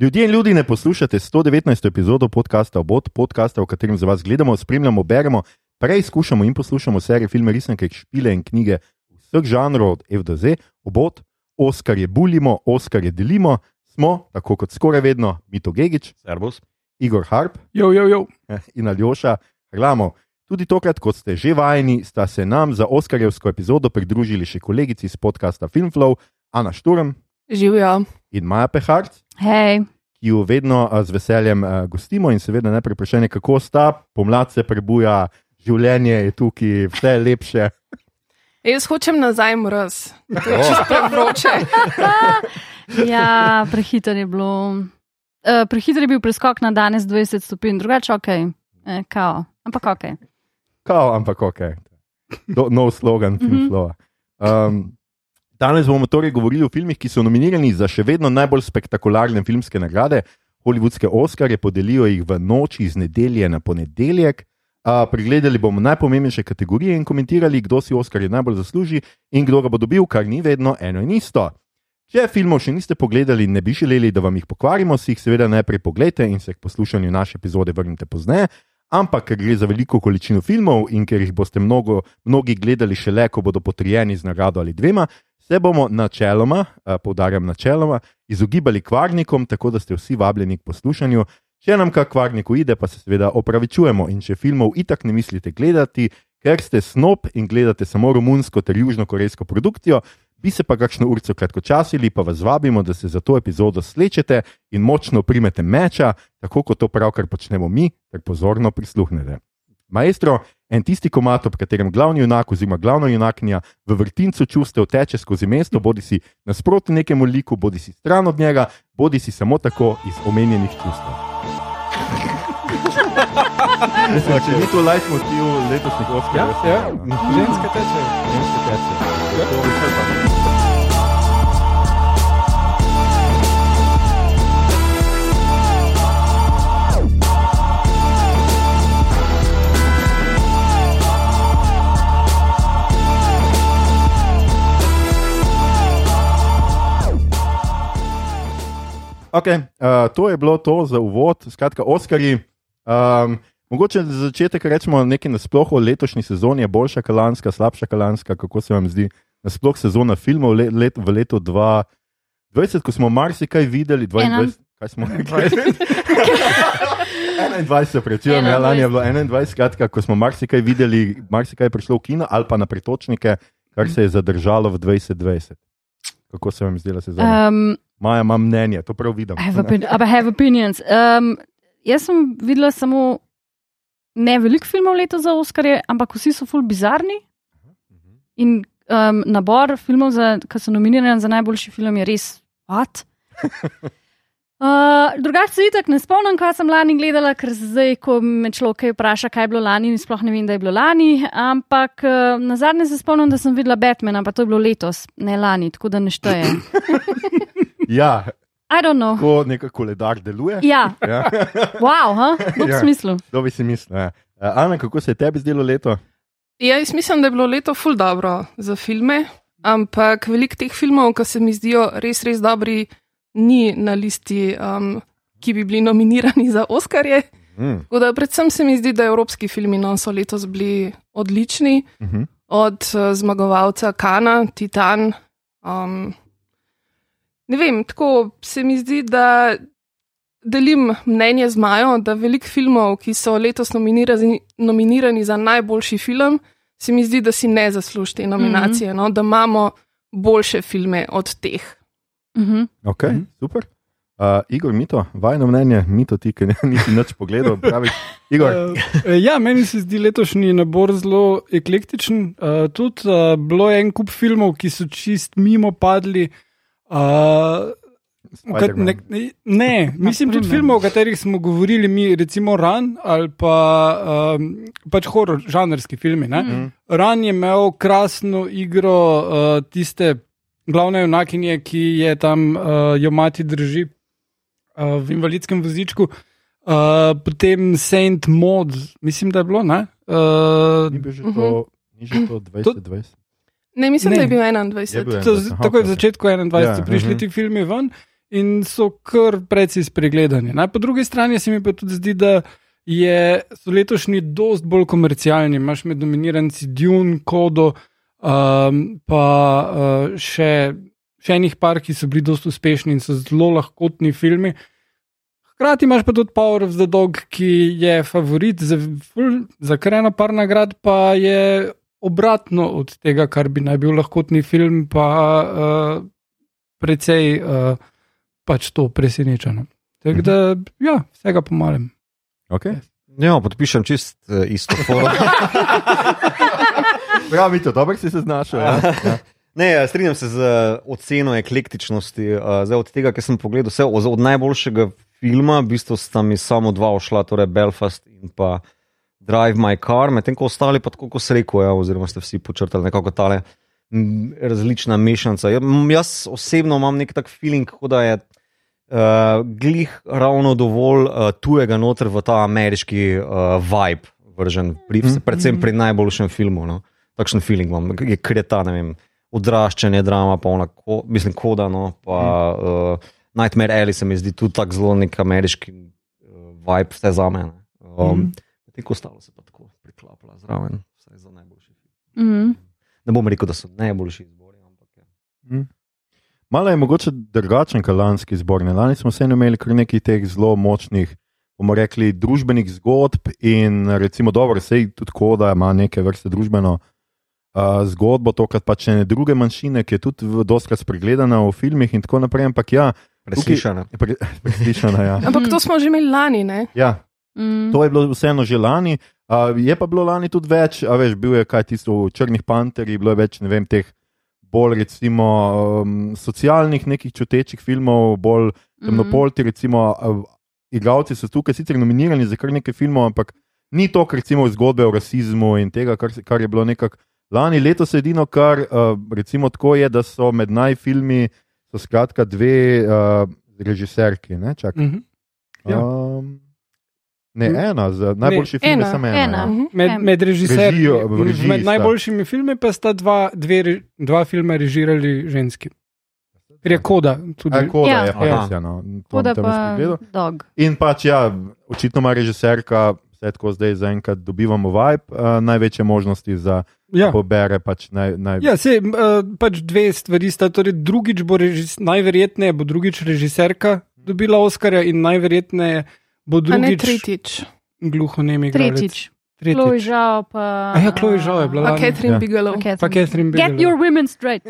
Ljudje in ljudi ne poslušate 119. epizodo podcasta Obot, podcasta, v katerem za vas gledamo, spremljamo, beremo, preizkušamo in poslušamo serije, filme, resnike, špile in knjige vseh žanrov od F do Z. Obot, Oskar je bulimo, Oskar je delimo, smo, tako kot skoraj vedno, Mito Gigič, Servus. Igor Harp Jo, jo, jo. in Aljoša Hrlamo. Tudi tokrat, kot ste že vajeni, sta se nam za Oskarjevsko epizodo pridružili še kolegici iz podcasta Filmflow, Ana Šturm Živijo. in Maja Peharc. Hej, ki jo vedno a, z veseljem a, gostimo, in seveda najprej vprašanje, kako sta, pomlad se prebuja, življenje je tukaj, vse je lepše. Jaz hočem nazaj mraz, to je čisto vroče. ja, prehiter je bilo. Uh, prehiter je bil preskok na danes 20 stopinj, drugače ok, eh, kao, ampak ok. Kao, ampak ok. Do, nov slogan Mhm. Filmflowa. Um, danes bomo torej govorili o filmih, ki so nominirani za še vedno najbolj spektakularne filmske nagrade. Hollywoodske Oskarje podelijo jih v noči iz nedelje na ponedeljek. Uh, pregledali bomo najpomembnejše kategorije in komentirali, kdo si Oskarje najbolj zasluži in kdo ga bo dobil, kar ni vedno eno in isto. Če filmov še niste pogledali in ne bi želeli, da vam jih pokvarimo, si jih seveda najprej pogledajte in se k poslušanju naše epizode vrnite pozneje. Ampak, ker gre za veliko količino filmov in ker jih boste mnogo, mnogi gledali šele, ko bodo potrjeni z nagrado ali dvema, se bomo načeloma, eh, poudarjam načeloma, izogibali kvarnikom, tako da ste vsi vabljeni k poslušanju. Če nam kak kvarnik uide, pa se seveda opravičujemo in če filmov itak ne mislite gledati, ker ste snob in gledate samo romunsko ter južnokorejsko produkcijo, bi se pa kakšno urco kratkočasili, pa vas vabimo, da se za to epizodo slečete in močno primete meča, tako kot to pravkar počnemo mi, ter pozorno prisluhnete. Maestro, en tisti komat, ob katerem glavni junak oziroma glavna junakinja v vrtincu čustev teče skozi mesto, bodi si nasproti nekemu liku, bodi si stran od njega, bodi si samo tako iz omenjenih čustev. Mislim, če ni to leitmotiv letošnjih Ja, Oskarjev, ja. no. Ženske teče. Ženske teče. To Okay, uh, to je bilo to za uvod, skratka, Oskarji. Um, mogoče za začetek rečemo nekaj nasploh o letošnji sezoni, je boljša kalanska, slabša kalanska, kako se vam zdi nasploh sezona filmov let, let, v letu 2020, ko smo marsikaj videli, 22, kaj smo rekli? 21, se prečujem, ja, lani je bilo 21, skratka, ko smo marsikaj videli, marsikaj je prišlo v kino ali pa na pretočnike, kar se je zadržalo v 2020. Kako se vam zdela sezona? Um, Maja ima mnenje, to prav vidim. I have, opinions. Um, jaz sem videla samo ne veliko filmov letos za Oskarje, ampak vsi so ful bizarni. In um, nabor filmov, ki so nominirani za najboljši film, je res what. Uh, drugače se itak ne spomnim, kaj sem lani gledala, ker zdaj, ko me človek vpraša, kaj je bilo lani, sploh ne vem, da je bilo lani. Ampak uh, na zadnje se spomnim, da sem videla Batmana, pa to je bilo letos, ne lani, tako da ne šteje. Ja, I don't know. ko nek koledar deluje. Ja, Ja. wow, ha? v Ja. ja. smislu. To bi si mislil. Ja. Ana, kako se je tebi zdelo leto? Ja, jaz mislim, da je bilo leto ful dobro za filme, ampak veliko teh filmov, ki se mi zdijo res, res dobri, ni na listi, um, ki bi bili nominirani za Oskarje. Mm. Tako da predvsem se mi zdi, da evropski filmi no, so letos bili odlični, Uh -huh. od uh, zmagovalca Kana, Titan. Um, ne vem, tako se mi zdi, da delim mnenje z Majo, da veliko filmov, ki so letos nominirani, nominirani za najboljši film, se mi zdi, da si ne zasluži te nominacije, mm -hmm. no, da imamo boljše filme od teh. Mhm. Ok, mm -hmm. super. Uh, Igor, Mito, vajno mnenje, Mito, ti, ki nisi nič pogledal, pravi. Igor, Eh, Ja, meni se zdi letošnji nabor zelo eklektičen. Uh, tudi uh, bilo je en kup filmov, ki so čist mimo padli. Uh, v kat- ne, ne, mislim tudi filmov, o katerih smo govorili, mi, recimo Ran ali pa um, pač horor, žanrski filmi. ne. Mm. Ran je imel krasno igro uh, tiste glavne junakinje, ki je tam uh, jo mati drži uh, v invalidskem vozičku. Uh, potem Saint Maud, mislim, da je bilo. Ne? Uh, ni bil že to, ni že to 2020. Ne, mislim, Ne. da je bil Je 21. bil to, 21, aha, tako je v začetku 21. Ja, prišli mhm. ti filmi ven. in so kar precej spregledani. Ne? Po drugi strani se mi pa tudi zdi, da je, so letošnji dost bolj komercialni. Imaš med dominiranci Dune, Kodo, um, pa uh, še, še enih par, ki so bili dost uspešni in so zelo lahkotni filmi. Hkrati imaš pa tudi Power of the Dog, ki je favorit za, za kar eno par nagrad, pa je obratno od tega, kar bi naj bil lahkotni film, pa uh, precej uh, pač to presenečeno. Tako da, ja, vsega po malem. Okay. Ja, podpišem čist uh, isto forum. Prav, Mito, dobro si se znašel. Ja? Ja. Ne, ja, strinjam se z uh, oceno eklektičnosti. Uh, zdaj, od tega, kar sem pogledal, vse od, od najboljšega filma, v bistvu sta mi samo dva ošla, torej Belfast in pa Drive My Car, medtem ko ostali pa tako, kot se reko, ja, oziroma ste vsi počrtali nekako tale različna mešanca. Ja, jaz osebno imam nek tak feeling, kot da je uh, glih ravno dovolj uh, tujega noter v ta ameriški uh, vibe vržen, pri, predvsem pri najboljšem filmu. No. Takšen feeling imam, je kreta, ne vem odraščanje, drama, pa ona, ko, mislim, koda. No, pa, uh, Nightmare Alley se mi zdi tudi tako zelo nek ameriški uh, vibe, vse za mene. Um, mm. Tako ostalo se pa tako priklapla zraven, vse za najboljši film. Mhm. Ne bom rekel, da so najboljši izbori, ampak ja. Malo je mogoče drugačen kot lanski zbor. Ne? Lani smo vseeno imeli kar nekaj teh zelo močnih, bomo rekli, družbenih zgodb in recimo dobro, sej tudi koda ima neke vrste družbeno uh, zgodbo, tokrat pač ene druge manjšine, ki je tudi dostikrat spregledana v filmih in tako naprej. Ampak ja, preslišana. pre, preslišana, ja. Ampak to smo že imeli lani, ne? ja. Mm. To je bilo vseeno že lani. Uh, je pa bilo lani tudi več, a veš, bil je kaj tisto v Črnih panterjih, bilo je več, ne vem, teh bolj recimo um, socialnih nekih čutečih filmov, bolj temnopolti, recimo uh, igravci so tukaj sicer nominirani za kar nekaj filmov, ampak ni to, kar recimo zgodbe o rasizmu in tega, kar, kar je bilo nekako lani. Letos edino, kar uh, recimo tako je, da so med najfilmi, so skratka dve uh, režiserki, ne, čak. Mhm. Ja. Um, ne, Hm. ena, za najboljši film je ena, samo ena. ena. ja. Med, med režiserji, Režijo, v režiji med najboljšimi filmi pa sta dva, dve, dva filma režirali ženski. Ker je koda tudi. A, koda Ja. je pa Ja. res, ja, no. To- Koda pa dog. In pač, ja, očitno ima režiserka, vse tako zdaj zaenkrat dobivamo vibe, uh, največje možnosti za Ja. pobere. Pač naj, naj, Ja, se, uh, pač dve stvari sta. Torej, drugič bo režis, najverjetneje bo drugič režiserka dobila Oscarja in najverjetneje bo A ne drugič tretjič. gluho nemi igralec. Tretjič. Chloe Tretjič. Žao pa. A ja, Chloe Zhao je bila Pa. Catherine Ja. Bigelow. Pa Pa Catherine Get Bigelow. your women straight.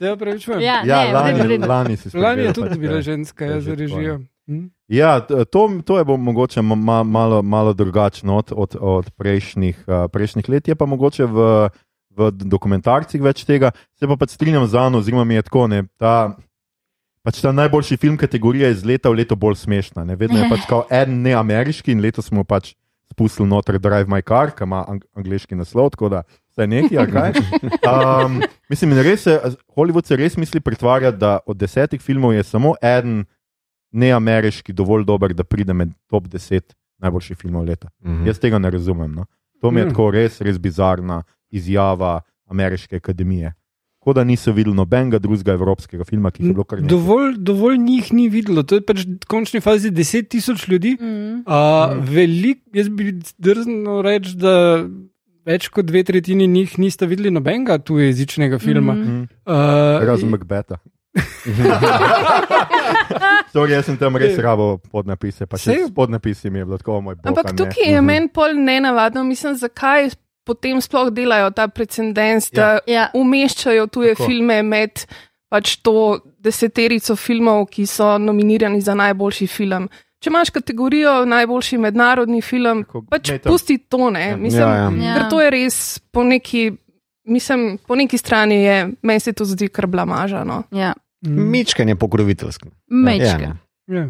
Ja, pravičujem. ja, ja, ne, lani, v redu. lani si Lani je tudi pač, bila ja. ženska je ja, že za režijo. Hm? Ja, to, to je mogoče ma- ma, malo, malo drugačno od, od, od prejšnjih, uh, prejšnjih let, je pa mogoče v, v dokumentarcih več tega. Se pa pač strinjam z Ano, oziroma mi je tako. Ne, ta, pač ta najboljši film kategorija je iz leta v leto bolj smešna. Ne. Vedno je pač kao en ne ameriški in letos smo pač spustili noter Drive My Car, ki ima ang angliški naslov, tako da vse nekaj, kaj. Um, mislim, in res se, Hollywood se res misli pretvarjati, da od desetih filmov je samo en neameriški dovolj dober, da pride med top 10 najboljših filmov leta. Mhm. Jaz tega ne razumem. No. To mi je Mm. tako res, res bizarna izjava Ameriške akademije. Kot da niso videli nobenega drugega evropskega filma, ki je bilo kar nekaj. Dovolj, dovolj njih ni videlo, to je pač v končni fazi 10 tisoč ljudi. Mm. Uh, velik, jaz bi drznil reči, da več kot dve tretjini njih nista videli nobenega tujezičnega filma. Mhm. Mm. Uh, Razen Macbeta. Sorry, jaz sem tam res rabo podnapise, pa še podnapisi mi je bilo tako moj bog. Ampak a ne. tukaj je meni pol nenavadno, mislim, zakaj potem sploh delajo ta precedens, da Ja. umeščajo tuje Tako. filme med pač to deseterico filmov, ki so nominirani za najboljši film. Če imaš kategorijo najboljši mednarodni film, Tako, pač tam- pusti to, ne. Mislim, Ja, ja. Ja. Ker to je res po neki, mislim, po neki strani je, meni se to zdi kar blamaža. No. Ja, mm, Mičken je pokroviteljski. mečke. Ja, ja.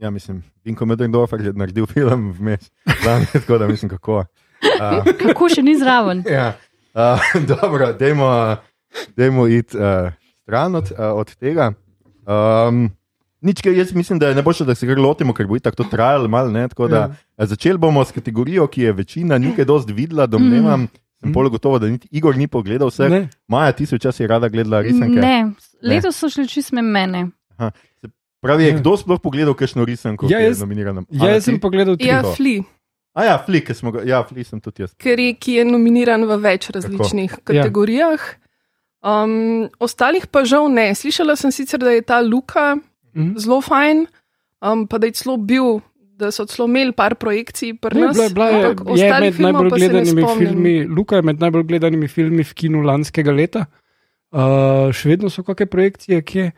Ja, mislim, Vinko Medendorfer je naredil film vmes. Lani, tako da mislim, kako. Uh, Kako še ni zraven? Ja, uh, dobro, dajmo, dajmo iti uh, stran od, uh, od tega. Um, nič, kaj jaz mislim, da je najboljše, da se kar lotimo, ker bo itak to trajalo malo. Ne, tako da, Ja. Začeli bomo s kategorijo, ki je večina nekaj dosti videla, domnevam, Sem Mhm. bolj gotovo, da niti Igor ni pogledal vse. Ne. Maja, ti si včasih rada gledala risanke. Ne, letos so šli čist mimo mene. Pravi, je Ne. kdo sploh pogledal kakšno risanko, Ja, ki je jaz- nominirana? Ja, jaz sem pogledal tri. Ja. Fli, A ja, Fli, ki smo ga, ja, Fli sem tudi jaz. ker je, ki je nominiran v več različnih Ja. kategorijah. Um, ostalih pa žal ne. Slišala sem sicer, da je ta Luka Mhm. zelo fajn, um, pa da je celo bil, da so celo imeli par projekcij pri Ne, nas. bila, bila je, ampak je ostalih med najbolj ne gledanimi filmi, Luka je med najbolj gledanimi filmi v kinu lanskega leta. Uh, še vedno so kakšne projekcije, ki je,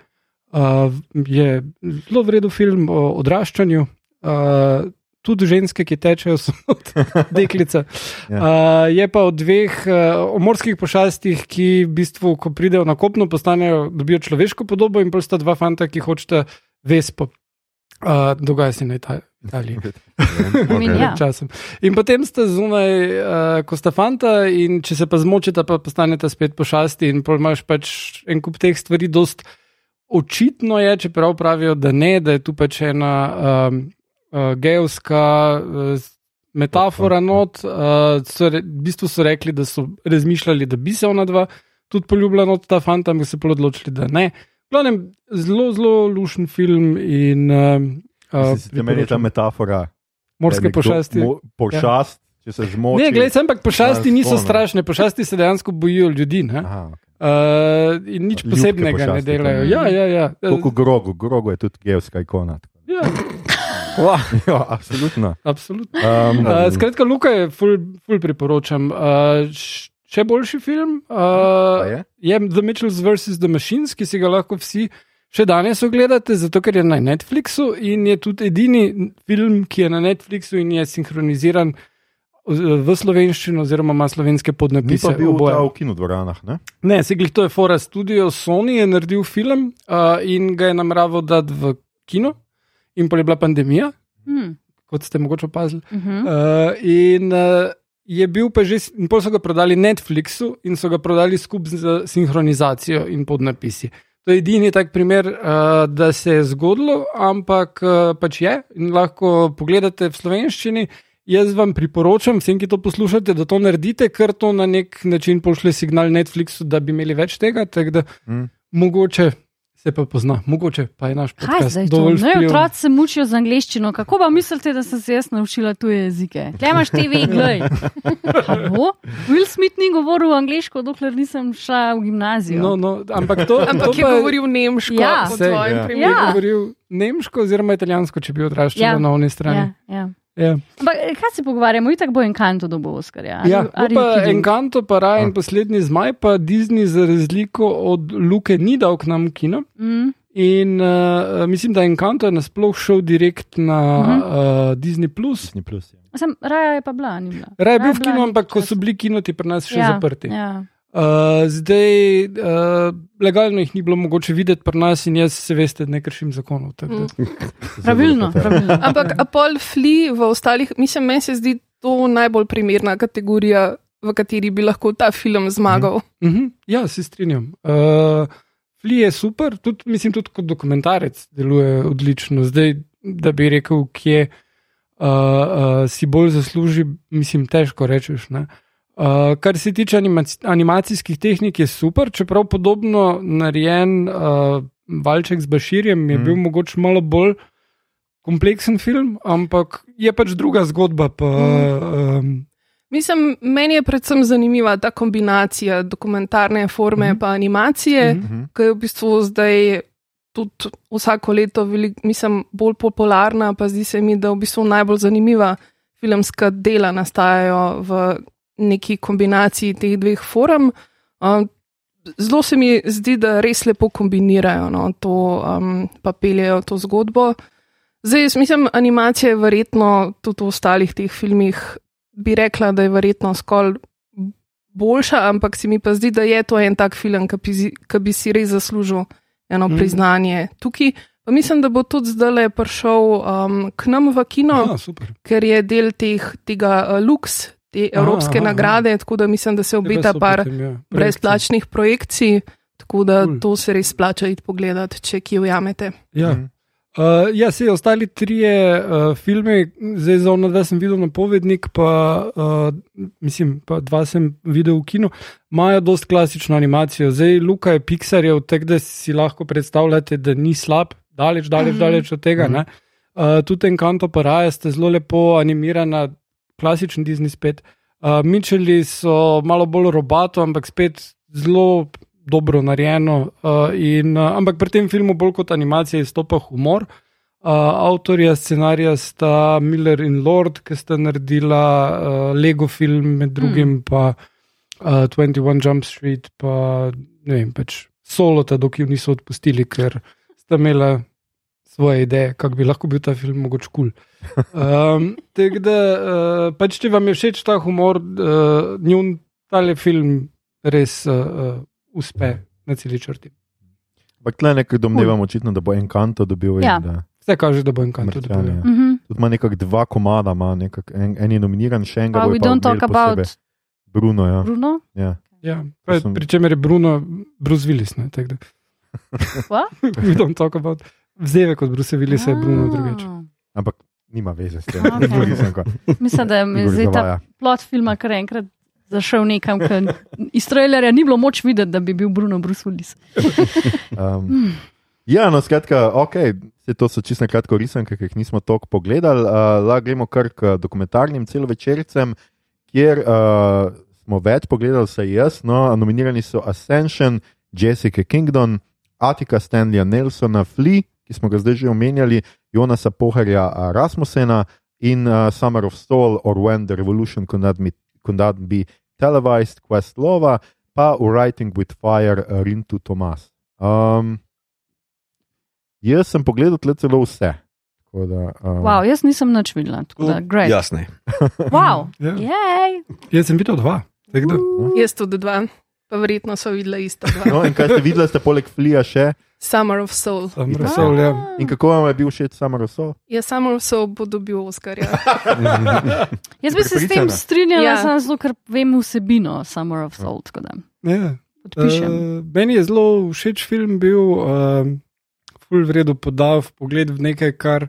uh, je zelo vreden film o odraščanju. Uh, tudi ženske, ki tečejo, so deklice. Ja. Uh, je pa od dveh uh, o morskih pošastih, ki v bistvu, ko pridejo na kopno, postanejo, dobijo človeško podobo, in pa sta dva fanta, ki hočeta vespo. Uh, dogaja se na Ita- Italiji. In Okay. ja. Časom. In potem ste zunaj, uh, ko sta fanta, in če se pa zmočita, pa postanete spet pošasti, in imaš pač en kup teh stvari. Dost očitno je, čeprav pravijo, da ne, da je tu pač ena um, uh, geovska uh, metafora not. Uh, so re, v bistvu so rekli, da so razmišljali, da bi se ona dva tudi poljubila not ta fanta, ampak se pol odločili, da ne. Glavnem, zelo, zelo lušen film in. Uh, Se meni je ta metafora. Morske pošasti. Mo, pošast, ja. če se zmoči. Ne, gledaj, ampak pošasti niso strašne, pošasti se dejansko bojijo ljudi. Ne? Aha, okay. Uh, in nič posebnega ne delajo. Ja, ja, ja. Kot v grogu, grogu je tudi geovska ikona. ja ja, absolutno. absolutno. Um, Uh, skratka, Luka je ful, ful priporočam. Uh, še boljši film uh, je? je The Mitchells vs. The Machines, ki si ga lahko vsi še danes ogledate, zato ker je na Netflixu in je tudi edini film, ki je na Netflixu in je sinhroniziran v v slovenščino, oziroma ima slovenske Ni podnapise. pa bil oboje. ta v kinodvoranah, ne? Ne, Siglih to je Fora Studio, Sony je naredil film uh, in ga je nameraval dati v kino, in pa je bila pandemija, Hmm. kot ste mogoče opazili. Uh -huh. Uh, in uh, je bil pa že, in pol so ga prodali Netflixu in so ga prodali skupaj z sinhronizacijo in podnapisi. To je edini tak primer, uh, da se je zgodilo, ampak uh, pač je in lahko pogledate v slovenščini. Jaz vam priporočam, vsem, ki to poslušate, da to naredite, ker to na nek način pošlje signal Netflixu, da bi imeli več tega. tako Da, Mm. Mogoče se pa pozna, mogoče pa je naš Kaj podcast zdaj to? dovolj Ne, otroci se mučijo z angliščino. Kako pa mislite, da sem se jaz naučila tuje jezike? Kaj imaš TV, glej? Halo? Will Smith ni govoril angliško, dokler nisem šla v gimnazijo. No, no, ampak to, Ampak to je pa- govoril nemško, Ja. Sej, tvojem ja. primeru. Je Ja. govoril nemško oziroma italijansko, če bi odraščal Ja. na oni strani. ja, ja. Ja. Ampak eh, kaj se pogovarjamo? Itak bo Encanto dobo Oskarja. Ja, pa? Encanto, pa Raj in Ah. poslednji zmaj, pa Disney za razliko od Luke ni dal k nam v kino. Mm. In uh, mislim, da Encanto je nasploh šel direkt na uh Mhm. -huh. uh, Disney. Plus. Disney Plus, ja. Sem, raja je pa bila, ni bila. Raj je bil Raja v bila kinu, ampak ko časa. so bili kinoti pri nas še ja, zaprti. Ja. Uh, zdaj, uh, legalno jih ni bilo mogoče videti pri nas, in jaz, se veste, ne kršim zakonov. da- Mm. Pravilno. Ampak Apol Fli v ostalih, mislim, meni se zdi to najbolj primerna kategorija, v kateri bi lahko ta film zmagal. Uh -huh, ja, se strinjam. Uh, Fli je super, tudi, mislim, tudi kot dokumentarec deluje odlično. Zdaj, da bi rekel, kje uh, uh, si bolj zasluži, mislim, težko rečeš. ne. Uh, kar se tiče animac animacijskih tehnik, je super, čeprav podobno narejen uh, Valček z Baširjem je Mm. mm. bil mogoče malo bolj kompleksen film, ampak je pač druga zgodba. Pa, Mm. um, Mislim, meni je predvsem zanimiva ta kombinacija dokumentarne forme in Mhm. pa animacije, Mhm. Mhm. ki je v bistvu zdaj tudi vsako leto velik, mislim, bolj popularna, pa zdi se mi, da v bistvu najbolj zanimiva filmska dela nastajajo v neki kombinaciji teh dveh form. Um, Zelo se mi zdi, da res lepo kombinirajo no, to, um, pa peljejo to zgodbo. Zdaj, jaz mislim, animacija je verjetno tudi v ostalih teh filmih, bi rekla, da je verjetno skolj boljša, ampak se mi pa zdi, da je to en tak film, ki bi, si- ki bi si res zaslužil eno mm. priznanje tukaj. Pa mislim, da bo tudi zdaj prišel um, k nam v kino, aha, super. ker je del teh, tega uh, Lux, te Aha, evropske aha, aha. nagrade, tako da mislim, da se obeta par potem, ja, brezplačnih projekcij, tako da Cool. to se res splača iti pogledat, če ki ujamete. Ja. Mhm. Uh, ja, se ostali trije uh, filmi, zdaj za ono, da sem videl napovednik, pa, uh, mislim, pa dva sem videl v kinu, imajo dost klasično animacijo. Zdaj, Luka je Pixarjev, tako da si lahko predstavljate, da ni slab, daleč, daleč, Mhm. daleč od tega. Mhm. ne. Uh, tudi Encanto Paraja ste zelo lepo animirana, klasičen Disney spet. Uh, Mičeli so malo bolj robato, ampak spet zelo dobro narejeno. Uh, in, uh, ampak pri tem filmu bolj kot animacija izstopa humor. Uh, avtorja scenarija sta Miller in Lord, ki sta naredila uh, Lego film, med drugim mm. pa uh, 21 Jump Street, pa ne vem, pač solo, ta dok jo niso odpustili, ker sta imela svoje ideje, kako bi lahko bil ta film mogoče kul. Cool. Um, Tako da, uh, pač če vam je všeč ta humor, uh, njun tale film res uh, uh, uspe na celi črti. Ampak tle nekaj domnevam, očitno, da bo Encanto dobil. in Ja. da- Vse kaže, da bo en kanto dobil. Mhm. Tudi ima nekako dva komada, ima nekak, en, en je nominiran, še enega. Pa bojo we don't talk about posebej. Bruno. Ja. Bruno. Ja. Ja, pa, sem- pri čemer je Bruno, Bruce Willis. Ne? We don't talk about. Vzdevek od Bruce Willisa je Bruno drugače. Ampak nima veze s tem. Okej. Drugi sem ko- Mislim, da je zdaj ta plot filma kar enkrat zašel nekam, ker iz trailerja ni bilo moč videti, da bi bil Bruno Bruce Willis. Um, ja, no, skratka, ok, vse to so čisto kratko risanke, ki jih nismo toliko pogledali. Uh, lahko gremo kar k dokumentarnim celovečercem, kjer uh, smo več pogledali, vsaj jaz. No, nominirani so Ascension, Jessica Kingdon, Attica Stanleya Nelsona, Flea, ki smo ga zdaj že omenjali, Jonasa Poharja uh, Rasmusena in uh, Summer of Soul or When the Revolution Could Not Be, could not be Televised, Quest Lova, pa Writing with Fire, uh, Rintu Tomas. Um, jaz sem pogledal tle celo vse. Da, um, Wow, jaz nisem nič videla, tako da great. Jasne. Wow, Ja. jej. Jaz sem videl dva. da. Jaz tudi dva, pa verjetno so videla ista dva. No, in kaj ste videli, ste poleg Flija še? Summer of Soul. Sam Rasol, ja. In kako vam je bil všeč Summer of Soul? Ja, Summer of Soul bo dobil Oscarja. Jaz bi se s tem strinjala, Ja. samo zato, ker vem vsebino Summer of Soul. tako da Ja. Podpišem. Uh, meni je zelo všeč film bil, uh, full vredu podal v pogled v nekaj, kar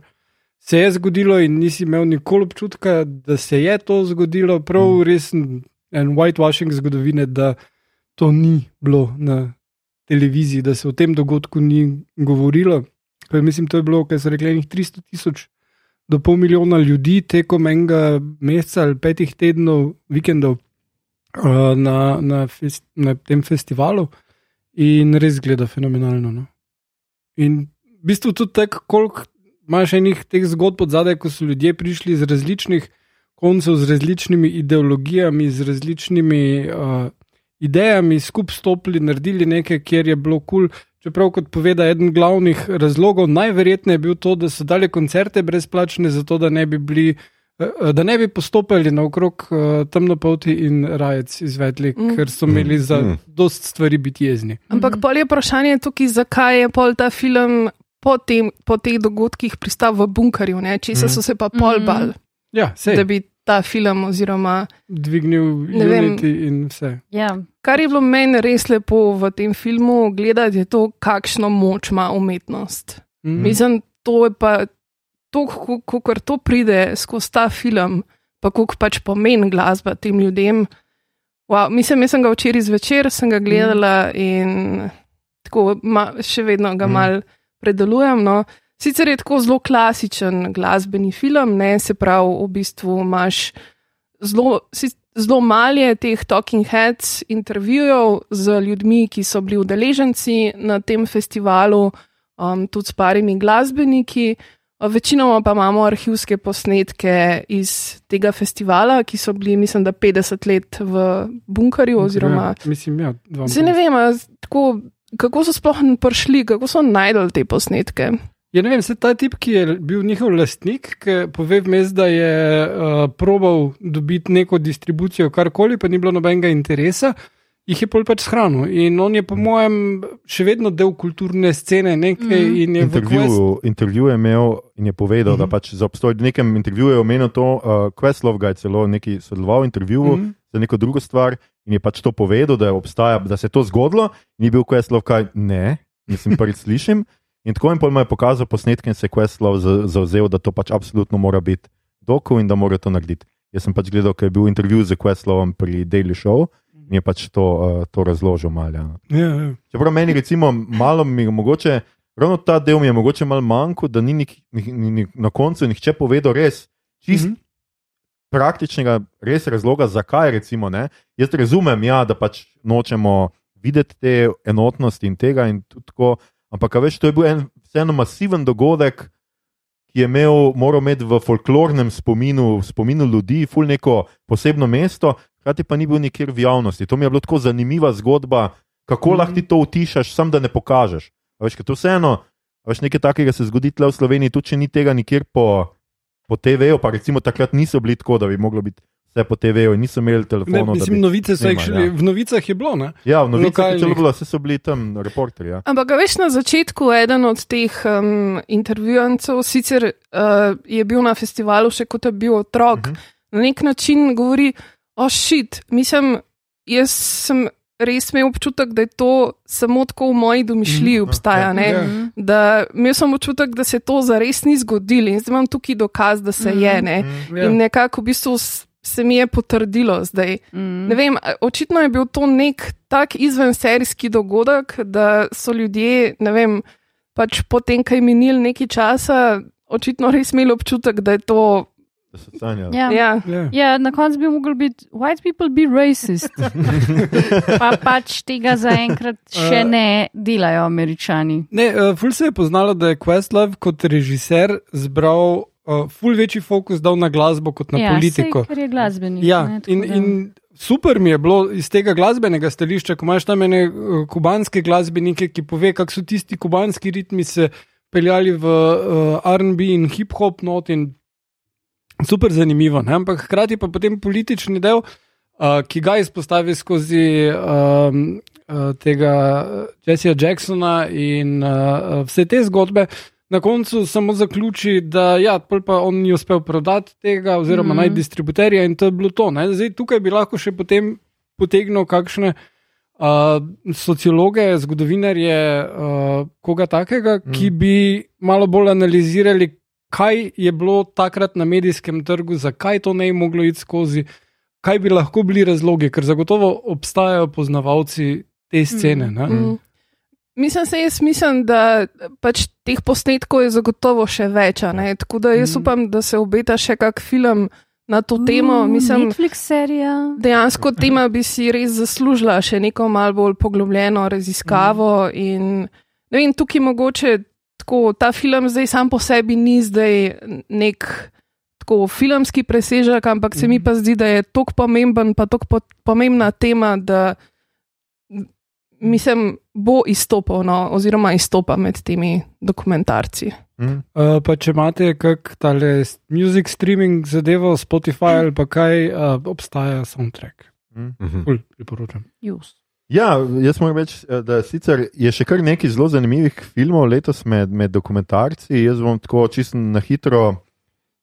se je zgodilo in nisi imel nikoli občutka, da se je to zgodilo, prav mm. resen en whitewashing zgodovine, da to ni bilo na televiziji, da se o tem dogodku ni govorilo. Ker mislim, to je bilo, kar so rekli, nekih 300 tisoč do pol milijona ljudi tekom enega meseca ali petih tednov, vikendov uh, na, na, fest, na tem festivalu in res gleda fenomenalno. No. In v bistvu tudi tako, koliko imaš enih teh zgodb od zadaj, ko so ljudje prišli iz različnih koncev, z različnimi ideologijami, z različnimi uh, idejami, skupaj stopili, naredili nekaj, kjer je bilo kul. Cool. Čeprav, kot poveda, eden glavnih razlogov, najverjetneje je bil to, da so dali koncerte brezplačne, zato da ne bi bili. eh, Da ne bi postopali naokrog uh, temnopolti in rajec izvedli, Mm. mm. ker so imeli za Mm. dost stvari biti jezni. Ampak pol je vprašanje tukaj, zakaj je pol ta film po, tem, po teh dogodkih pristal v bunkerju, ne? česa so se pa pol Mhm. bal, Ja, sej, da bi ta film oziroma. dvignil vem. In vse. Ja. Kar je bilo meni res lepo v tem filmu gledati, je to, kakšno moč ima umetnost. Mm. Mislim, to je pa to, kako to pride skozi ta film, pa kako pač pomeni glasba tem ljudem. Wow, mislim, jaz sem ga včeraj zvečer sem ga gledala in tako ma, še vedno ga Mm. mal predelujem. No. Sicer je tako zelo klasičen glasbeni film, ne se pravi, v bistvu imaš zelo. Zelo malo je teh talking heads intervjujev z ljudmi, ki so bili udeleženci na tem festivalu, um, tudi s parimi glasbeniki. Večinoma pa imamo arhivske posnetke iz tega festivala, ki so bili, mislim, da 50 let v bunkerju. Oziroma, ja, mislim, ja, zdaj ne vem, tako, kako so sploh prišli, kako so najdel te posnetke. Ja, ne vem, se ta tip, ki je bil njihov lastnik, ki pove vmes, da je uh, probal dobiti neko distribucijo, karkoli, pa ni bilo nobenega interesa, jih je pol pač shranil. In on je, po mojem, še vedno del kulturne scene nekaj Mhm. in je v Quest. Intervju, intervju je imel in je povedal, uh -huh. da Mhm. pač za obstoj v nekem intervjuju je omenil to, uh, Questlove ga je celo neki sodeloval v intervjuju Mhm. za neko drugo stvar in je pač to povedal, da, obstaja, da se je to zgodilo je bil Questlove kaj ne, nisem prvič slišim. In tako jim pol je pokazal posnetke in se je Questlove za- zavzel, da to pač absolutno mora biti doku in da mora to narediti. Jaz sem pač gledal, ker je bil intervju z Questlovom pri Daily Show in je pač to, uh, to razložil malo. Ja. Ja, ja. Čeprav meni, recimo, malo mi je mogoče, ravno ta del mi je mogoče malo manjko, da ni, nik, ni, ni, ni na koncu nihče povedal res, čist mm Mhm. -hmm. praktičnega, res razloga, zakaj. Recimo, ne. Jaz razumem, ja, da pač nočemo videti te enotnosti in tega, in tudi tako, ampak veš, to je bil en vseeno masiven dogodek. Ki je imel, moral imeti v folklornem spominu, v spominu ljudi, ful neko posebno mesto, hkrati pa ni bil nikjer v javnosti. To mi je bilo tako zanimiva zgodba, kako mm. -hmm. lahko ti to utišaš, sam da ne pokažeš. A Veš, ker to vseeno, veš, nekaj takega se zgodi tle v Sloveniji, tudi če ni tega nikjer po, po TV-ju, pa recimo takrat niso bili tako, da bi moglo biti vse po TV-ju in niso imeli Ne, telefonov. da mislim, novice so snemali, actually, ja. v novicah je bilo. Ne? Ja, v novicah je bilo, vse so bili tam reporterji. Ja. Ampak, veš, na začetku eden od teh um, intervjujancev, sicer uh, je bil na festivalu še kot je bil otrok, uh Mhm. -huh. na nek način govori: O, šit, mislim, jaz sem res imel občutek, da je to samo tako v moji domišljiji Mhm, obstaja. Ne? ja. Da imel sem občutek, da se to zares ni zgodilo in zdaj imam tukaj dokaz, da se je. Ne? Ja. In nekako v bistvu se mi je potrdilo zdaj. Mm. Ne vem, očitno je bil to nek tak izvenserijski dogodek, da so ljudje, ne vem, pač potem, ko je minil nekaj časa, očitno res imeli občutek, da je to. Ja. Ja, Ja. Ja, na koncu bi mogel biti white people be racist. pa pač tega zaenkrat še Eh. ne delajo američani. Ne, uh, ful se je poznalo, da je Questlove kot režiser zbral uh, ful večji fokus dal na glasbo kot na ja, politiko. Sej, ker je glasbenik. Ja, ne, in, da- in super mi je bilo iz tega glasbenega stališča, ko imaš tam ene uh, kubanske glasbenike, ki pove, kako so tisti kubanski ritmi se peljali v uh, RB in hip-hop not in super zanimivo. Ne? Ampak hkrati pa potem politični del, uh, ki ga izpostavi skozi um, uh, tega Jessija Jacksona in uh, vse te zgodbe. Na koncu samo zaključi, da ja, pa on ni uspel prodati tega, oziroma mm Mhm. -hmm. najti distributerja, in to je bilo to. Ne? Zdaj, tukaj bi lahko še potem potegnil kakšne uh, sociologe, zgodovinarje, uh, koga takega, mm. ki bi malo bolj analizirali, kaj je bilo takrat na medijskem trgu, zakaj to ne je moglo iti skozi, kaj bi lahko bili razlogi, ker zagotovo obstajajo poznavalci te scene. Mm. mm. Mislim, se jaz mislim, da pač teh posnetkov je zagotovo še več. Tako da jaz Mm. upam, da se obeta še kak film na to temo. Mm, Mislim, Netflix serija. dejansko tema bi si res zaslužila še neko malo bolj poglobljeno raziskavo. In, ne vem, tukaj mogoče tako, ta film zdaj sam po sebi ni zdaj nek tako filmski presežek, ampak se mi pa zdi, da je tako pomemben, pa tako po, pomembna tema, da mislim, bo izstopal, no, oziroma izstopa med temi dokumentarci. Mm. Uh, pa če imate kak tale music streaming zadevo, Spotify ali pa kaj, uh, obstaja soundtrack. Mm. Mhm. Ful, priporočam. Just. Ja, jaz moram reči, eh, da sicer je še kar nekaj zelo zanimivih filmov letos med, med dokumentarci. Jaz bom tako čisto na hitro.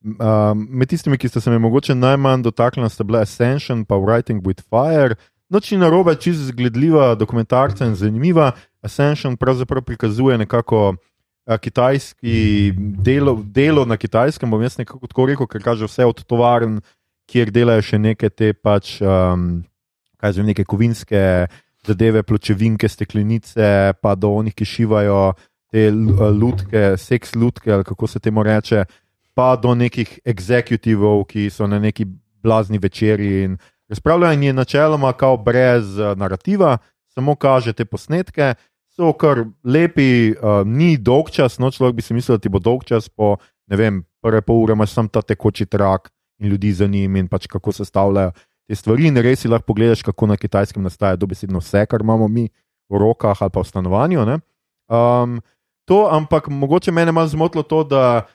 Um, med tistimi, ki ste se me mogoče najmanj dotaknili, sta bila Ascension in Writing with Fire. Noč ni narobe, čisto zgledljiva dokumentarca in zanimiva. Ascension pravzaprav prikazuje nekako uh, kitajski delo, delo na kitajskem, bom jaz nekako tako rekel, ker kaže vse od tovarn, kjer delajo še neke te pač, um, kaj zvem, neke kovinske zadeve, pločevinke, steklenice, pa do onih, ki šivajo te l- lutke, seks lutke, ali kako se temu reče, pa do nekih executivov, ki so na neki blazni večerji in razpravljanje je načeloma kao brez uh, narativa, samo kaže te posnetke. So kar lepi, uh, ni dolg čas, no človek bi si mislil, da ti bo dolg čas, po ne vem, prve pol ure imaš sam ta tekoči trak in ljudi za njim in pač kako se stavljajo te stvari. In res si lahko pogledaš, kako na kitajskem nastaja dobesedno vse, kar imamo mi v rokah ali pa v stanovanju. Um, to, ampak mogoče mene malo zmotilo to, da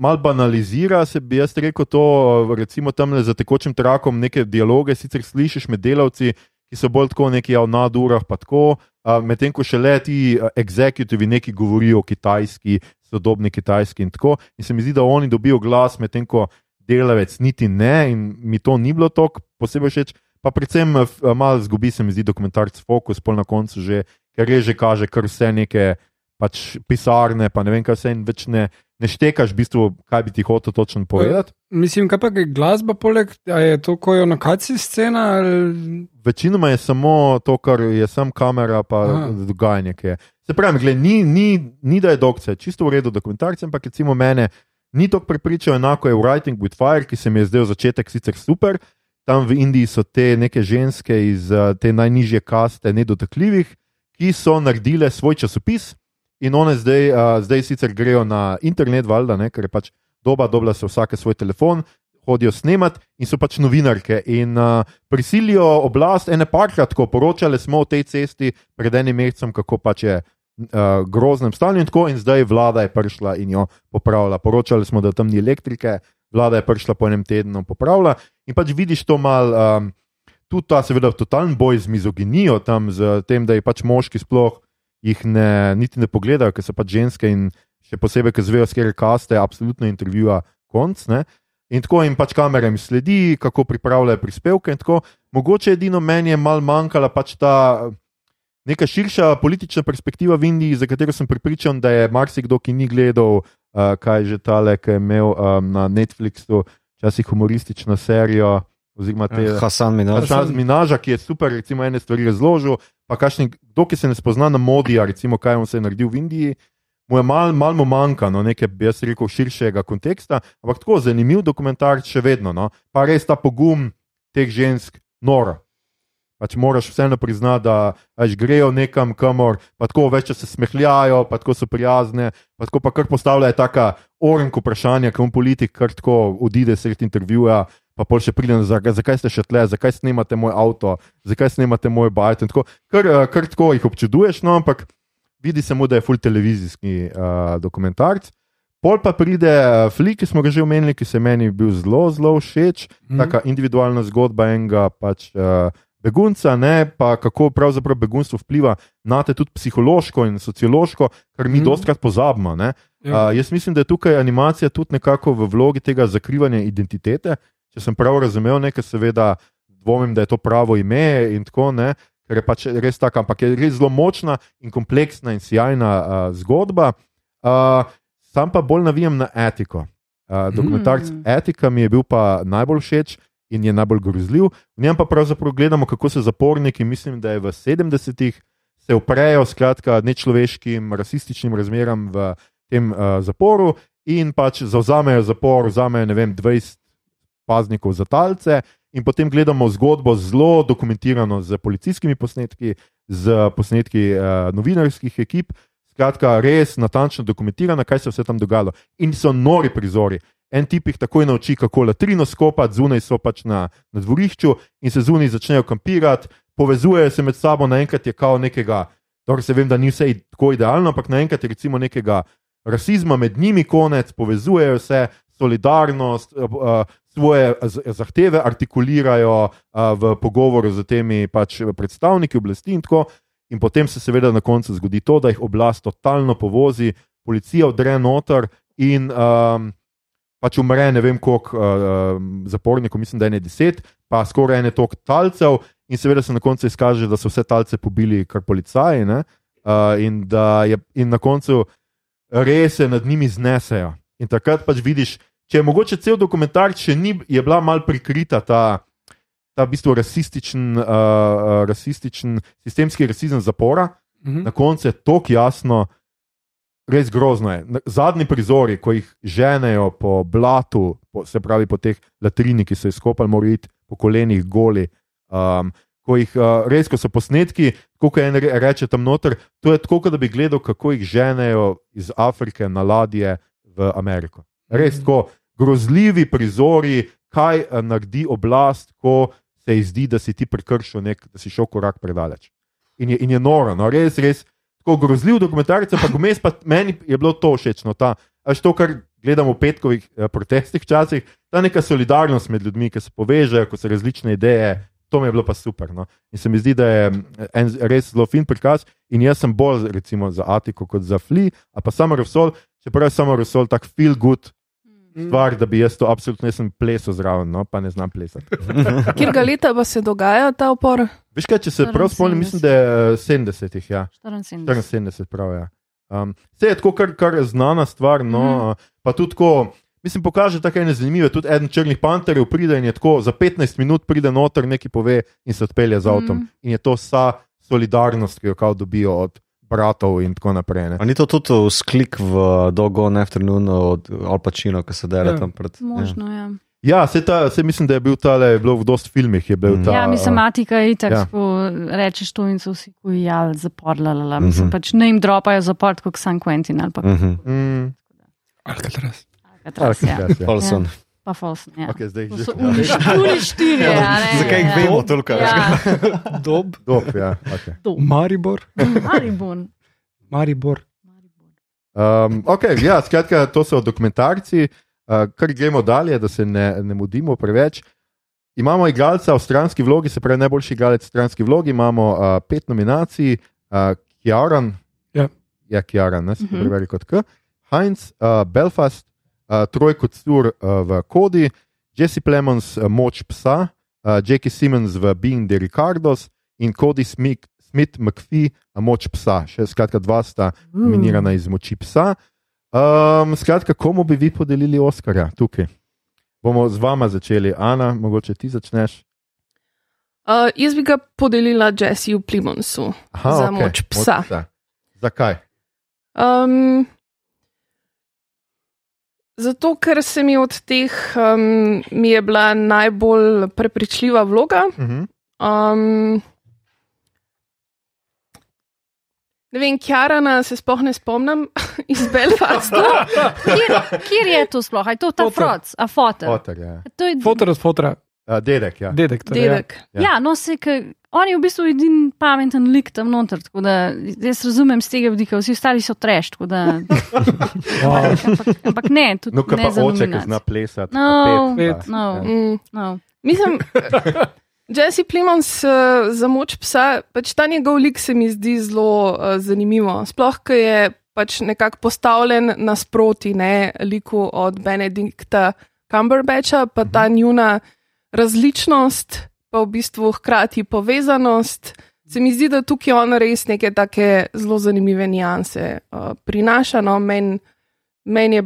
malo banalizira, se bi jaz rekel, to, recimo tam za tekočim trakom, neke dialoge sicer slišiš med delavci, ki so bolj tako neki ja, v nadurah, pa tako, medtem ko še le ti executivi neki govorijo o kitajski, sodobni kitajski in tako. In se mi zdi, da oni dobijo glas, medtem ko delavec niti ne, in mi to ni bilo tako posebej všeč. Pa predvsem malo zgubi se mi zdi dokumentarc Focus, pol na koncu že, ker res že kaže kar vse neke pač pisarne, pa ne vem, kaj vse in več ne, ne štekaš, v bistvu, kaj bi ti hotel točno povedati. Mislim, kaj pa je glasba poleg, a je to kojo na kaci scena? Ali... Večinoma je samo to, kar je sam kamera, pa Aha. dogajanje, ki je. Se pravi, gled, ni, ni, ni da je dokce, čisto v redu dokumentarce, ampak recimo mene ni to prepričal, enako je Writing with Fire, ki se mi je zdel začetek sicer super. Tam v Indiji so te neke ženske iz uh, te najnižje kaste, nedotakljivih, ki so naredile svoj časopis in one zdaj, uh, zdaj sicer grejo na internet, valjda, ne, ker je pač doba, dobila se vsake svoj telefon, hodijo snemat in so pač novinarke. In uh, prisilijo oblast, ene parkrat, ko poročali smo o tej cesti pred enim mesecem, kako pač je uh, groznem stanju in tako, in zdaj vlada je prišla in jo popravila. Poročali smo, da tam ni elektrike, vlada je prišla po enem tednu popravila in pač vidiš to mal. Um, Tudi ta, seveda, totalen boj z mizoginijo, tam z tem, da je pač moški sploh jih ne, niti ne pogledajo, ker so pač ženske in še posebej, ker zvejo, skere kaste, absolutno intervjuja konc. Ne? In tako jim pač kamera jim sledi, kako pripravljajo prispevke. Mogoče edino meni je mal manjkala pač ta neka širša politična perspektiva v Indiji, za katero sem pripričan, da je marsikdo, ki ni gledal, uh, kaj je že tale, ki je imel um, na Netflixu, včasih humoristično serijo. Oziroma, te, Hasan Minaj. Čas Minaža, ki je super, recimo, ene stvari razložil, pa kakšni, kdo, ki se ne spozna na modija, recimo, kaj on se je naredil v Indiji, mu je malo mal mu manjka, no, nekaj, bi jaz rekel, širšega konteksta, ampak tako zanimiv dokumentarc še vedno, no, pa res ta pogum teh žensk, nora. Pač moraš vseeno priznati, da až grejo nekam, kamor, pa tako več se smehljajo, pa tako so prijazne, pa tako pa kar postavljajo taka orenk vprašanja, kam politik kar tako odide sredi intervjuja, pa pol še pride nazaj, zakaj ste še tle, zakaj snemate moj avto, zakaj snemate moj bajt. tako. Kar, eh, kar tako jih občuduješ, no, ampak vidi se mu, da je full televizijski uh, dokumentarc. Pol pa pride uh, Flik, ki smo ga že omenili, ki se meni bil zelo, zelo všeč, Mhm. taka individualna zgodba enega pač. Uh, Begunca, ne, pa kako pravzaprav begunstvo vpliva na te tudi psihološko in sociološko, kar mi mm. dostkrat pozabimo. Ja. Uh, jaz mislim, da je tukaj animacija tudi nekako v vlogi tega zakrivanja identitete. Če sem prav razumel, nekaj seveda dvomim, da je to pravo ime in tako ne, ker je pač res tako, ampak je res zelo močna in kompleksna in sjajna uh, zgodba. Uh, sam pa bolj navijam na etiko. Uh, dokumentarc Mm. Etika mi je bil pa najbolj všeč in je najbolj grozljiv. V njem pa pravzaprav gledamo, kako se zaporniki, mislim, da je v 70-ih, se uprejo skratka nečloveškim, rasističnim razmeram v tem uh, zaporu in pač zauzamejo zapor, vzamejo ne vem, 20 paznikov za talce. In potem gledamo zgodbo zelo dokumentirano z policijskimi posnetki, z posnetki uh, novinarskih ekip. Skratka, res natančno dokumentirano, kaj se vse tam dogajalo. In so nori prizori. En tip jih takoj nauči, kako latrino skopati, zunaj so pač na, na dvorišču in se zunaj začnejo kampirati, povezujejo se med sabo, naenkrat je kao nekega, torej se vem, da ni vse tako idealno, ampak naenkrat je recimo nekega rasizma med njimi konec, povezujejo se, solidarnost, uh, svoje zahteve artikulirajo uh, v pogovoru z temi pač predstavniki oblasti in tako. In potem se seveda na koncu zgodi to, da jih oblast totalno povozi, policija vdre noter in um, pač umre ne vem koliko uh, zapornikov, mislim, da je ne deset, pa skoraj ene tok talcev, in seveda se na koncu izkaže, da so vse talce pobili kar policaji, ne? uh, in da je in na koncu res se nad njimi znesejo. In takrat pač vidiš, če je mogoče cel dokumentarc, še ni, je bila mal prikrita ta. Ta v bistvu rasističen, uh, uh, rasističen, sistemski rasizem zapora, Mhm. na koncu je tako jasno, res grozno je. Zadnji prizori, ko jih ženejo po blatu, po, se pravi po teh latrinih, ki so jih skopali, morajo iti po kolenih goli. Um, ko jih uh, res, ko so posnetki, kot en re- reče tam noter, to je tako, da bi gledal, kako jih ženejo iz Afrike na ladje v Ameriko. Res Mhm. tako grozljivi prizori, kaj uh, naredi oblast, ko se ji zdi, da si ti prekršil nek, da si šel korak predaleč. In je, in je noro, no, res, res. Tako grozljiv dokumentarec, ampak vmes pa meni je bilo to všeč. No, ta, až to, kar gledamo v petkovih eh, protestih, včasih, ta neka solidarnost med ljudmi, ki se povežejo, ko so različne ideje, to mi je bilo pa super. No. In se mi zdi, da je mm, en res zelo fin prikaz. In jaz sem bolj recimo, za Atiko kot za Fli, a pa samo Rusol, čeprav je samo Rusol tak feel good. Stvar, da bi jaz to absolutno nisem plesal zraven, no, pa ne znam plesati. Kjer ga leta pa se dogaja ta upor? Veš kaj, če se prav spomnim, mislim, da je eh, 70-ih, ja. 74. 74, prav. Ja. Um, vse je tako, kar, kar znana stvar. No, Mhm. mm. Pa tudi tako, mislim, pokaže tako ene zanimive. Tudi eden črnih panterjev pride in je tako za 15 minut pride noter, nekaj pove in se odpelje z avtom. Mhm. Mm. In je to vsa solidarnost, ki jo kao dobijo od bratov in tako naprej. Ne. A ni to tudi sklik v Doggone Afternoon od Al Pacino, ki se dela Ja. tam pred. Možno, ja. Ja, se, ta, se mislim, da je bil tale, je bilo v dosti filmih. Je bil Mm. ta, Ja, mislim, matika je itak, ja. ja. rečeš to in so vsi kujali, zaporlala. Mislim, Mhm. pač ne jim dropajo zaport kot San Quentin ali pa Mhm. mm, Alcatraz. Alcatraz. Ja. Alcatraz, ja. Pa Folsom, ja. Okay, zdaj že- so uni štiri, a ne. Zakaj jih ja. vemo toliko? Ja, Dob, Dob, ja, okay. Maribor. Maribor. Maribor. Um, okay, ja, skratka, to so dokumentarci, uh, kar gremo dalje, da se ne, ne mudimo preveč. Imamo igralca v stranski vlogi, se pravi najboljši igralec v stranski vlogi. Imamo uh, pet nominacij, uh, Kjaran, Ja. ja, Kjaran, ne se Mhm. preveri kot K, Heinz, uh, Belfast, uh, Troj kot Sur uh, v Kodi, Jesse Plemons, uh, Moč psa, uh, Jackie Simmons v Being the Ricardos in Cody Smith, Smith McPhee, Moč psa. Še skratka, dva sta nominirana iz moči psa. Um, skratka, komu bi vi podelili Oskarja tukaj? Bomo z vama začeli, Ana, mogoče ti začneš. Uh, jaz bi ga podelila Jessiju Plimonsu. Aha, Za okej, moč psa. Zakaj? Um, zato, ker se mi od teh um, mi je bila najbolj prepričljiva vloga. Uh -huh. Um, ne vem, Kjarana se sploh ne spomnim iz Belfasta. Kjer, kjer je to sploh? A je to ta Foter. froc, a fotor? Oter, ja. To je, Fotor od fotora, Uh, dedek, ja. dedek. Torej, ja. Dedek. Ja. ja, no, se, ke, on je v bistvu edini pameten lik tam noter, tako da jaz razumem z tega vidika, vsi ostali so treš, tako da. Wow. ampak, ampak ne, tudi No, ne za oče, ki zna plesati. No, pet, no. ja. Mm. No. Mislim, Jesse Plimons uh, za moč psa, pač ta njegov lik se mi zdi zelo uh, zanimivo. Sploh, ker je pač nekako postavljen nasproti ne, liku od Benedikta Cumberbatcha, pa ta njuna različnost, pa v bistvu hkrati povezanost. Se mi zdi, da tukaj on res neke take zelo zanimive nianse uh, prinaša. No, Meni men je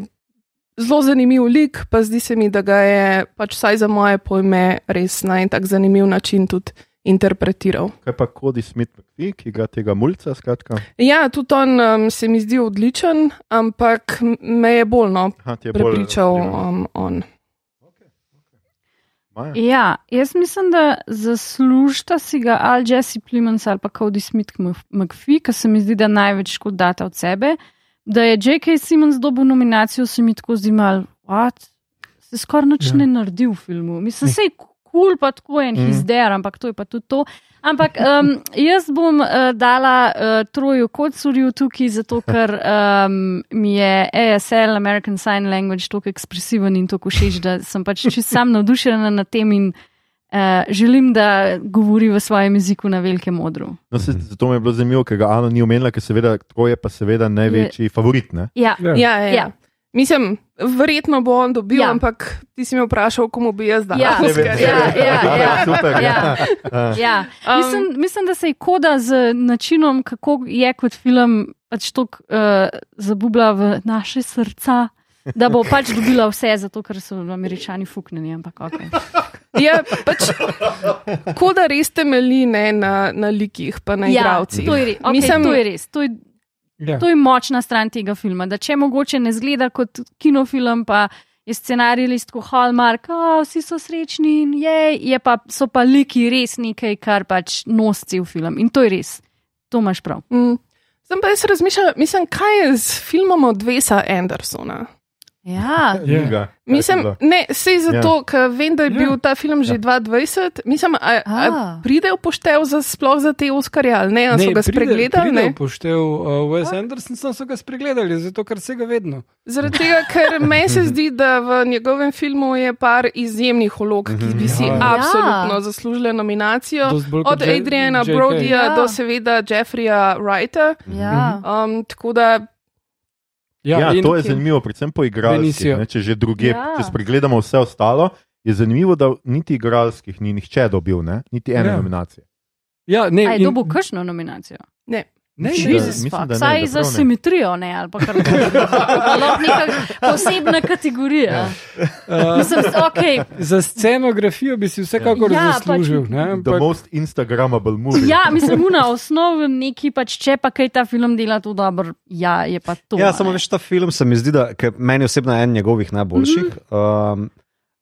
zelo zanimiv lik, pa zdi se mi, da ga je pač vsaj za moje pojme res na en tak zanimiv način tudi interpretiral. Kaj pa Cody Smith, McPhee, ki ga tega mulca, skratka. Ja, tudi on um, se mi zdi odličen, ampak me je bolj no, Aha, je bolj prepričal zanimivo. um, on. Maja? Ja, jaz mislim, da zaslužita si ga ali Jesse Plimons ali pa Cody Smith Mc- McPhee, ki se mi zdi, da največ škod data od sebe. Da je J.K. Simmons dobil nominacijo, se mi tako zdi mal, what? Se skoraj nič Ja. ne naredi v filmu. Mislim, se je kul, cool, pa tako en Mm. hizder, ampak to je pa tudi to. Ampak um, jaz bom uh, dala uh, troju kocurju tukaj, zato ker um, mi je ASL, American Sign Language, tako ekspresiven in tako všeč, da sem pač čisto sam navdušena nad tem in uh, želim, da govori v svojem jeziku na velikem modru. No, se, zato mi je bilo zanimivo, ker ga Ana ni omenila, ker seveda, je pa seveda največji je... favorit. Ne? Ja, Ja. Ja, ja. Ja. Mislim, verjetno bo on dobil, ja. Ampak ti si me vprašal, komu bi jaz dal. Ja. Ja, ja, ja. Super, ja. Ja. ja. Um, mislim, mislim, da se je koda z načinom, kako je kot film, pač tako uh, zabubla v naše srca, da bo pač dobila vse, zato ker so američani fuknjeni. Ampak ok. Ja, pač, kot da res temelji ne, na, na likih, pa na Ja, igravcih. to je, re- okay, Mislim- to je res. To je, Ja. to je močna stran tega filma. Da če mogoče ne zgleda kot kinofilm, pa je scenarij list kot Hallmark, oh, vsi so srečni in je, je pa, so pa liki res nekaj, kar pač nosi v film. In to je res. To imaš prav. Mm. Sem pa jaz razmišljal, mislim, kaj je z filmom od Vesa Andersona. Ja, Knjiga. Kaj je Mislim, bilo? ne, sej zato, ja. ker vem, da je Ja. bil ta film že Ja. 2020. Mislim, a, a A. pride v poštev za, sploh za te Oskarje ali ne, a so ga spregledali. Ne, Ne? upoštev uh, Wes Anderson, sem so ga spregledali, zato ker se ga vedno. Zaradi tega, ker meni se zdi, da v njegovem filmu je par izjemnih vlog, ki bi si Ja. absolutno zaslužile nominacijo. Od Adriana. Brodyja Ja. do seveda Jeffreya Wrighta. ja. Um, tako da Ja, ja to je zanimivo, predvsem po igralskih. Ne, Če že druge, Ja. če spregledamo vse ostalo, je zanimivo, da niti igralskih ni nihče dobil, ne? niti ene Ja. ja. nominacije. Ja, ne, A je in- dobil kakšno nominacijo? ne. Ne, Jezus, ne, Vsaj za ne. simetrijo, ne, ali pa kar neka posebna kategorija. Uh, Mislim, ok, za scenografijo bi si vsekakor Ja, ja, pač- zaslužil. Ne, The ampak, most Instagrammable movie. ja, mislim, na osnovi neki pač, če pa kaj ta film dela to dobro, ja, je pa to. Ja, samo ne. veš, ta film se mi zdi, da ker meni osebno je en njegovih najboljših. Mm -hmm. um,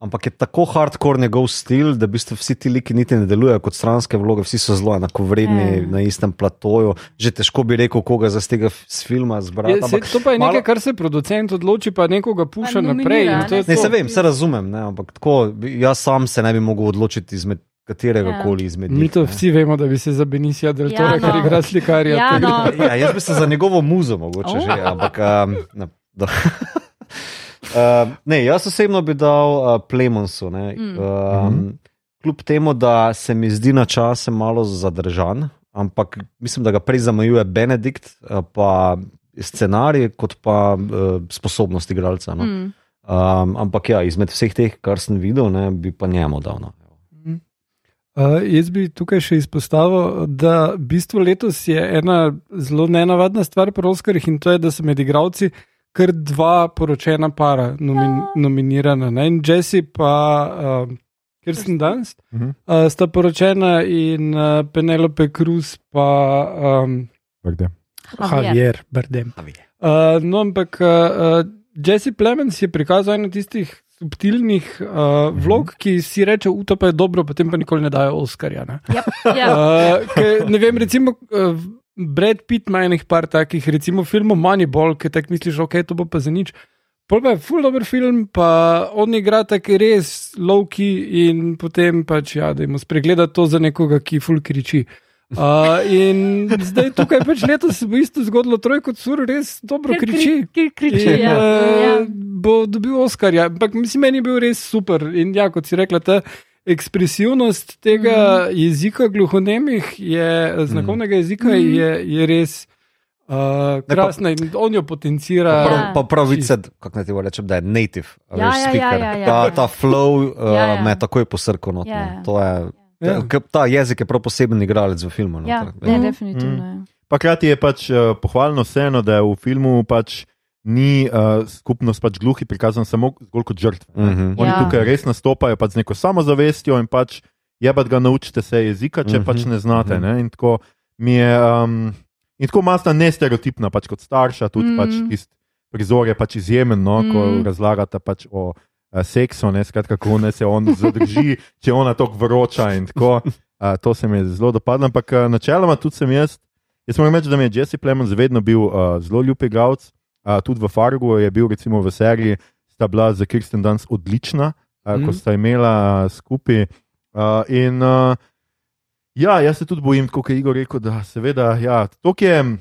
ampak je tako hardcore njegov stil, da v bistvu vsi ti liki niti ne delujejo kot stranske vloge, vsi so zelo enakovredni Ja. na istem platoju. Že težko bi rekel, koga za tega filma zbrati. je, se, ampak to pa je malo- nekaj, kar se producent odloči, pa nekoga puša Pa naprej. in to je ne. Ne, to. se vem, se razumem, ne, ampak tako, jaz sam se ne bi mogel odločiti izmed katerega Ja. koli izmed Mi njih. to ne. vsi vemo, da bi se za Benicija del Ja, Tore, no. kar igra slikarja. Ja, no. Ja, jaz bi se za njegovo muzo mogoče Oh. že, ampak. Um, ne. Uh, ne, jaz osebno bi dal uh, Plemonsu. Ne, Mm. um, kljub temu, da se mi zdi na čase malo zadržan, ampak mislim, da ga prej zamejuje Benedikt, uh, pa scenarij, kot pa uh, sposobnost igralca. No. Mm. Um, ampak ja, izmed vseh teh, kar sem videl, ne, bi pa njemu dal. No. Uh, jaz bi tukaj še izpostavil, da v bistvu letos je ena zelo nenavadna stvar pri Oscarjih in to je, da so med igravci kar dva poročena para nomin, Ja. nominirana. Ne? In Jesse pa uh, Kirsten Dunst Mhm. uh, sta poročena in uh, Penelope Cruz pa um, Pardon. Javier Bardem. Uh, no, ampak uh, Jesse Plemens je prikazal eno tistih subtilnih uh, vlog, ki si reče, uto pa je dobro, potem pa nikoli ne dajo Oscarja. Ne? Ja, ja. Uh, ke, ne vem, recimo. Uh, Brad Pitt ima enih par takih, recimo filmov Moneyball, ki tako misliš, ok, to bo pa za nič. Pol pa je full dober film, pa on igra tako res lowki in potem pač, ja, da jim spregleda to za nekoga, ki full kriči. Uh, in zdaj tukaj pač letos se bo isto zgodilo, trojko sur res dobro Ker kriči. Ki kriči, In, ja. uh, ja. bo dobil Oscarja. Ampak mislim, meni je bil res super. In ja, kot si rekla, ta ekspresivnost tega mm. jezika gluhonemih, je, znakovnega jezika, Mhm. mm. je, je res uh, krasna in on jo potencira. Ja. Prav, pa pravice, kako naj ti rečem, da je native, Ja, veš, ja, speaker. ja, ja, ja. Ta, ta flow uh, Ja, ja. me je takoj posrkal. not, Ja, ja. To je, Ja. ta, ta jezik je prav poseben igralec v filmu. no, Ja, noter. ne, Mhm. definitivno. Ja. Pa krati je pač uh, pohvalno vseeno, da je v filmu pač ni uh, skupnost pač gluhi prikazan samo zgolj kot žrtve. ne. Mhm. Oni Ja. tukaj res nastopajo pač z neko samozavestjo in pač jebat ga naučite se jezika, če Mhm, pač ne znate. mhm. Ne? In tako mi je. Um, in tako masta nestereotipna, pač kot starša, tudi mm. pač tist prizor je pač izjemen, no, ko Mhm. razlagate pač o uh, seksu, ne, skratka, kako ne se on zadrži, če ona tako vroča in tako. Uh, to se mi je zelo dopadlo, ampak uh, načeloma tudi sem jaz. Jaz moram reči, da mi je Jesse Plemons vedno bil uh, zelo ljub igralec. Uh, tudi v Fargu je bil, recimo v seriji, sta bila za Kirsten Dunst odlična, uh, mm. ko Mhm. sta imela skupaj. Uh, in uh, ja, jaz se tudi bojim, kot je Igor rekel, da seveda, ja, to je.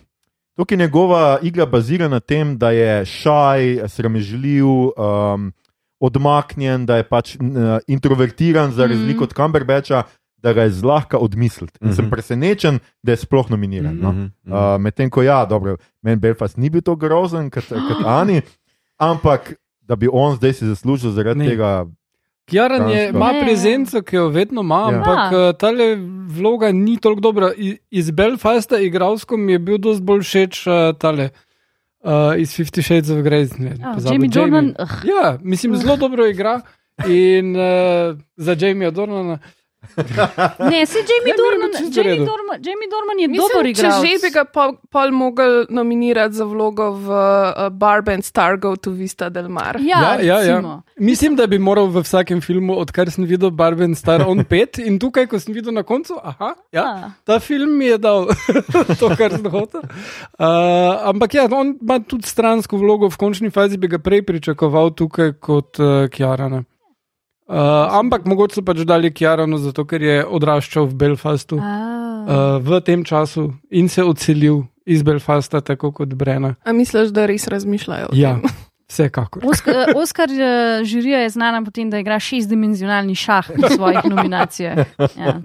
Tukaj je njegova igra bazirana na tem, da je šaj, sramežljiv, um, odmaknjen, da je pač uh, introvertiran, za Mhm. razliko od Cumberbatcha, da ga je zlahka odmisliti. In sem Mhm. presenečen, da je sploh nominiran. No? Mhm, mhm. Uh, Medtem ko ja, dobro, meni Belfast ni bil tako grozen kot, kot Ani, ampak da bi on zdaj si zaslužil zaradi Ne. tega. Kjaran je, ima prezenco, ki jo vedno ima, Ja. ampak Ja. uh, ta vloga ni toliko dobra. Iz Belfasta, igralsko mi je bil dosti bolj všeč uh, tale. Uh, iz Fifty Shades of Grey. ne, Ja, pozabil, Jamie Jordan, uh, Ja, mislim, zelo dobro igra. In uh, za Jamie Dornana. ne, se Jamie Ja, Dorman, Jamie. Dorman, Jamie Dorman je Mislim, dober če igralec. že bi ga pol, pol mogel nominirati za vlogo v uh, Barb and Stargo to Vista del Mar. Ja, ja, ja. recimo. Mislim, da bi moral v vsakem filmu, odkar sem videl Barben Star on pet in tukaj, ko sem videl na koncu, aha, ja, Ja. ta film mi je dal to, kar sem hotel. Uh, ampak ja, on ima tudi stransko vlogo, v končni fazi bi ga prej pričakoval tukaj kot uh, Kjarana. Uh, ampak mogoče so pač dali Kjaranu, zato ker je odraščal v Belfastu A. uh, v tem času in se odselil iz Belfasta, tako kot Brena. A misliš, da res razmišljajo? o Ja, tem? vsekakor. Oskar, eh, Oskar žirija je znana po tem, da igra šestdimenzionalni šah v svojih nominacijah. Ja.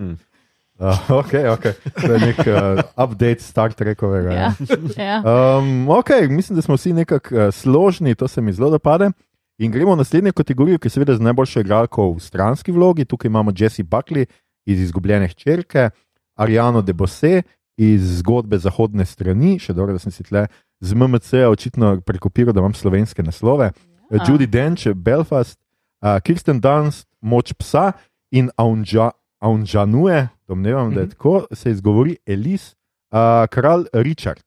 Uh, ok, ok. To je nek uh, update Star Trekovega. Ja. Ja. Ja. Um, ok, mislim, da smo vsi nekako uh, složni, to se mi zelo dopade. In gremo v naslednjo kategorijo, ki je seveda z najboljšo igralko v stranski vlogi. Tukaj imamo Jessie Buckley iz Izgubljene hčerke, Ariano de Bosse iz zgodbe zahodne strani, še dobro, da sem si tle z MMC očitno prekopiral, da imam slovenske naslove. Ja. Judy Dench, Belfast, uh, Kirsten Dunst, Moč psa in Aunja, Aunjanue, domnevam, da je Mhm. tako, se izgovori Elis, uh, kralj Richard.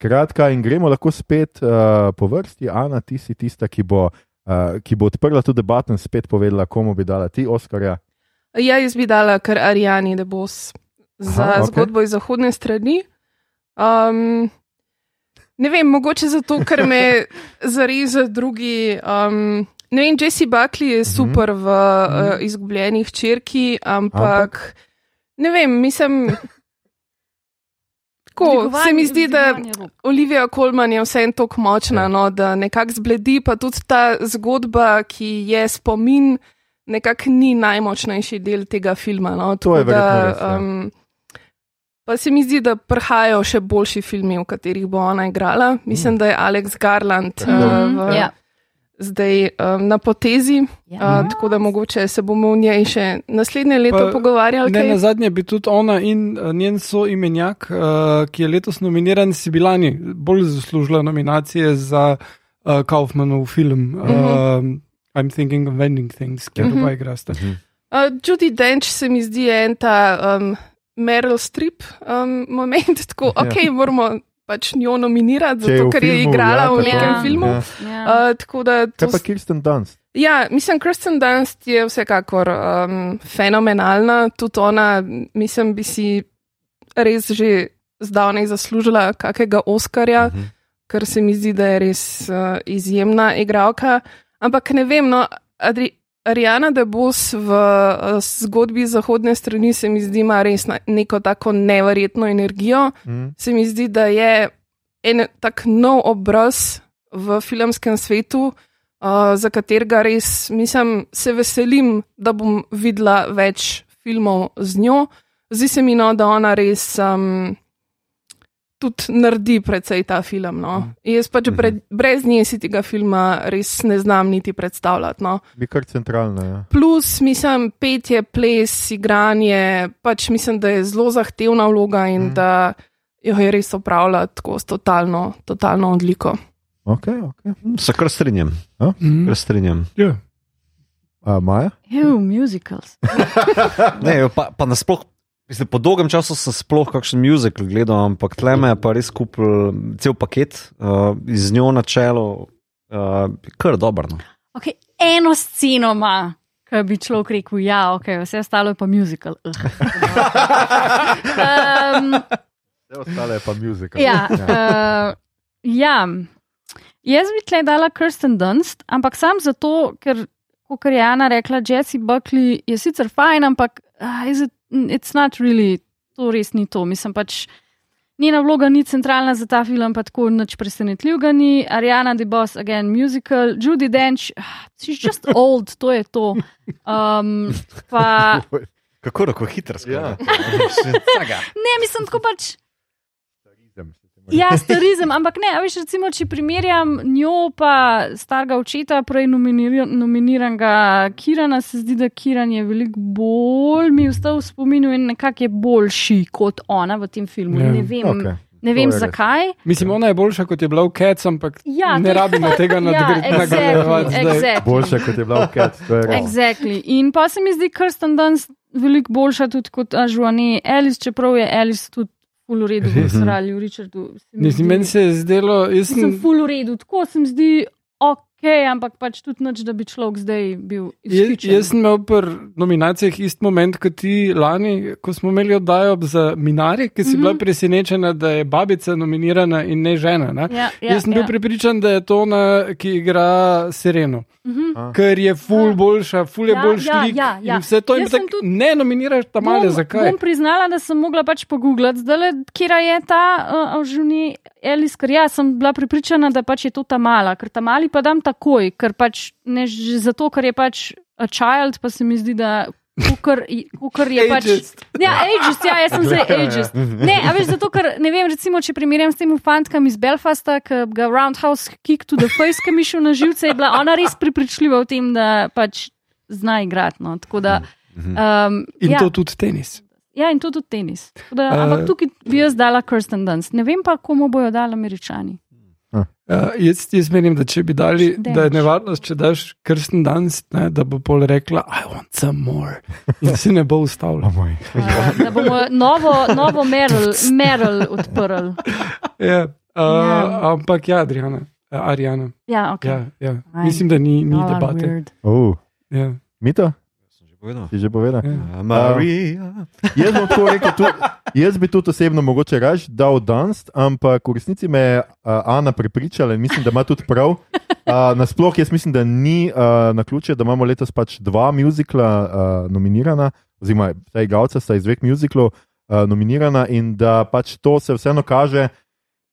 Skratka, in gremo lahko spet uh, po vrsti. Ana, ti si tista, ki bo, uh, ki bo odprla to debato in spet povedala, komu bi dala ti Oskarja. Ja, jaz bi dala kar Arijani, da bo za Aha, okay. zgodbo iz zahodne strani. Um, ne vem, mogoče zato, ker me zares drugi. Um, ne vem, Jesse Buckley je super v uh, izgubljenih črki, ampak ne vem, mislim. Tako, se mi zdi, da. Olivija Kolman je vseeno tako močna, Ja. no, da nekako zbledi, pa tudi ta zgodba, ki je spomin, nekako ni najmočnejši del tega filma. No, To je verjetno res, ja. um, Pa se mi zdi, da prihajajo še boljši filmi, v katerih bo ona igrala. Mislim, da je Alex Garland uh, v, Ja. Zdaj um, na potezi, Ja. uh, tako da mogoče se bomo o njej še naslednje leto Pa pogovarjali. Ne, kaj. na zadnje bi tudi ona in uh, njen soimenjak, uh, ki je letos nominiran, Sibilani, bolj zaslužila nominacije za uh, Kaufmanov film. Uh, Mhm. I'm thinking of vending things, kjer Mhm. oba igrasta. Uh, Judy Dench se mi zdi en ta um, Meryl Streep um, moment, tako Ja. ja. ok, moramo pač njo nominirati, zato ker je filmu, igrala ja, v nekem Ja. filmu. Ja. Uh, tako da to, Kaj pa Kirsten Dunst? ja, mislim, Kirsten Dunst je vsekakor um, fenomenalna, tudi ona, mislim, bi si res že zdavnaj zaslužila kakega Oskarja, Mhm. ker se mi zdi, da je res uh, izjemna igralka. Ampak ne vem, no, Adri, Ariana DeBose v uh, zgodbi zahodne strani se mi zdi ima res neko tako neverjetno energijo. Mm. Se mi zdi, da je en tak nov obraz v filmskem svetu, uh, za katerega res mislim, se veselim, da bom videla več filmov z njo. Zdi se mi, no, da ona res. Um, Tudi naredi precej ta film. No. Jaz pač bre, brez nje si tega filma res ne znam niti predstavljati. No. Bi kar centralna. Ja. Plus, mislim, petje, ples, igranje, pač mislim, da je zelo zahtevna vloga in Mhm. mm. da jo je res opravljala tako s totalno, totalno odliko. Okay, okay. Se kar strinjam. Mm. Kar strinjam. Ja. A, Maja? Ew, musicals. Ne, pa, pa nasploh, mislim, po dolgem času sem sploh kakšen muzikal gledal, ampak tle me je pa res kupil cel paket uh, iz njo na čelo, uh, kar dobro. No. Okay, eno sceno ima, ki bi človek rekel, ja, okay, vse ostalo je pa musical. Ugh. um, Vse ostale je pa muzika. ja, uh, ja, jaz bi tle dala Kirsten Dunst, ampak sam zato, ker, kot je Jana rekla, Jesse Buckley je sicer fajn, ampak uh, is it, it's not really, to res ni to. Mislim pač. Njena vloga ni centralna za ta film, pa tako nič presenetljivega ni. Ariana DeBoss, again, musical, Judy Dench, ah, she's just old, to je to. Um, pa, Kako lahko hitro Ja. skoro? ne, mislim, tako pač. Ja, starizem, ampak ne, a veš, recimo, če primerjam njo pa starega očeta, prej nominir, nominiranega Kirana, se zdi, da Kiran je veliko bolj mi vstal v spominu in nekako je boljši kot ona v tem filmu. Ja. Ne vem, Okay. ne vem je zakaj. Mislim, ona je boljša kot je bila v Cats, ampak Ja, ne je- rabimo tega Ja, nadgraditi. exactly, exactly. Boljše kot je bila v Cat, to je res. Exactly. In pa se mi zdi Kirsten Dunst veliko boljša tudi kot Ažuani Alice, čeprav je Alice tudi full v redu v Australiji, v Richardu. se mi Mislim, zdi- meni se je zdelo, jaz sem sem, full v redu, tako se mi zdi ok, ampak pač tudi nič, da bi človek zdaj bil jaz, izključen. jaz sem imel pri nominacijah isti moment kot ti lani, ko smo imeli oddajo za Minari, ki si mm -hmm. bila presenečena, da je babica nominirana in ne žena. Ne? Ja, ja, Jaz sem bil ja. prepričan, da je to ona, ki igra Sireno, Mhm. ker je ful Ja. boljša, ful je Ja, boljši ja, lik ja, ja. in vse to. In tako, tudi- ne nominiraš tam Bom- zakaj? Bom priznala, da sem mogla pač pogooglati, zdaj, kje je ta uh, žuni Elis, ker jaz sem bila pripričana, da pač je to ta mala, ker ta mali pa dam takoj, ker pač ne že zato, ker je pač a child, pa se mi zdi, da. Kukor, kukor je pač. Ageist. Ja, ageist, ja, jaz sem zdaj ageist. Ne, a veš, zato, ker ne vem, recimo, če primerjam s tem fantom iz Belfasta, ki ga Roundhouse kick to the face, ki mi šel na živce, je bila ona res pripričljiva v tem, da pač zna igrati. No. Tako da. Um, In ja. to tudi tenis. Ja, in to tudi tenis. Da, ampak tukaj bi jaz dala Kirsten Dunst. Ne vem pa, komu bojo dali američani. Uh, jaz, jaz menim, da če bi dali, Damage. da je nevarnost, če daš krsten danes, ne, da bo pol rekla, I want some more. In se ne bo ustavila. Oh. Uh, da bomo novo, novo Meryl, Meryl odprli. Ja, uh, Ja. Ampak ja, Adriana, uh, Arijana. Ja, okay. Ja, ja. Mislim, da ni, ni Oh, debate. Oh. Ja. Mito, povedal. si že povedal? Ja. Uh, Marija. Jaz, bom rekel, tu, jaz bi tudi osebno mogoče raž dal Dunst, ampak v resnici me je uh, Ana prepričala in mislim, da ima tudi prav. Uh, nasploh jaz mislim, da ni uh, na ključe, da imamo letos pač dva muzikla uh, nominirana, oziroma ta igralca sta iz dveh muziklov uh, nominirana in da pač to se vseeno kaže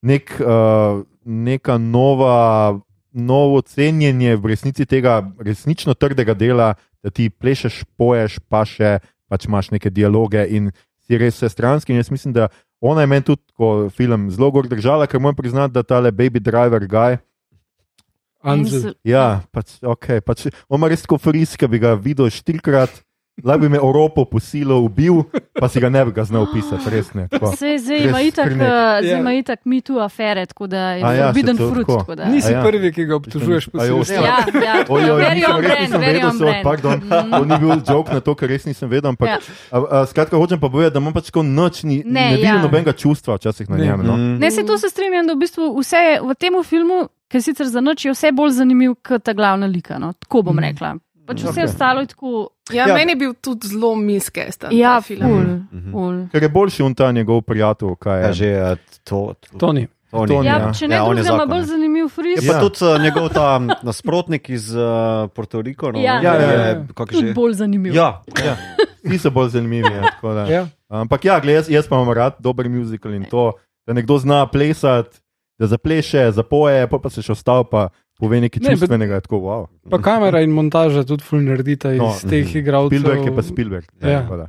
nek, uh, neka nova. Novo cenjenje v resnici tega resnično trdega dela, da ti plešeš, poješ, pa še pač imaš neke dialoge in si res vsestranski. In jaz mislim, da ona je meni tudi ko film zelo gor držala, ker moram priznati, da tale baby driver guy. Ansel. Ja, pač, okay, pač, on ima res tako frisk, bi ga videl štirikrat. Lahko bi me Evropo posilo, ubil, pa si ga ne bi ga znal opisati, res ne. tako. Se zdaj ima itak, krnek. eh, Ja. itak mi tu afere, tako da je ja, to fruit. tako. tako da- Nisi A ja. prvi, ki ga obtožuješ jo, posilstva. Ja, ja, Oj, oj, very nisem, on res nisem vedel, so, pardon, Mhm. to ni bil jok na to, ker res nisem vedel. Ampak, Ja. a, a, skratka, hočem pa povedati, da imam pač tako noč, ni, Ne, ne, vidim ja. nobenega čustva včasih na njem. No. Mm. Ne, se to se strinjam, da v bistvu vse v tem filmu, ki sicer za noč je vse bolj zanimiv kot ta glavna lika. No? Tako bom rekla. Pač vse Okej. ostalo je tako. Ja, Ja. ja, meni je bil tudi zelo miskest. Ja, film. ful, Mhm. ful. Ker je boljši on ta njegov prijatelj, kaj je. Ja, že eh, to. to Toni. Toni. Toni, Ja, ja. če ne Ja, on je drugega, ima bolj ja. zanimiv fris. Je pa Ja. tudi uh, njegov ta nasprotnik iz uh, Puerto Rika. No, Ja. Ja, ja, je- ja. kako Tudi že? bolj zanimiv. Ja, Ja. Ti so bolj zanimivi. Ja, tako da. Ja. Ampak ja, gled, jaz, jaz pa imam rad dober muzikal in to, da nekdo zna plesati, da zapleše, zapoje, pa, pa se še ostal pa pove nekaj Ne, čustvenega. je Tako, wow. Pa kamera in montaža tudi ful naredita iz No, teh igralcev. Spielberg je pa Spielberg. Ja. tako da.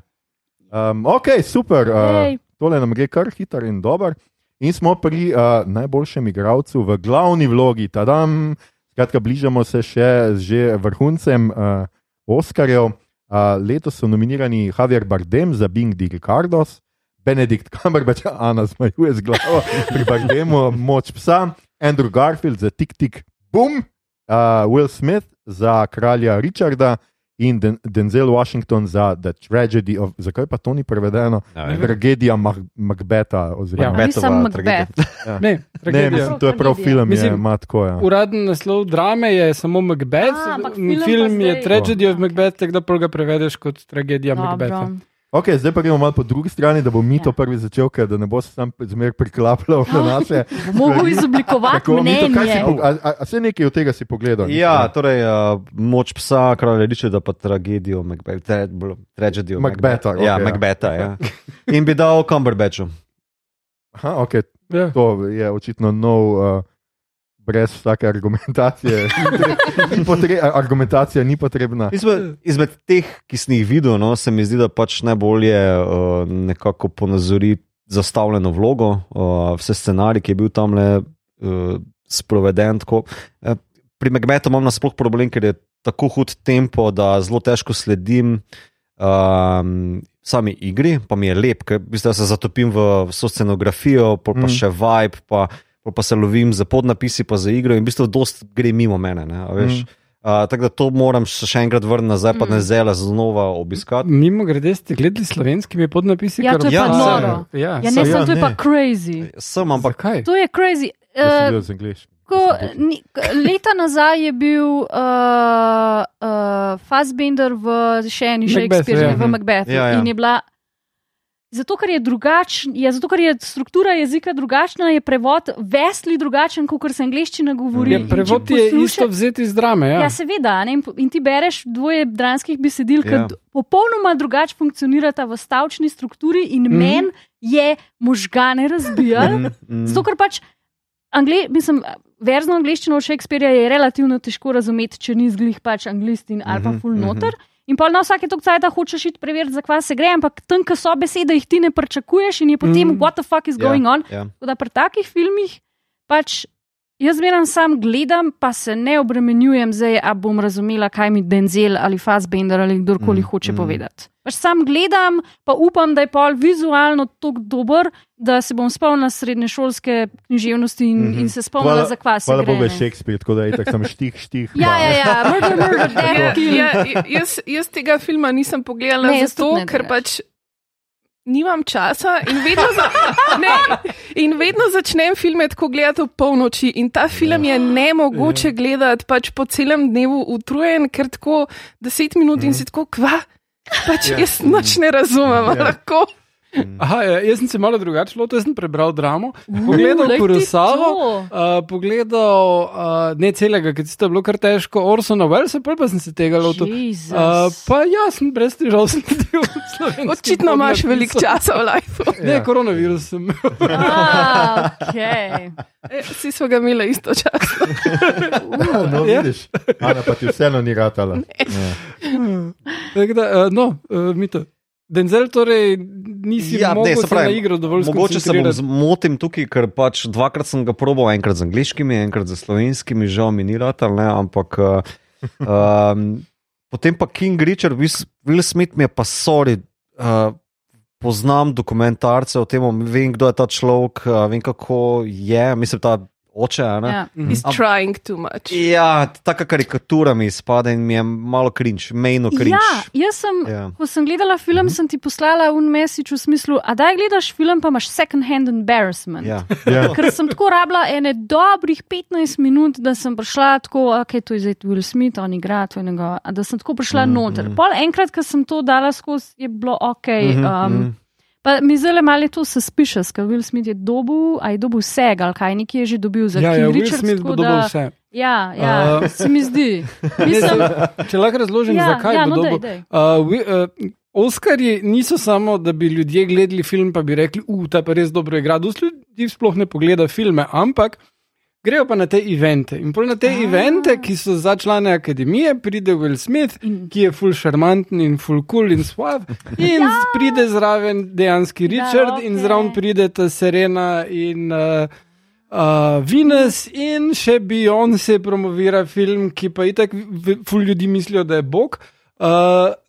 Um, ok, super. Uh, tole nam gre kar hiter in dober. In smo pri uh, najboljšem igralcu v glavni vlogi, tadam. Skratka, bližamo se še že vrhuncem uh, Oscarjev. Uh, letos so nominirani Javier Bardem za Bing di Ricardos, Benedikt Cumberbatch, Ana zmajuje z glavo pri Bardemu, Moč psa, Andrew Garfield za Tik Tik Boom, uh, Will Smith za kralja Richarda in Den Denzel Washington za The Tragedy of. Zakaj pa to ni prevedeno? Ja. Tragedija Mah Macbeta. Oziroma, Ja. Nisem Macbeth. ja. Ne, Ne, tragedija. mislim, to je prav film, je, Mislim, ima tako. Ja. Uraden naslov drame je samo Macbeth, A, film film je Tragedy of. Macbeth, tako da pol ga prevedeš kot tragedija. Dobro. Okay, zdaj pa gremo malo po drugi strani, da bo mi to Ja. prvi začel, ker da ne bo se sam zmer priklapljal na naše. Mogel izoblikovati Mito, mnenje. po- a, a, a se nekaj od tega si pogledal? Ja, torej uh, moč psa, kralj Richarda, pa tragedijo, Macbeth, tra, tragedijo Macbetha, Ja, okej, ja. Macbetha, ja. In bi dal Cumberbatchu. Aha, okay. Ja. To je očitno nov, uh, brez vsake argumentacije. Ni potre, argumentacija ni potrebna. Izmed, izmed teh, ki sem jih videl, no, se mi zdi, da pač najbolje uh, nekako ponazori zastavljeno vlogo, uh, vse scenarij, ki je bil tam le uh, sproveden. Tako. Eh, Pri Macbethu imam nasploh problem, ker je tako hud tempo, da zelo težko sledim. Um, Sami igri, pa mi je lep, ker v bistvu se zatopim v vso scenografijo, pol pa Mm. še vibe, pa, pol pa se lovim za podnapisi, pa za igro in v bistvu dost gre mimo mene. Ne, a veš. Mm. Uh, tako da to moram še enkrat vrniti nazaj, pa Mm. ne zelo znova obiskati. Mimo grede ste gledali slovenskimi podnapisi? Ja, kar je obstajajo? noro. Ja, Ja, ne, sem, to je ne. pa crazy. Sem, ampak Zakaj? To je crazy. Uh, ko, ni, leta nazaj je bil uh, uh, Fassbender v še eni Macbethu, Shakespeare, ja. v Macbethu. Ja, ja. In je bila. Zato, ker je drugačen, je, zato, ker je struktura jezika drugačna, je prevod vesli drugačen, kot se angliščina govori. Ja, prevod je posluša- isto vzeti iz drame. Ja. Ja, seveda. Ne? In In ti bereš dvoje dranskih besedil, ki Ja. ja. popolnoma drugače funkcionirata v stavčni strukturi, in mm. meni je možgane razbijal. Mm, Zato, ker pač angle, mislim, verzno angliščino od Shakespearea je relativno težko razumeti, če ni zglih pač anglist in ali pa Mhm, full mhm. noter. In pa na vsake tok cajt hočeš iti preveriti, zakaj se gre, ampak tam, ko so besede, jih ti ne pričakuješ in je potem, mm. what the fuck is Ja, going on. ja. Tako da pri takih filmih pač jaz zmeraj sam gledam, pa se ne obremenjujem, zdaj, a bom razumela, kaj mi Denzel ali Fassbender ali kdorkoli Mm, hoče mm. povedati. Pač sam gledam, pa upam, da je pol vizualno tako dober, da se bom spomnila srednješolske književnosti in, mm. -hmm. in se spomnila, za kva se Hvala. Bogu, je. Shakespeare, tako da je tako štih, štih. Ja, pa- ja, ja, murder, murder, Ja, death, kill. ja, jaz, jaz tega filma nisem pogledala Ne, zato, ker pač nimam časa in vedno, za, ne, in vedno začnem filme tako gledati ob polnoči. In ta film je nemogoče gledati pač po celem dnevu utrujen, ker tako deset minut in si tako kva. Pač jaz noč ne razumem, Ja. lahko. Aha, ja, jaz sem se malo drugače lotil, jaz sem prebral dramo, pogledal Kurosawa, to. uh, pogledal uh, ne celega, ker je bilo kar težko, Orsona Wellsa, pol pa sem se tega lotil. Jesus. Uh, pa ja, sem brez težav sledil slovenskemu Očitno imaš veliko časa v lifeu. Ne, koronavirus sem. Ah, okay. E, Vsi smo ga imeli istočasno. No, Ja. vidiš. Ana pa ti vseeno ni ratala. Ja. Tako da, uh, no, uh, mito. Denzel, torej, nisi Ja, ja, ne, mogel se se pravi, na igro dovolj Mogoče se bom zmotil tukaj, ker pač dvakrat sem ga probal, enkrat z angliškimi, enkrat z slovenskimi, žal mi ni ne, ampak um, potem pa King Richard, Will Smith mi je pa sorry. Uh, Poznam dokumentarce o tem, vem, kdo je ta človek, uh, vem, kako je, mislim, ta oče. Ja. He's trying too much. Ja, taka karikatura mi izpade in mi je malo cringe, mejno cringe. Ja, jaz sem, Ja. ja. ko sem gledala film, mm -hmm. sem ti poslala un mesič v smislu, a daj gledaš film, pa imaš second hand embarrassment. Ja. Ja. Ker sem tako rabila ene dobrih 15 minut, da sem prišla tako, ok, to je zdaj Will Smith, on igra to in njegova, a da sem tako prišla mm Mhm, -hmm. noter. mhm. Pol enkrat, ko sem to dala skozi, je bilo ok. Mhm, Um, mhm. Pa mi zelo malo to suspicious, ker Will Smith je dobil, a je dobil vse, ali kaj neki je že dobil za Ja, King ja, Will Richards, Smith tako bo dobil da- vse. Ja, ja, Uh, uh, se mi zdi. Mislim, če, lahko razložim, ja, zakaj ja, bo no, dobil. dej, dej. Uh, wi- uh, Oskarji niso samo, da bi ljudje gledali film, pa bi rekli, da ta pa res dobro igra. Dosti ljudi sploh ne pogleda filme, ampak grejo pa na te evente. In pol na te Ah. evente, ki so za člane akademije, pride Will Smith, In- ki je full šarmanten in full cool in suave, in ja. pride zraven dejanski Richard, in okej. zraven pride ta Serena in. Uh, Uh, Venus in še Beyoncé promovira film, ki pa itak v- ful ljudi mislijo, da je Bog. Uh,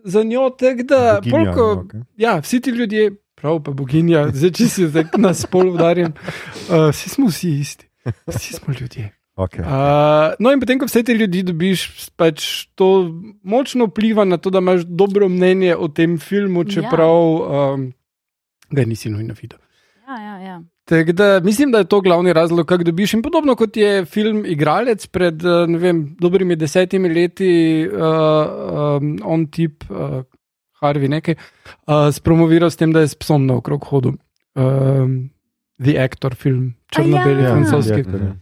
za njo tek, da Boginja, polko, okej. ja, vsi ti ljudje, prav pa boginja, zdaj če si zdaj na spol udarjen, uh, vsi smo vsi isti, vsi smo ljudje. Okay. Uh, no, in potem, ko vse te ljudi dobiš, pač to močno vpliva na to, da imaš dobro mnenje o tem filmu, čeprav um, ga nisi nujno videl. Ja, ja, ja. Tako da mislim, da je to glavni razlog, kako dobiš. In podobno kot je film Igralec pred eh, ne vem, dobrimi desetimi leti, uh, um, on tip, uh, Harvey nekaj, uh, spromoviral s tem, da je s psom naokrog hodil. Um, The Actor film, črno-beli ja. francoski. Ja, ja.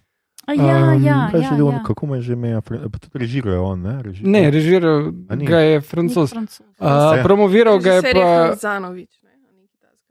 A Ja, Um, ja, ja, že bil, ja. kako mu je že ime? Pa tudi režiral je on, ne? Režiral. Ne, režiral ga je francos. Francoz. Uh, Ja. promoviral ga je pa. Takega.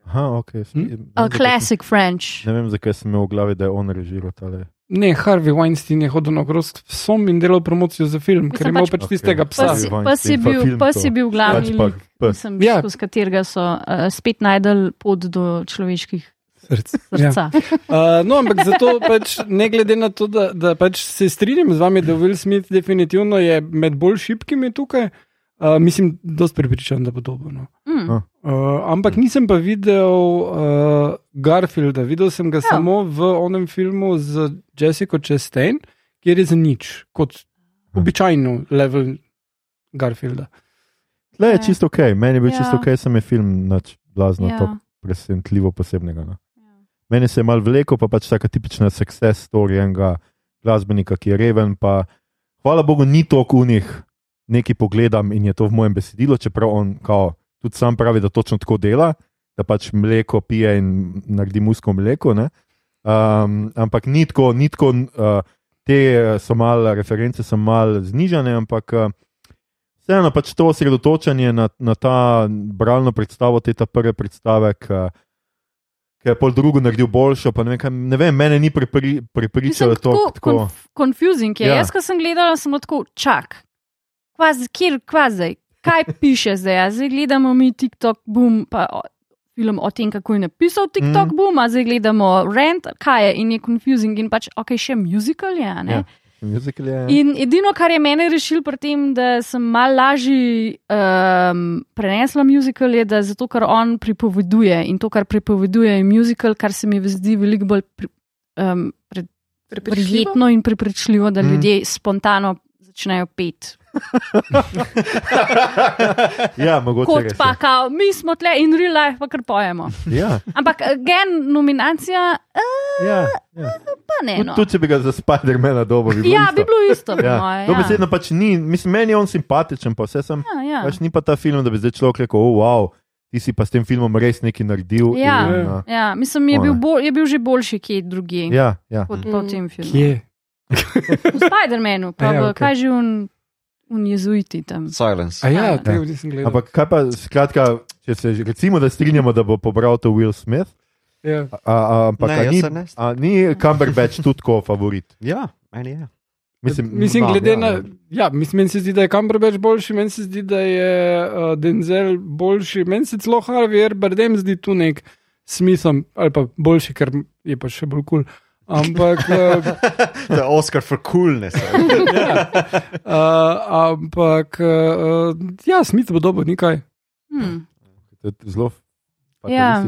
Aha, ok. Hm? A classic French. Ne vem, zakaj sem imel v glavi, da je on režiral tale. Ne, Harvey Weinstein je hodil naokrog s psom in delal promocijo za film, ker je imel pač- pač tistega Ok. psa. Pa si, pa si pa bil, pa si bil glavni Pač pa lik, pes. mislim, Ja. ja. skozi katerega so uh, spet najdel pot do človeških Src. Ja. srca. Uh, no, ampak zato, pač, ne glede na to, da, da pač se strinjam z vami, da Will Smith definitivno je med bolj šibkimi tukaj, uh, mislim, dosti prepričan, da bo dobro. No. Mm. Uh, ampak nisem pa videl uh, Garfielda, videl sem ga ja. samo v onem filmu z Jessico Chastain, kjer je za nič, kot običajno level Garfielda. Le je Ja. čisto ok, meni je bil Ja. čisto ok, sem je film nač blazno Ja. to presenetljivo posebnega. No. Meni se je mal vleko, pa pač taka tipična success story enega glasbenika, ki je reven. Pa, hvala Bogu, ni to kunih, nekaj pogledam in je to v mojem besedilu, čeprav on kao, tudi sam pravi, da točno tako dela, da pač mleko pije in naredi musko mleko. Um, ampak ni tako, ni tako uh, te so mal, reference so mal znižane, ampak. Uh, Vseeno pač to osredotočanje na, na ta bralno predstavo, te ta prve predstave, ki ki je pol drugo naredil boljšo. pa Ne vem, kaj, ne vem mene ni pripri, pripričalo to. tako Tako, konf confusing je. Ja. Ja. Jaz, ko sem gledala, sem tako čak. Kvaz, kjer, kvazaj, kaj piše zdaj? A Zdaj gledamo mi TikTok, boom, pa o, film o tem, kako je napisal TikTok, mm. boom, a zdaj gledamo Rent, kaj je in je confusing in pač, ok, še musical je. Ja. Musical je. In edino, kar je mene rešil pri tem, da sem mal lažje um, prenesla musical, je, da zato, ker on pripoveduje in to, kar pripoveduje, je musical, kar se mi zdi veliko bolj pri, um, pred, prijetno in prepričljivo, da Mm. ljudje spontano začnejo peti. ja, mogoče Kot pa, kao, mi smo tle in real life, pa kar pojemo. Ja, Ampak eh, gen nominacija, eh, ja, ja. pa ne. No. tudi če bi ga za Spider-mana dobil, bi bilo Ja, isto. bi bilo isto. po Ja. moje, Dobesedno pač ni, mislim, meni je on simpatičen, pa vse sem. Ja, ja. Pač ni pa ta film, da bi zdaj človek rekel, oh, wow, ti si pa s tem filmom res nekaj naredil. Ja. in, uh, Ja, mislim, je bil, bolj, je bil že boljši kje drugje ja, ja. kot v Mm. tem filmu. Kje? V Spider-Manu, pa Ja, v, okej. kaj že un, un jezuiti tam. Silence. A ja, Ja. nisem gledal. Ampak kaj pa, skratka, če se že- recimo, da strinjamo, da bo pobral to Will Smith, ja. a, a, ampak Ne, a ni, ne a ni Cumberbatch tudi kot favorit. Ja, meni je. Mislim, Mislim, glede ja, na. Ja, mislim, meni se zdi, da je Cumberbatch boljši, meni se zdi, da je uh, Denzel boljši, meni se celo Harvey Bardem zdi tu nek smisel, ali pa boljši, ker je pa še bolj kul. Cool. Ampak, uh, To je Oscar for coolness. ja, uh, ampak uh, ja, Smith bo dobil nekaj. Hmm. To je Zelo Ja.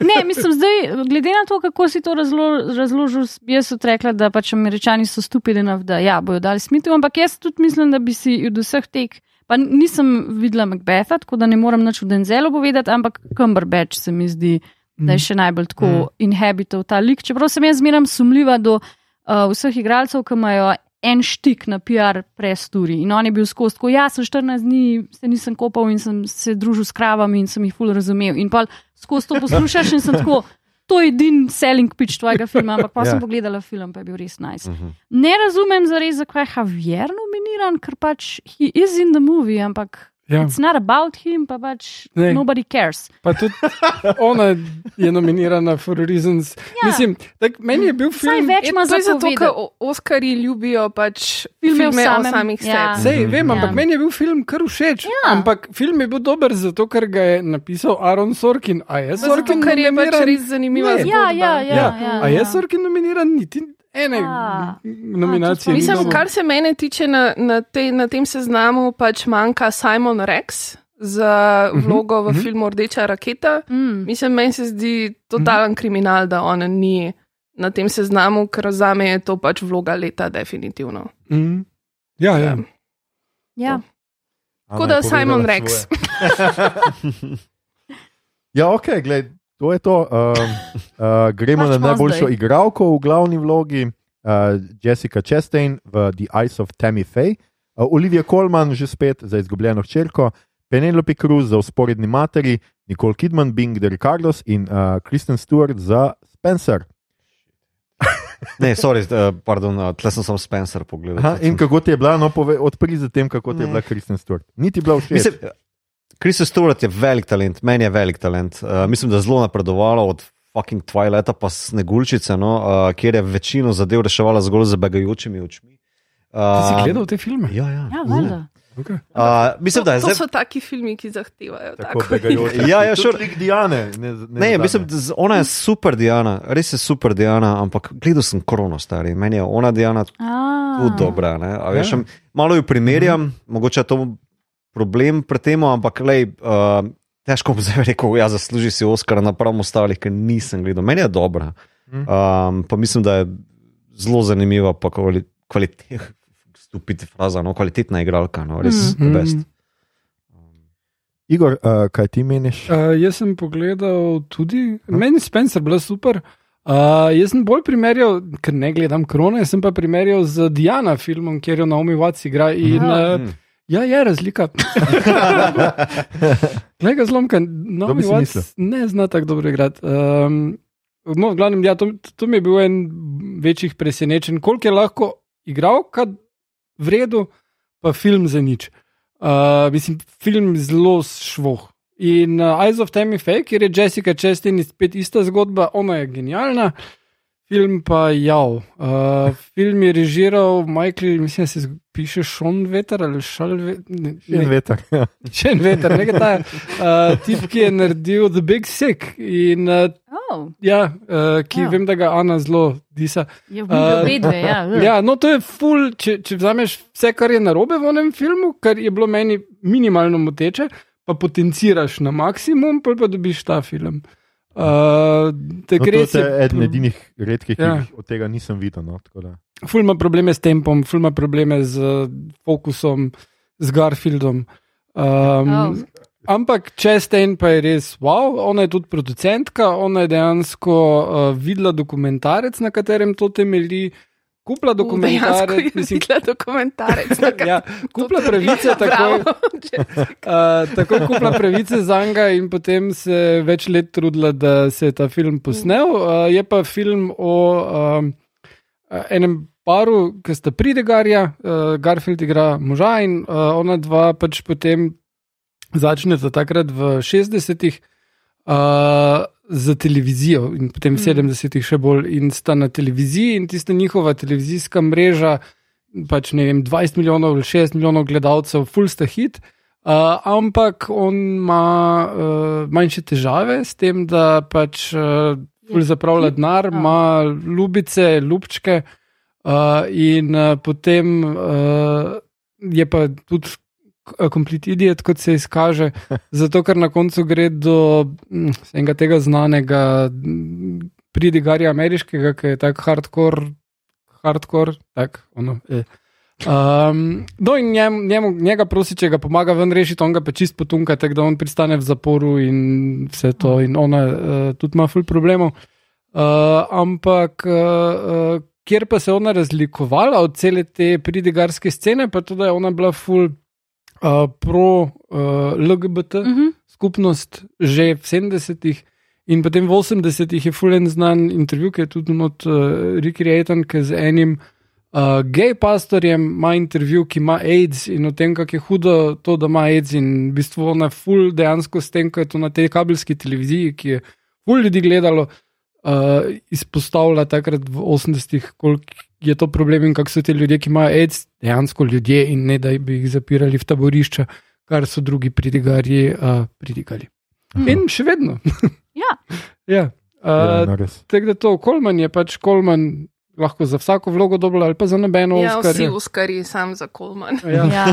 Ne, mislim, zdaj, glede na to, kako si to razlo, razložil, jaz sem rekla, da pač američani so stupili na da ja, bojo dali Smithu, ampak jaz tudi mislim, da bi si od vseh tek, pa nisem videla Macbetha, tako da ne morem nič v Denzelu povedati, ampak Cumberbatch se mi zdi, da je še najbolj tako Mm. inhabitov ta lik. Čeprav sem jaz zmeram sumljiva do uh, vseh igralcev, ki imajo en štik na PR presturi. In on je bil skozi, tako jaz sem 14 dni, se nisem kopal in sem se družil s kravami in sem jih ful razumel. In pa skozi to poslušaš in sem tako. To je edini selling pitch tvojega filma, ampak pa Ja. ja. sem pogledala film, pa je bil res nice. Mhm. Ne razumem zares, zakaj je Javier nominiran, ker pač he is in the movie, ampak Ja. it's not about him, pa pač Ne. nobody cares. Pa tudi ona je nominirana for reasons. Ja. Mislim, tak, meni je bil Saj film. več ima To za zato, ker povedati. o- Oskarji ljubijo pač Filme filme, filme o samem- samih ja. sebi. Sej, vem, ampak Ja. meni je bil film kar všeč. Ja. Ampak film je bil dober zato, ker ga je napisal Aaron Sorkin. A je Zato, Sorkin ker je pač nominiran? res zanimiva Ne. zgodba. Ja, ja, ja. Ja. ja, A je ja. Sorkin nominiran? Niti ene A. nominacije. A, Mislim, dobil. kar se mene tiče na, na, te, na tem seznamu, pač manjka Simon Rex za vlogo v mhm. filmu Rdeča raketa. Mm. Mislim, meni se zdi totalen kriminal, da ona ni na tem seznamu, ker za me je to pač vloga leta, definitivno. Mm. Ja, ja. Ja. Tako Ana je da Simon Rex. ja, ok, gled, to je to. Um, uh, gremo Pač na najboljšo zdaj. igralko v glavni vlogi, uh, Jessica Chastain v The Eyes of Tammy Faye, uh, Olivia Colman že spet za izgubljeno hčerko, Penelope Cruz za usporedni materi, Nicole Kidman, Bing de Ricardos in uh, Kristen Stewart za Spencer. Ne, sorry, uh, pardon, uh, tle sem samo Spencer pogledal. Aha, in kako ti je bila, no, pove, odpri za tem, kako ti je bila Kristen Stewart. Niti bila všeč. Mislim, Chris Stewart je velik talent, meni je velik talent. Uh, mislim, da je zelo napredovala od fucking Twilighta pa Snegulčice, no, uh, kjer je večino zadev reševala zgolj z begajočimi očmi. Ti si Uh, gledal te filme? Ja, ja. Ja, valjda. Okay. Uh, mislim, da je to zdaj. so taki filmi, ki zahtevajo Tako tako. Ja, ja, sure. lik Diane. Ne, ne, Ne, mislim, ona je super Diana, res je super Diana, ampak gledal sem krono, stari. Meni je ona Diana tudi dobra. ne. A Veš, Ja. malo jo primerjam, mogoče je to problem pri tem, ampak lej, uh, težko bom zdaj rekel, ja, zasluži si Oscar napram ostalih, ker nisem gledal. Meni je dobra. Um, pa mislim, da je zelo zanimiva, pa kvali, kvalitetna, stupiti fraza, no, kvalitetna igralka, no, res Mhm. mm. best. Igor, uh, kaj ti meniš? Uh, jaz sem pogledal tudi, meni Spencer bila super. Uh, jaz sem bolj primerjal, ker ne gledam krone, sem pa primerjal z Diana filmom, kjer jo Naomi Watts igra. In, Aha. uh, ja, je razlika. Glej ga zlomka, Naomi si Watts ne zna tako dobro igrati. Um, no, glavnem, ja, to, to mi je bil en večjih presenečenj, koliko je lahko igralka v redu, pa film za nič. Uh, mislim, film zelo švoh. In uh, Eyes of Tammy Faye, kjer je Jessica Chastain spet ista zgodba, ona je genialna. Film pa jav. Uh, film je režiral Michael, mislim, da se piše Sean Veter ali Šal In veter. ja. Še en veter, nekaj ta uh, tip, ki je naredil The Big Sick. In, uh, Oh, ja, uh, ki Ja. vem, da ga Ana zelo disa. je v Uh, obedve, ja. Ja, no, to je ful, če, če vzameš vse, kar je narobe v enem filmu, kar je bilo meni minimalno moteče, pa potenciraš na maksimum, pol pa dobiš ta film. Uh, No, to je eden edinih redkih, ki Ja. jih od tega nisem videl. No, tako da. Ful ima probleme s tempom, ful ima probleme z uh, fokusom, z Garfieldom. Um, Oh. Ampak Česten pa je res wow, ona je tudi producentka, ona je dejansko uh, videla dokumentarec, na katerem to temelji. Kupla dokumentarec, je mislim, videla dokumentarec. ja, kupla pravice, takoj, bravo. uh, takoj kupla pravice za njega in potem se več let trudila, da se je ta film posnel. Uh, je pa film o um, enem paru, ki sta pridegarja, uh, Garfield igra moža in uh, ona dva pač potem začneta takrat v 60-ih. Uh, za televizijo in potem v 70-ih še bolj, in sta na televiziji, in tista njihova televizijska mreža, pač ne vem, 20 milijonov ali 6 milijonov gledalcev, full sta hit. Uh, ampak on ima uh, manjše težave s tem, da pač uh, zapravlja denar, ima ljubice, ljubčke, uh, in uh, potem uh, je pa tudi komplet idiot, kot se izkaže, zato ker na koncu gre do mm, enega tega znanega mm, pridigarja ameriškega, ki je tako hardcore, hardcore, tak, ono, eh. Um, no, in njem, njemu, njega prosi, če ga pomaga ven rešiti, on ga pa čist potunka, tako da on pristane v zaporu in vse to, in ona uh, tudi ima ful problemov. Uh, ampak, uh, uh, kjer pa se je ona razlikovala od cele te pridigarske scene, pa tudi, da je ona bila ful uh, pro uh, LGBT Uh -huh. skupnost že v 70-ih. In potem v 80-ih je fulen znan intervju, ki je tudi not uh, recreatan, ki z enim uh, gej pastorjem ima intervju, ki ima AIDS in o tem, kako je hudo to, da ima AIDS in v bistvu ona ful dejansko s tem, ko je to na tej kabelski televiziji, ki je ful ljudi gledalo, uh, izpostavlja takrat v 80-ih, koliko je to problem in kako so ti ljudje, ki imajo AIDS, dejansko ljudje in ne da bi jih zapirali v taborišča, kar so drugi pridigarji uh, pridigali. Mhm. In še vedno. Ja. ja. Ja, Uh, no, res. Tako da to, Kolman je pač Kolman, lahko za vsako vlogo dobil ali pa za nobeno Ja, vsi Oskarja. uskari, sam za Kolman. Ja. Ja.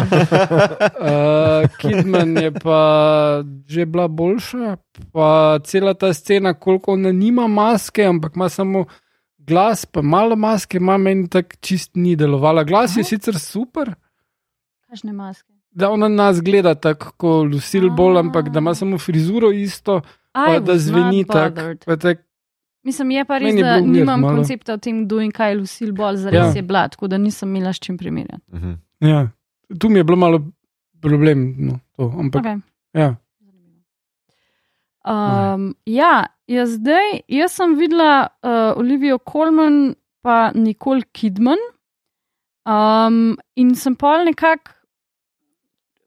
Uh, Kidman je pa že bila boljša, pa cela ta scena, koliko ona nima maske, ampak ima samo glas, pa malo maske, ima meni tako čist ni delovala. Glas je Aha. sicer super, Kakšne maske. da ona nas gleda tako kot Lucille Ball, ampak da ima samo frizuro isto, pa I da zveni tako. tak, Mislim, je pa res, je da weird nimam malo. koncepta o tem, kdo in kaj je Lucille Ball, zares Ja. ja. je bila, tako da nisem imela s čim primerjati. Mhm. ja. Tu mi je bilo malo problem. No, to, ampak, Okay. ja. Um, ja, jaz zdaj, jaz sem videla uh, Olivijo Colman, pa Nicole Kidman. Um, in sem pa nekako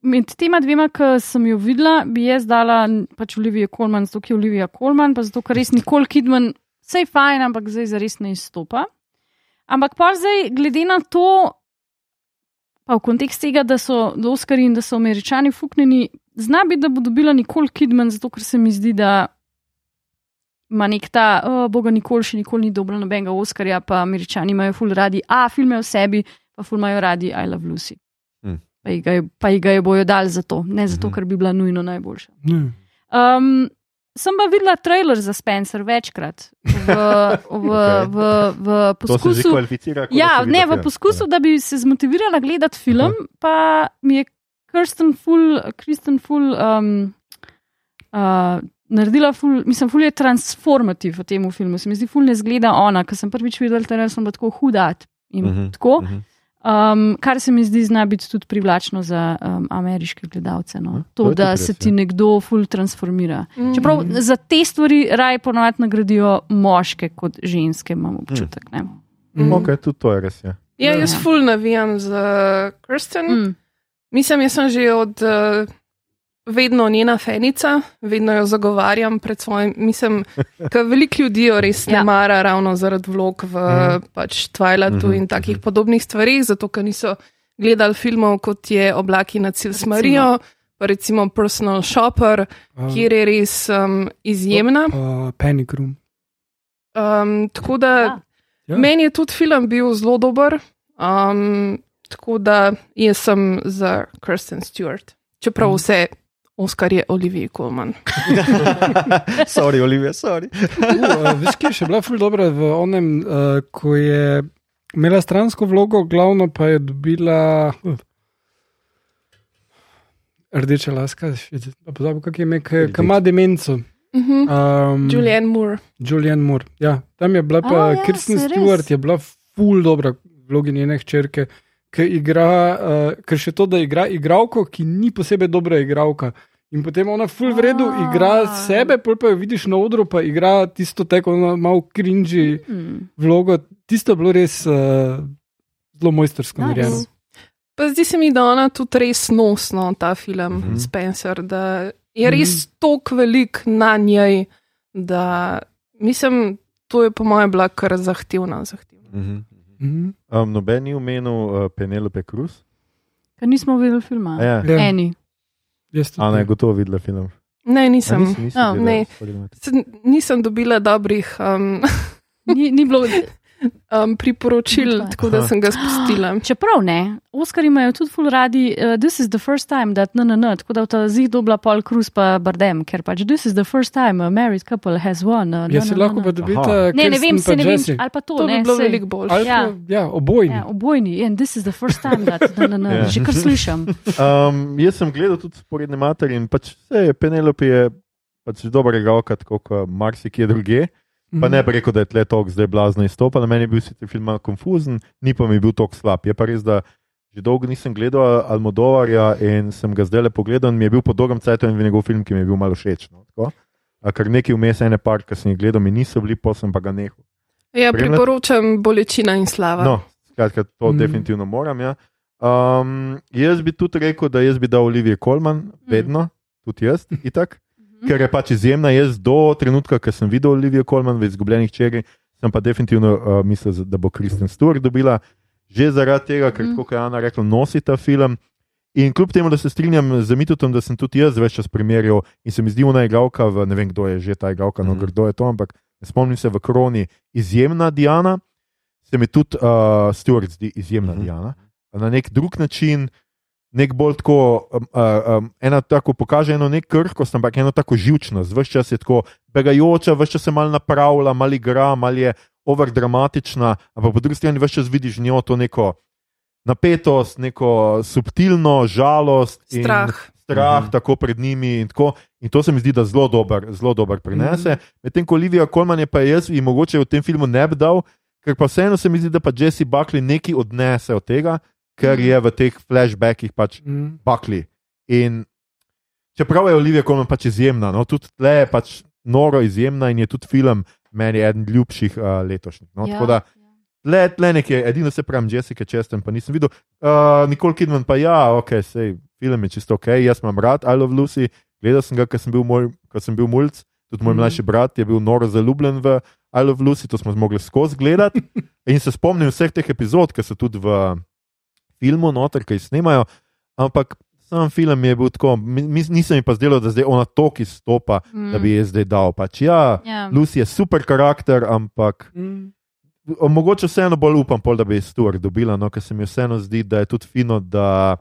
med tema dvema, ki sem jo videla, bi jaz dala pač Olivijo Colman, zato ker je Olivija Colman, pa zato ker res Nicole Kidman, vse je fajn, ampak zdaj zares ne izstopa. Ampak pa zdaj, glede na to, pa v kontekstu tega, da so Oskari in da so američani fuknjeni, zna biti, da bo dobila Nicole Kidman, zato ker se mi zdi, da ima nek ta, oh, boga, nikoli še nikoli ni dobila nobenega Oskarja, pa američani imajo ful radi, a filme o sebi, pa ful imajo radi I Love Lucy. Hm. Pa ji ga je- Pa ji ga jo bojo dali za to, ne zato, Mhm. ker bi bila nujno najboljša. Ne. Um, sem pa videla trailer za Spencer večkrat v, v, Okej. v, v že poskusu. Ja, ne, v film. poskusu, da bi se zmotivirala gledati film, pa mi je Kirsten Full, Kristen Full um, uh, naredila, ful, mislim, ful je transformativ v tem filmu. Se mi zdi, ful ne zgleda ona, ker sem prvič videla, da sem bila tako hudat. In uh Mhm, -huh. tako, mhm. um, kar se mi zdi, zna biti tudi privlačno za um, ameriške gledalce. No? to To, je da se ti ja. nekdo ful transformira. Mm. Čeprav za te stvari raje ponovadi nagradijo moške kot ženske, imam občutek. Ne? Mm. Ok, tudi to je res. Ja. Ja, jaz Ja. ful navijam za Kirsten. Mm. Mm. Mislim, jaz sem že od uh, vedno njena fenica, vedno jo zagovarjam pred svojim. Mislim, da veliko ljudi jo res ne Ja. mara ravno zaradi vlog v Mhm. pač Twilightu Mhm, in takih podobnih stvarih, zato ker niso gledali filmov kot je Oblaki nad Silsmarijo, pa recimo Personal Shopper, Um, kjer je res um, izjemna. Uh, Panic Room. Um, tako da Ja. Ja. meni je tudi film bil zelo dober. Um, tako da jaz sem za Kirsten Stewart, čeprav vse Oskar je Olivia Colman. sorry, Olivia, sorry. Uh, veš, ki je še bila ful dobra v onem, uh, ko je imela stransko vlogo, glavno pa je dobila. Uh, Rdeča laska, pozabi, kako je ime, ki ima demenco. Uh -huh. Um, Julianne Moore. Julian Moore. Ja, tam je bila pa oh, ja, Kirsten se res. Stewart, je bila ful dobra v vlogi njene hčerke, ki igra, uh, ker še to, da igra igralko, ki ni posebej dobra igralka. In potem ona ful v redu A. igra sebe, pol pa jo vidiš na odru, pa igra tisto tako malo cringy Hmm. vlogo. Tisto je bilo res uh, zelo mojstersko Nice. narejeno. Pa zdi se mi, da ona tudi res nosno ta film, Mhm. -huh. Spencer, da je res uh -huh. tok velik na njej, da mislim, to je po mojem bila kar zahtevna. zahtevna. Mhm. Mhm. Um, noben ni omenil uh, Penelope Cruz. Ker nismo videli filma. Ja. Ja. Eni. Ana ne. je gotovo videla film. Ne, nisem. nisi- nisi Oh, gledala? ne. Nisem dobila dobrih um, Ni, ni bilo. Um, priporočil, Aha. tako da sem ga spustila. Čeprav ne, Oskar imajo tudi ful radi, uh, this is the first time that no, no, no, tako da v ta zid dobila Paul Cruz pa Bardem, ker pač this is the first time a married couple has won. Uh, no, Jaz se no, no, lahko no. pa dobita. Aha. Ne, ne vem, se pa ne vem, ali pa to, To ne, bi bilo sej. veliko bolje. Ali Ja. pa, ja, obojni. Ja, obojni, in this is the first time that, no, no, no, Ja. že kar slišim. Um, jaz sem gledal tudi sporedne materi in pač vse je Penelope je pač dobra igralka, tako kot marsikje druge. Pa Mhm. ne bi rekel, da je tle tok zdaj blazno izstopal, meni je bil sicer film malo konfuzen, ni pa mi bil tok slab. Je pa res, da že dolgo nisem gledal Almodovarja in sem ga zdaj le pogledal in mi je bil po dolgem cajtu en njegov film, ki mi je bil malo všeč. No, tako. A Ker nekaj vmes ene par, ki sem jih gledal, mi niso bili, pa sem pa ga nehal. Ja, Spremljate? priporočam bolečina in slava. No, skratka, to Mm. mm. definitivno moram. Ja. Um, jaz bi tudi rekel, da jaz bi dal Olivije Kolman, vedno, mm. tudi jaz, itak, ker je pač izjemna. Jaz do trenutka, ko sem videl Olivijo Kolman v izgubljenih čeri, sem pa definitivno uh, mislil, da bo Kristen Stewart dobila, že zaradi tega, ker, Mhm. kot je Ana rekla, nosi ta film. In kljub temu, da se strinjam z Mitutom, da sem tudi jaz več čas primerjal in se mi zdi ona igralka, v, ne vem kdo je že ta igralka, no Mhm. kdo je to, ampak spomnim se v kroni, izjemna Diana, se mi tudi uh, Stewart zdi izjemna Mhm. Diana. Na nek drug način, nek bolj tako, um, uh, um, ena tako pokaže eno nek krhkost, ampak eno tako živčnost, vse čas je tako begajoča, vse čas se mal napravlja, mal igra, mal je overdramatična, ampak po drugi strani vse čas vidiš njo to neko napetost, neko subtilno žalost. in Strah. Strah, Mhm. tako pred njimi, in, tako, in to se mi zdi, da zelo dober, zelo dober prinese. Medtem ko Olivija Kolman je pa jaz in mogoče v tem filmu ne bi dal, ker pa vseeno se mi zdi, da pa Jesse Buckley nekaj odnese od tega, ker je v teh flashbackih pač Mhm. Buckley. In čeprav je Olivija Kolman pač izjemna, no, tudi tle je pač noro izjemna in je tudi film meni eden ljubših uh, letošnjih. No, Ja. Tako da tle, tle nekje, edino se pravim, Jessica Chastain pa nisem videl. Uh, Nicole Kidman pa ja, ok, sej, film je čisto ok, jaz imam rad I Love Lucy, gledal sem ga, ker sem bil, moj, ko sem bil mulj. Tudi moj Mhm. mlajši brat je bil noro zaljubljen v I Love Lucy, to smo mogli skozi gledati. In se spomnim vseh teh epizod, ki so tudi v filmu, noter, ki jih snemajo. Ampak sam film je bil tako, nisem mi pa zdelo, da zdaj ona tok izstopa, mm. da bi je zdaj dal. Pač, ja, Ja. Lucy je super karakter, ampak Mhm. mogoče vseeno bolj upam, pol, da bi Stuart dobila, no, ker se mi vseeno zdi, da je tudi fino, da,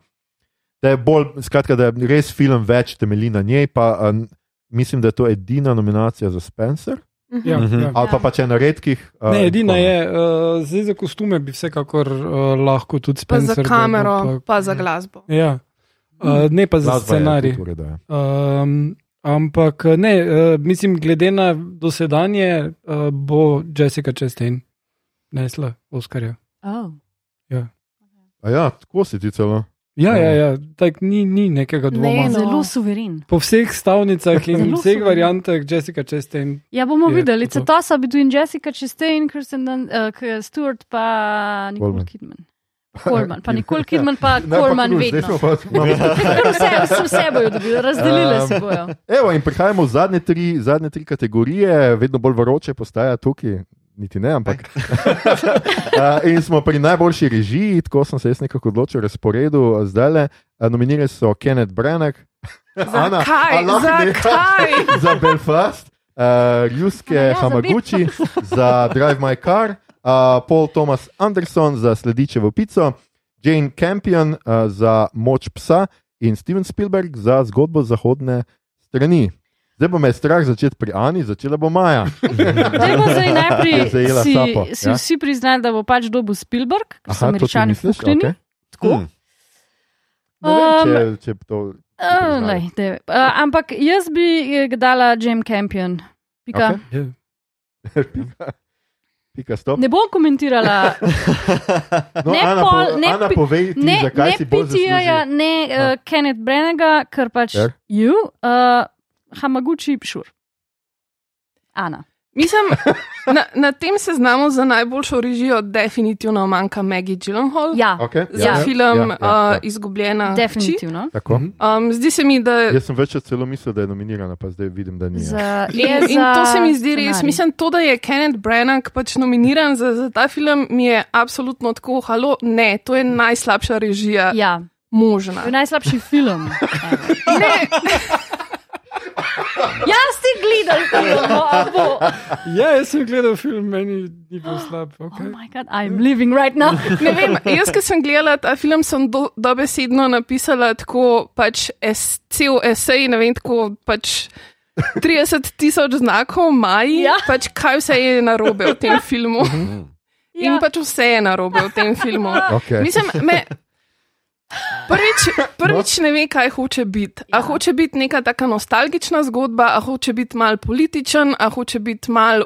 da je bolj, skratka, da je res film več temelji na njej. Pa, a, mislim, da je to edina nominacija za Spencer. Ja, Mhm. ja. Ali pa pač ena redkih. a, Ne, edina tako, no. je, uh, zdaj za kostume bi vsekakor uh, lahko tudi Pa Spencer. za kamero, ampak- pa za glasbo. Ja. Uh, ne pa za Glasba je scenarij. ja. Um, ampak ne, uh, mislim, glede na dosedanje, uh, bo Jessica Chastain nesla Oscarja. Oh. A ja, tako si ti celo. Ja, Ja. ja, ja tak ni, ni nekega dvoma. Ne, no. Zelo suveren. Po vseh stavnicah in Zelo vseh variantah Jessica Chastain. Ja, bomo videli, to. cetosa between Jessica Chastain, Kirsten Dun, uh, Stewart pa Nicole Coleman. Kidman. Coleman, pa Nikol Kidman, pa zdaj vedno. pa- Vse, vse, vse bojo dobili, razdelili Um, se bojo. Evo, in prihajamo v zadnje tri, zadnje tri kategorije, vedno bolj vroče postaja tukaj. Niti ne, ampak. uh, in smo pri najboljši režiji, tako sem se jaz nekako odločil, razporedu zdaj le. Nominirani so Kenneth Branagh, Ana, Zakaj? a lahko ne- Zakaj? za Belfast, uh, Juske Ja, ja, za Hamaguchi za Drive My Car, uh, Paul Thomas Anderson za Sledičevo pico, Jane Campion uh, za Moč psa in Steven Spielberg za zgodbo zahodne strani. Zdaj bo me strah začeti pri Ani, začela bo Maja. Dajmo zdaj najprej Je zajela si, sapo, si ja. vsi priznali, da bo pač dobil Spielberg, ker so to američani fuknjeni. Okej. Tako. Hmm. Ne vem, Um, če, če bi to. Uh, priznali. lej, daj, uh, ampak jaz bi eh, dala Jim Campion. Pika. Okej. Ja. Pika, stop. Ne bom komentirala No, ne Ana, pol- po, ne Ana povej ti, ne, zakaj ne si bolj PTA-ja, zaslužil. ne uh, Kenneth Branaga, ker pač Ker? ju, uh, Hamaguchi, šur. Ana. Mislim, na, na tem seznamu za najboljšo režijo definitivno manjka Maggie Gyllenhaal. Ja, Okay, Za Ja. film ja, uh, ja. Izgubljena. hči. definitivno. Tako. Um, zdi se mi, da. Jaz sem več celo mislil, da je nominirana, pa zdaj vidim, da ni. ja. Za, In, je in za to se mi zdi res. scenarij. Mislim, to, da je Kenneth Branagh pač nominiran za, za ta film, mi je absolutno tako, halo, ne, to je najslabša režija Ja, možna. to je najslabši film. Ne, Jaz ti gledal film, no, bo. ja, jaz sem gledal film, meni ni bil slab. Oh Okay. my god, I'm living right now. ne vem, jaz, ki sem gledala ta film, sem do, dobesedno napisala tako pač es, cel esej, ne vem, tako pač. 30 tisoč znakov, maji, Ja. ja. pač kaj vse je narobe v tem filmu. Ja. In pač vse je narobe v tem filmu. Okay. Mislim, me, prvič, prvič ne ve, kaj hoče biti. A Ja. hoče biti neka taka nostalgična zgodba, a hoče biti mal političen, a hoče biti mal.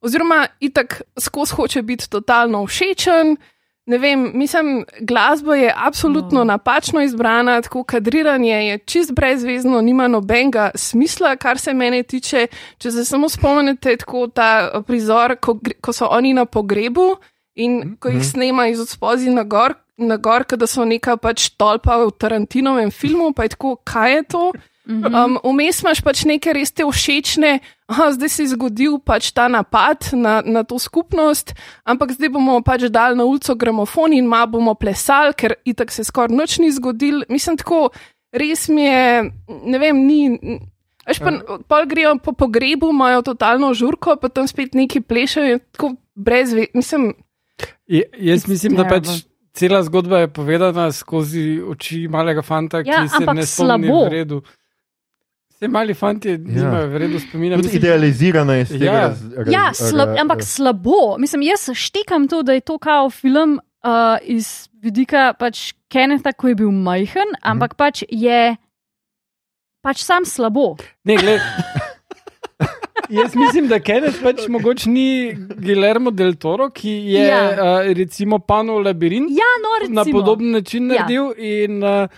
Oziroma, itak skozi hoče biti totalno všečen. Ne vem, mislim, glasba je absolutno No. napačno izbrana, tako kadriranje je čist brezvezno, nima nobenega smisla, kar se mene tiče. Če se samo spomnite, tako ta eh, prizor, ko, ko so oni na pogrebu in ko jih snema iz odspodzi na gor, na gor, da so neka pač tolpa v Tarantinovem filmu, pa je tako, kaj je to? Um, Vmes imaš pač neke res te všečne, aha, zdaj se je zgodil pač ta napad na, na to skupnost, ampak zdaj bomo pač dali na ulico gramofon in ma bomo plesali, ker itak se skoraj noč ni zgodil. Mislim, tako res mi je, ne vem, ni. Veš pa, pol grejo po pogrebu, imajo totalno žurko, pa tam spet neki plešajo, tako brez, ve- mislim, Je, jaz mislim, da pač terrible. Cela zgodba je povedana skozi oči malega fanta, Ja, ki se ne spomni slabo. v redu. Vse mali fanti ja. nimajo v redu spomina. Tudi Mislim, idealizirana je tega. Ja. raz- raz- Ja, slab, ampak slabo. Mislim, jaz štekam to, da je to kao film uh, iz vidika pač Kennetha, ko je bil majhen, ampak pač je pač sam slabo. ne, gled, jaz mislim, da Kenneth pač mogoče ni Guillermo del Toro, ki je Ja. uh, recimo Pano Labirint Ja, no, recimo. na podoben način Ja. naredil in uh,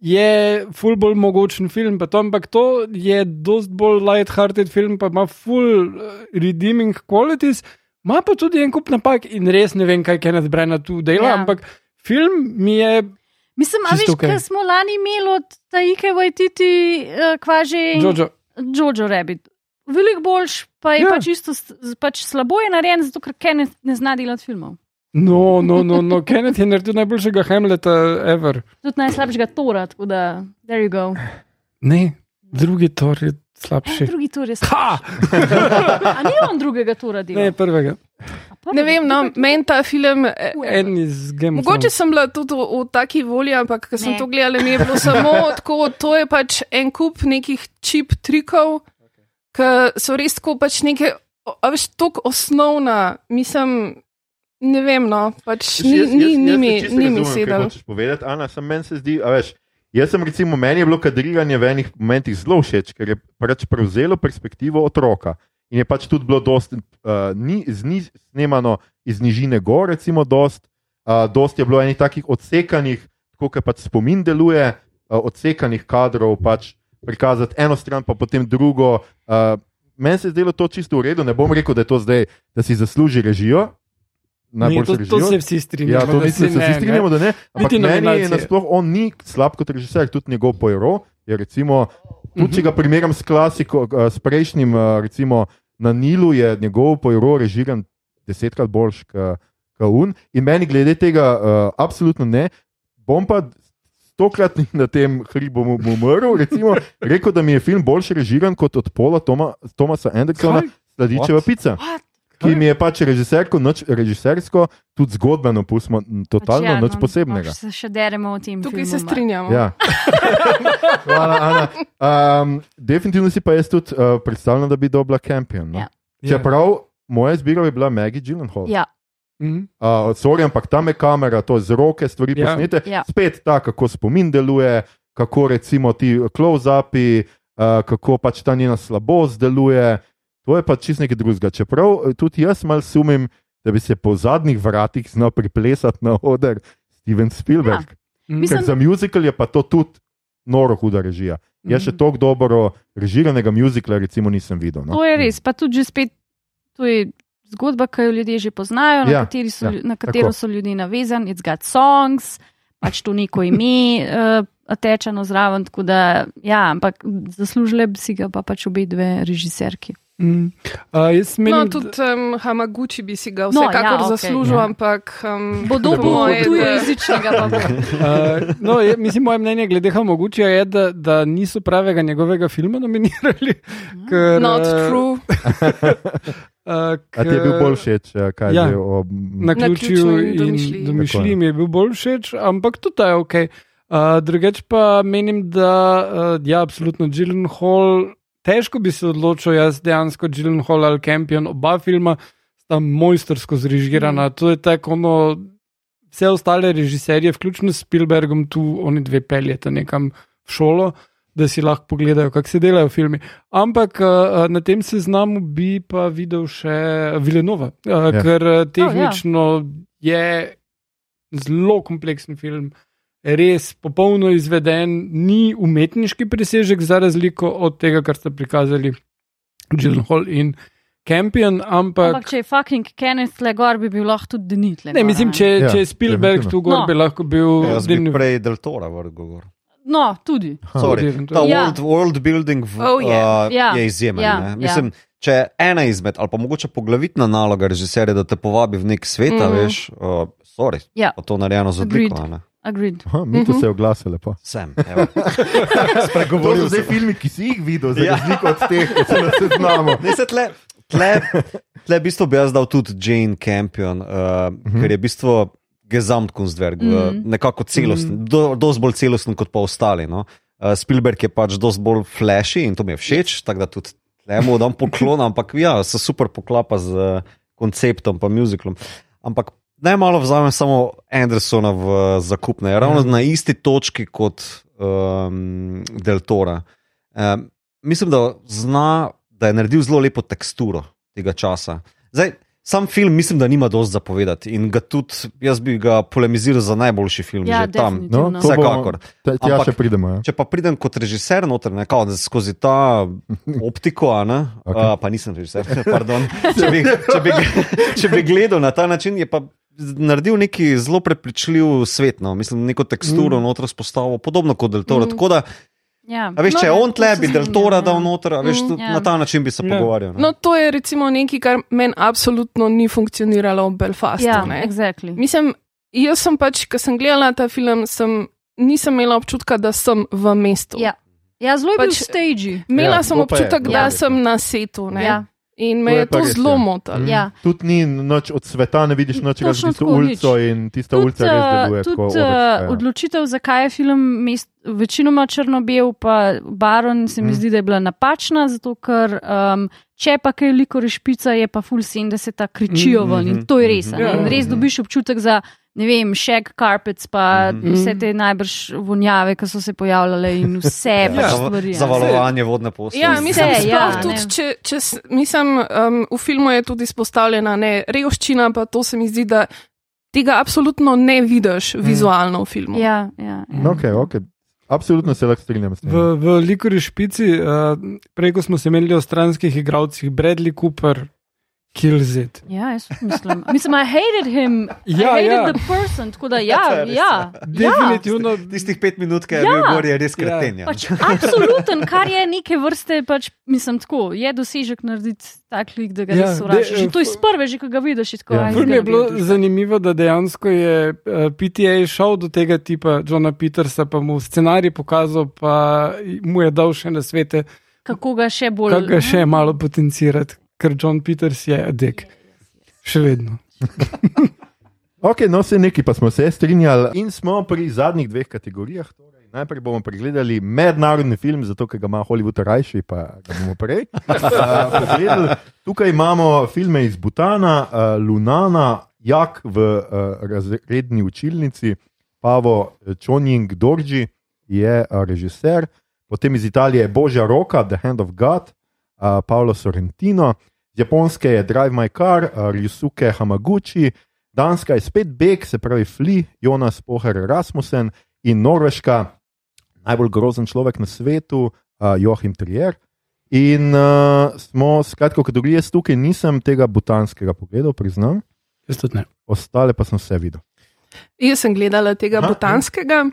je ful bolj mogočen film, to, ampak to je dost bolj light-hearted film, pa ima ful uh, redeeming qualities, ima pa tudi en kup napak in res ne vem, kaj Kenneth Branagh tu dela, Ja. ampak film mi je. Mislim, a veš, okay. smo lani imeli od Taike Vajtiti, uh, kvaži Jojo. Jojo Rabbit. Veliko boljš, pa je Ja. pač isto pač slabo je narejen, zato ker Kenneth ne zna delati filmov. No, no, no, no. Kenneth je naredil najboljšega Hamleta ever. Tudi najslabšega Tora, tako da, there you go. Ne, drugi tor je E, slabši. drugi Tor je Ha! slabši. A ni on drugega Tora delal? Ne, prvega. Ne vem, no, meni ta film. eh, En iz Game of Mogoče Thrones. sem bila tudi v, v taki volji, ampak ko sem Ne. to gledala, mi je bilo samo tako, to je pač en kup nekih čip trikov, ki so res tako pač neke, a veš, tako osnovna, mislim, ne vem, no, pač ni, Jaz- jaz- ni, jaz ni te mi, čisto ni mi sedel. hočeš povedati, Ana, sem meni se zdi, a veš. Jaz sem recimo, meni je bilo kadriranje v enih momentih zelo všeč, ker je pač prevzelo perspektivo otroka. In je pač tudi bilo dost, uh, ni, zni, snemano iz nižine gor, recimo, dost, uh, dost je bilo enih takih odsekanih, tako kot pač spomin deluje, uh, odsekanih kadrov, pač prikazati eno stran, pa potem drugo. Uh, meni se je zdelo to čisto v redu, ne bom rekel, da je to zdaj, da si zasluži režijo, Ni, najboljšo to, to režijo. se vsi strinjamo. Ja, to mislim, se vsi strinjamo, da ne. Ampak meni je nasploh on ni slab kot režiser, tudi njegov pojro. Je recimo, tudi če ga Mhm. primerjam s klasiko, eh, s prejšnjim, eh, recimo na Nilu, je njegov pojro režiran desetkrat boljš kot un. In meni glede tega uh, absolutno ne. Bom pa stokrat na tem hribu umrl, recimo, rekel, da mi je film boljše režiran kot od Paula Toma, Tomasa Andersona? Sladičeva pica. What? Ki mi je pač režiserko, noč, režisersko, tudi zgodbeno, pustimo, totalno Pač ja, nič no, posebnega. pač Se še deremo o tem. Tukaj filmu, se strinjamo. Ja. Hvala, Ana. Um, definitivno si pa jaz tudi uh, predstavljam, da bi dobila Campion. No? Ja. Čeprav moja izbira je bila Maggie Gyllenhaal. Ja, Mhm. Uh, sorry, ampak tam je kamera, to z roke stvari Ja. posnete. Ja. Spet ta, kako spomin deluje, kako recimo ti close-upi, uh, kako pač ta njena slabost deluje. To je pač čist nekaj drugega. Čeprav eh, tudi jaz mal sumim, da bi se po zadnjih vratih znal priplesati na oder Steven Spielberg. Ja. Mhm. Mislim- Ker za muzikal je pa to tudi noro huda režija. Jaz še Mhm. tako dobro režiranega muzikla recimo nisem videl. No? to je res. Pa tudi že spet, to je zgodba, ki jo ljudje že poznajo, na, Ja, kateri so, ja, na katero tako. so ljudje navezani, it's got songs, pač to neko ime uh, tečeno zraven. tako Da, ja, ampak zaslužile bi si ga pa pač obe dve režiserki. Mhm. Uh, menim, No, tudi um, Hamaguchi bi si ga No, vsekakor ja, ja, okej, zaslužil, ja. okay, ampak. Um, Bodo po bo moje, da- tujejezičnega pa bo. Uh, no, je, mislim, moje mnenje glede Hamogučija je, da, da niso pravega njegovega filma nominirali. Ker, Not eh, true. Uh, A ti je bil bolj všeč, eh, kaj Ja. je o. Na ključu in domišljiji. domišljiji mi je bil bolj všeč, ampak tudi ta je ok. Uh, drugeč pa menim, da uh, ja, absolutno Gyllenhaal, težko bi se odločil, jaz dejansko Gyllenhaal ali Campion, oba filma sta mojstersko zrežirana. Mm. To je tako, ono, vse ostale režiserje, vključno s Spielbergom, tu oni dve peljete nekam v šolo. Da si lahko pogledajo, kako se delajo filmi. Ampak uh, na tem seznamu bi pa videl še Vilenova, uh, Ja. ja. ker uh, tehnično oh, ja. je zelo kompleksen film, res popolno izveden, ni umetniški presežek, za razliko od tega, kar ste prikazali Gyllenhaal in Campion. Ampak, Ampak če je fucking Kenneth le gor, bi bil lahko tudi Denit. ne, mislim, če, Ja, ja, če je Spielberg definitivno. tu gor, No. bi lahko bil Ja, Jaz bi Denis- prej Del Tora vrgel gor. No, tudi. Sorry, ta. Ja. world, world building v, Oh, yeah. uh, Ja, je izjemen. ja, ne. ja. Mislim, če je ena izmed, ali pa mogoče poglavitna naloga režiserja, da te povabi v nek svet, mm. Mhm. veš, uh, sorry, Ja. pa to narejeno z odliko. Agreed. a ne. Agreed. Aha, mi tu se je oglasili lepo. Sem. evo. To so zdaj filmi, ki si jih videl, za Ja. razliko od teh, ki so na seznamu. Ne, se tle, tle, tle v bistvu bi jaz dal tudi Jane Campion, uh, mm -hmm. ker je v bistvu Gesamtkunstwerk, mm. -hmm. nekako celosten, mm -hmm. do, dosti bolj celosten kot pa ostali. No? Uh, Spielberg je pač dosti bolj flashy in to mi je všeč, tako da tudi temu dam poklon, ampak ja, se super poklapa z uh, konceptom, pa muziklom. Ampak najmalo vzamem samo Andersona v zakup, ne, ravno na isti točki kot um, Del Tora. Um, mislim, da zna, da je naredil zelo lepo teksturo tega časa. Zdaj, sam film mislim, da nima dosti zapovedati in ga tudi jaz bi ga polemiziral za najboljši film Ja, že tam. No, Vsekakor. bomo- Tja Ampak- še pridemo. Ja. Če pa pridem kot režiser noter, ne, kao, skozi ta optiko, a ne, Ok. okay. uh, pa nisem režiser, pardon. Če bi, če, bi, če bi gledal na ta način, je pa naredil neki zelo prepričljiv svet, no. mislim, neko teksturo mm. noter spostavil, podobno kot Del Toro. Mm. Mm. Da, Ja. a veš, če je No, on tle, bi se Del strinjam, Tora ja. dal noter, a veš, Mm. Ja. na ta način bi se Ja. pogovarjal. ne. No, to je recimo nekaj, kar meni absolutno ni funkcioniralo v Belfastu. Ja, ne. exactly. Mislim, jaz sem pač, ko sem gledala ta film, sem, nisem imela občutka, da sem v mestu. Ja. Ja, zelo je bil Pač- v stage. Imela Ja, sem je, občutek, to da je. sem na setu ne. Ja. In To me je je pa to res, zelo ja. motilo. Mm. Ja. Tudi ni noč od sveta, ne vidiš noč razen tisto tako, ulico in tista ulica res deluje. tako tudi odrska, uh, ja. odločitev, zakaj je film mest, večinoma črno-bel, pa Baron, se mi Mm. zdi, da je bila napačna, zato ker um, če pa kaj liko rešpica, je pa full 70 kričijo Mm, ven in mhm, to je res. ne. In Ja. res dobiš občutek za. Ne vem, shag carpets, pa Mhm. vse te najbrž vonjave, ki so se pojavljale, in vse Ja. pač stvari. a ne. Zavalovanje vodne posode. Ja, mislim, Vse, sploh ja, tudi, ne. če, če, mislim, um, v filmu je tudi izpostavljena ne, revščina, pa to se mi zdi, da tega absolutno ne vidiš vizualno v filmu. Ja, ja, ja. Okay, okay. Absolutno se lahko strinjam s tem. V, v Likori špici, uh, prej ko smo se imeli o stranskih igralcih, Bradley Cooper, kills it. Ja, jaz mislim. Mislim, I hated him. Ja, I hated ja. the person. Tako da, ja, res, ja. Definitivno. Tistih pet minut, ki je Ja. bil gor, je res Ja. kreten. Ja. Pač absoluten, kar je neke vrste, pač, mislim, tako, je dosežek narediti tak lik, da ga Ja, res Že to iz prve, že ko ga vidiš, je tako. Ja. "Aj, Ful mi zdaj je bi bilo bil zanimivo, da dejansko je uh, PTA šel do tega tipa Johna Petersa, pa mu scenarij pokazal, pa mu je dal še na svete, Kako ga še bolj. kako ga še malo potencirati, ker John Peters je adek. Še vedno. Ok, no, vse neki pa smo se strinjali in smo pri zadnjih dveh kategorijah. Torej, najprej bomo pregledali mednarodni film, zato ker ga ima Hollywood rajši, pa ga bomo prej. Uh. Tukaj imamo filme iz Butana, uh, Lunana, Jak v uh, razredni učilnici, Pavo Čonjing Dorji je uh, režiser, potem iz Italije je Božja roka, The Hand of God, uh, Paolo Sorrentino, z Japonske je Drive My Car, uh, Ryusuke Hamaguchi. Danska je spet Beg, se pravi Fli, Jonas Poher Rasmussen in Norveška, najbolj grozen človek na svetu, uh, Joachim Trier. In uh, smo, skratka, kot drugi jaz tukaj nisem tega butanskega pogledal, priznam, Jaz tudi ne. ostale pa sem vse videl. Jaz sem gledala tega Aha, botanskega.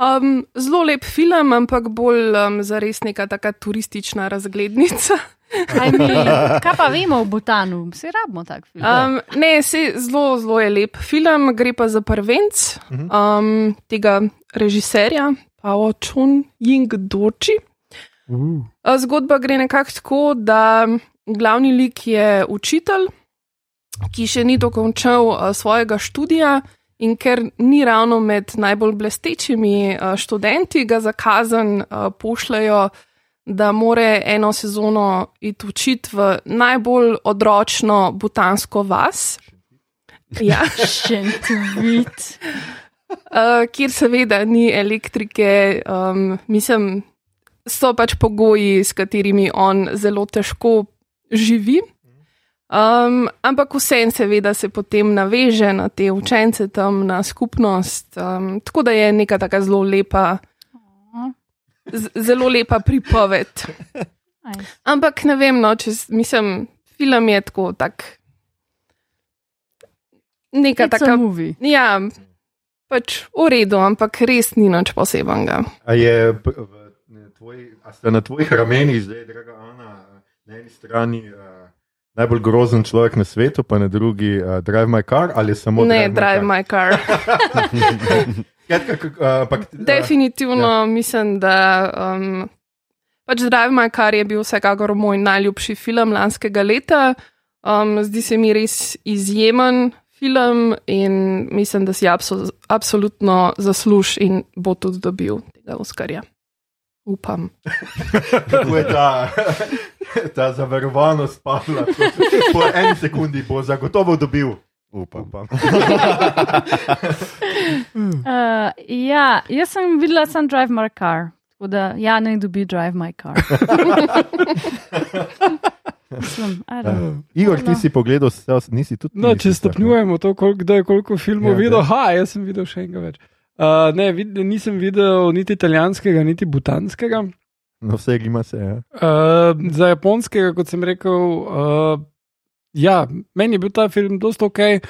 Um, zelo lep film, ampak bolj um, za res neka taka turistična razglednica. Kaj, mi, kaj pa vemo o Butanu? Vsi rabimo tak film. Um, ne, se, zelo, zelo je lep film, gre pa za prvenc um, tega režiserja, Pao Chun Ying Doči. Uh, Zgodba gre nekako tako, da glavni lik je učitelj, ki še ni dokončal uh, svojega študija. In ker ni ravno med najbolj blestečimi uh, študenti, ga za kazen uh, pošljajo, da more eno sezono iti učiti v najbolj odročno butansko vas. Ja. Šentvit. Uh, kjer seveda ni elektrike, um, mislim, so pač pogoji, s katerimi on zelo težko živi. Um, ampak vsem, seveda, se potem naveže na te učence tam, na skupnost. Um, tako da je neka tako zelo lepa, zelo lepa pripoved. Ampak ne vem, no, če mislim, film je tako tak. Neka It's a taka movie. Ja, pač v redu, ampak res ni nič posebenega. A, je, v, ne, tvoj, a ste na tvojih ramenih zdaj, draga Ana, na eni strani uh, najbolj grozen človek na svetu, pa na drugi uh, Drive My Car ali samo Ne, Drive My car. Kak- uh, ampak, uh, Definitivno mislim, da um, pač Drive My Car je bil vsekakor moj najljubši film lanskega leta. Um, zdi se mi res izjemen film in mislim, da si abso absolutno zasluž in bo tudi dobil tega Oskarja. Upam. Kako je ta, ta zavarovanost padla? Po eni sekundi bo zagotovo dobil. Upam. Upam. Uh, ja, jaz sem videla sam Drive My Car. Tako da, ja, naj dobi Drive My Car. Mislim, know. Igor, ti si pogledal, nisi tudi. No, če stopnjujemo to, koliko, kdo je koliko filmov ja, videl, ha, jaz sem videl še enega več. Uh, ne, vid, nisem videl niti italijanskega, niti butanskega. No, vse ima se. Ja. Uh, za japonskega, kot sem rekel, uh, ja, meni je bil ta film dosto ok.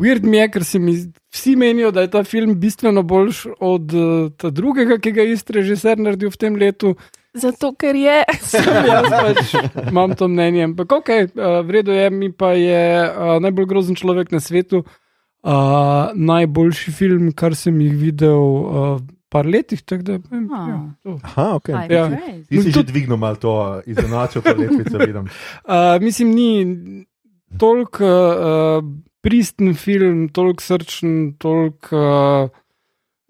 Weird mi je, ker se mi vsi menijo, da je ta film bistveno boljš od uh, drugega, ki ga je isti režiser naredil v tem letu. Zato, ker je. Jaz pač imam to mnenje. Ampak ok, uh, vredno je, mi pa je uh, najbolj grozen človek na svetu. Uh, najboljši film, kar sem jih videl uh, par letih. tak Da, vem, Ah. ja, to. Aha, ok. High Ja. Ti si No, že dvignil malo to izenačil, to letvico vidim. Uh, mislim, ni toliko uh, pristen film, toliko srčen, toliko uh,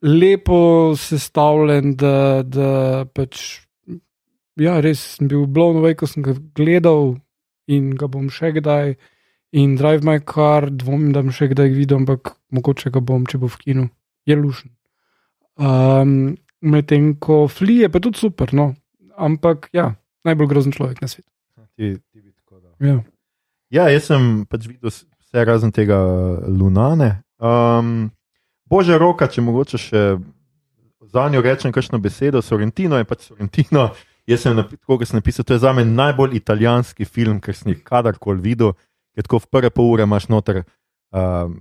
lepo sestavljen, da, da pač. Ja, res sem bil blown away, ko sem ga gledal in ga bom še kdaj. In Drive My Car, dvomim, da bom še kdaj videl, ampak mogoče ga bom, če bo v kinu. Je lušen. Um, Medtem ko Fli je pa tudi super, no. ampak ja, najbolj grozen človek na svetu. Ti, ti bi tako dal. Ja. Ja, jaz sem pač videl vse razen tega Lunane. Um, Bože, roka, če mogoče še za njo rečem kakšno besedo, Sorrentino je pač Sorrentino. Jaz sem tako, kot sem napisal, to je za me najbolj italijanski film, ker sem jih kadarkoli videl. Ker tako v prve pol ure imaš noter um,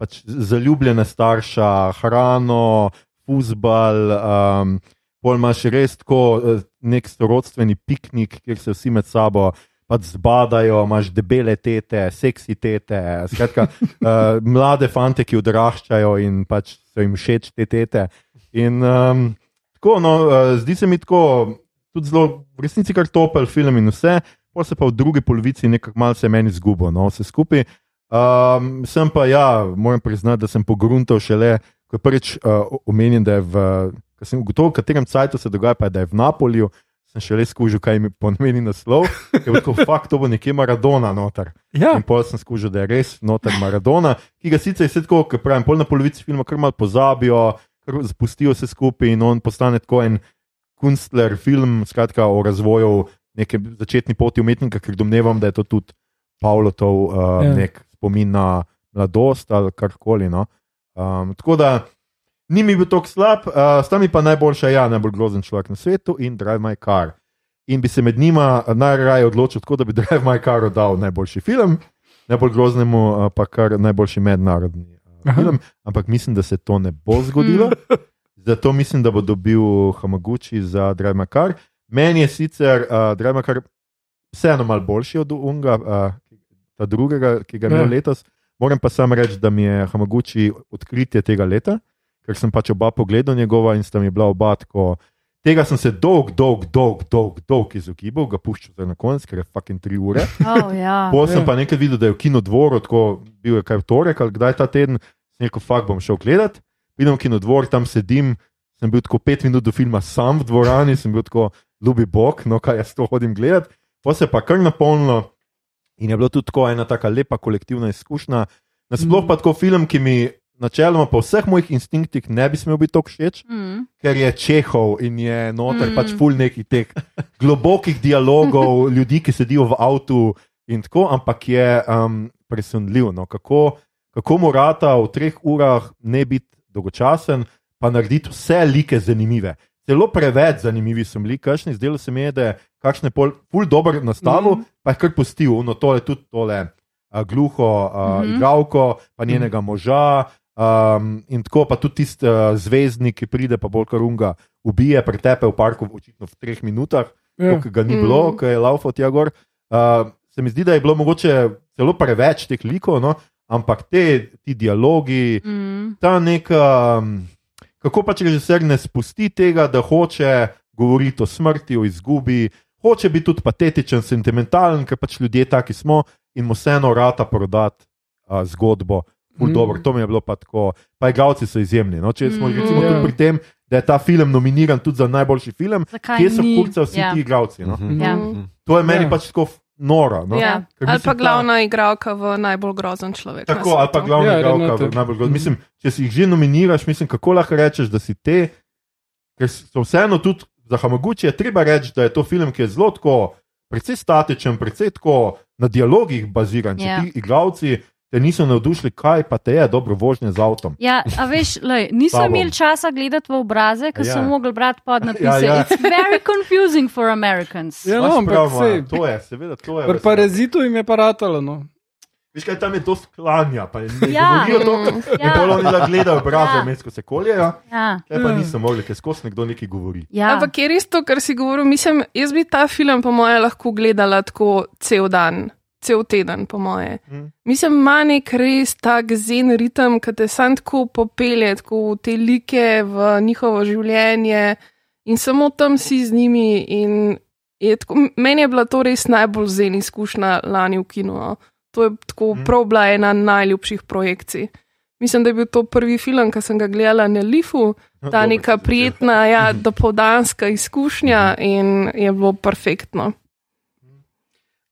pač zaljubljene starša, hrano, fusbal, um, pol imaš res tako eh, nek sorodstveni piknik, kjer se vsi med sabo. Pač zbadajo, imaš debele tete, seksi tete, skratka, uh, mlade fante, ki odraščajo in pač so jim všeč te tete. In um, tako, no, uh, zdi se mi tako, tudi zelo, v resnici kar topel film in vse, pa se pa v drugi polovici nekako malce meni zgubo, no, vse skupaj. Um, sem pa, ja, moram priznati, da sem pogruntal šele, ko je prvič uh, omenjen, da je v, ko sem ugotovil, v katerem cajtu se dogaja, pa je, da je v Napolju, sem šele skužil, kaj mi pomeni naslov, ker je tako, fakt, to bo nekje Maradona noter. Ja, In pol sem skužil, da je res noter Maradona, ki ga sicer je tako, kot pravim, pol na polovici filma kar malo pozabijo, kar spustijo vse skupaj in on postane tako en kunstler, film, skratka o razvoju neke začetni poti umetnika, ker domnevam, da je to tudi Pavlotov uh, Ja. nek spomin na mladost ali karkoli. No. Um, tako da ni mi bil tako slab, uh, sta mi pa najboljša, ja, najbolj grozen človek na svetu in Drive My Car. In bi se med njima najraje odločil tako, da bi Drive My Car dal najboljši film, najbolj groznemu uh, pa kar najboljši mednarodni uh, Aha. film, ampak mislim, da se to ne bo zgodilo. Zato mislim, da bo dobil Hamaguchi za Drive My Car. Meni je sicer uh, Drive My Car vseeno malo boljši od Unga, uh, ta drugega, ki ga je imel Ja. letos. Moram pa sam reči, da mi je Hamaguchi odkritje tega leta, ker sem pač oba pogledal njegova in sta mi bila oba tako. Tega sem se dolg, dolg, dolg, dolg, dolg izogibal, ga puščal za na konec, ker je fucking tri ure. Oh, ja. Potem sem pa nekaj videl, da je v kinodvoru, tako bil je kaj v torek ali kdaj ta teden, sem rekel, fakt bom šel gledat. Vidim kinodvor, tam sedim, sem bil tako pet minut do filma sam v dvorani, sem bil tako ljubi bog, no kaj jaz to hodim gledat. Pa se pa kar napolnilo in je bila tudi tako ena taka lepa kolektivna izkušnja. Nasploh pa tako film, ki mi načeloma po vseh mojih instinktih ne bi smel biti tako všeč, Mm. ker je Čehov in je noter Mm. mm. pač full nekih teh globokih dialogov, ljudi, ki sedijo v avtu in tako, ampak je um, presenljiv. No, kako, kako mu rata v treh urah ne biti dolgočasen, pa narediti vse like zanimive. Celo preveč zanimivi so bili, kakšni, zdelo se mi je, da je kakšne pol, ful dobro nastavil, Mhm. mm. pa je kar pustil, no tole tudi tole. Uh, gluho uh, mm Mhm. -hmm. igralko, pa njenega moža, um, in tako pa tudi tisti uh, zvezdnik, ki pride, pa bolj karunga, ubije, pretepe v parku, očitno v treh minutah, ja. ki ga ni Mm. bilo, ki je laufal tja gor. Uh, se mi zdi, da je bilo mogoče celo preveč teh likov, no? ampak te, ti dialogi, Mm. ta nek, um, kako pač režiser ne spusti tega, da hoče govoriti o smrti, o izgubi, hoče biti tudi patetičen, sentimentalen, ker pač ljudje taki smo in mu vseeno rata prodati uh, zgodbo. Mm. mm. dobro, to mi je bilo pa tako. Pa igralci so izjemni. No? Če smo Mm. recimo Ja. tudi pri tem, da je ta film nominiran tudi za najboljši film, Zakaj kje so kurca vsi ja. ti igralci. No? Mhm. Ja. Mhm. To je meni Ja. pač tako noro. No? Ja. Ker Ali mislim, pa glavna igralka v najbolj grozen človek. Tako, ali pa glavna Ja, igralka. Renate. v najbolj grozno. Mislim, če si jih že nominiraš, mislim, kako lahko rečeš, da si te, ker so vseeno tudi za Hamaguchi je treba reči, da je to film, ki je zelo tako, precej statičen, precej tako na dialogih baziran. Če Ja. ti igravci te niso navdušili, kaj pa te je dobro vožnje z avtom. Ja, a veš, lej, niso Sabo. imeli časa gledati v obraze, ker Ja. so mogli brati podnapise. Ja, ja. It's very confusing for Americans. Ja, no, ampak prav, sej, Maja, to je, seveda, to je. pri parazitu jim je paratalo. No. Veš kaj, tam je to sklanja, pa ne Ja. govorijo to, Ja, oni da gledajo obraze, Ja. ja. mesko se koljejo, ja, kaj pa Ja. niso mogli, ker skozi nekdo nekaj govori. ja. Ampak je res to, kar si govoril. Mislim, jaz bi ta film, po moje, lahko gledala tako cel dan, cel teden, po moje. Mm. Mislim, ima nek res tak zen ritem, ki te sam tako popelje, tako v te like, v njihovo življenje in samo tam si z njimi. in je Tako, meni je bila to res najbolj zen izkušnja lani v kinu. No. To je tako Mm. prav bila ena najljubših projekcij. Mislim, da je bil to prvi film, ki sem ga gledala na Lifu, ta neka prijetna, ja, dopoldanska izkušnja in je bilo perfektno.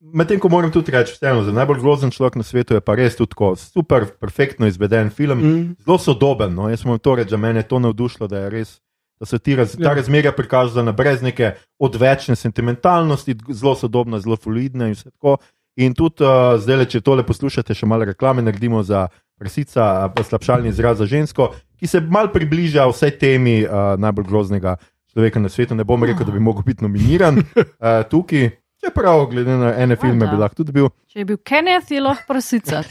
Medtem ko moram tudi reči, vseeno, za najbolj grozen človek na svetu je pa res tudi tako super, perfektno izveden film, mm. Zelo sodoben. No? Jaz moram to reči, da me je to navdušilo, da, je res, da so ti raz, ta Ja. razmerja prikazana brez neke odvečne sentimentalnosti, zelo sodobna, zelo fluidna in vse tako. In tudi uh, zdaj, če tole poslušate, še malo reklame naredimo za prsica, pa slabšalni izraz za žensko, ki se mal približa vsej temi uh, najbolj groznega človeka na svetu. Ne bom rekel, da bi mogel biti nominiran uh, tukaj. Čeprav, glede na ene filme, bi lahko tudi bil. Če je bil Kenneth, je lahko prasica.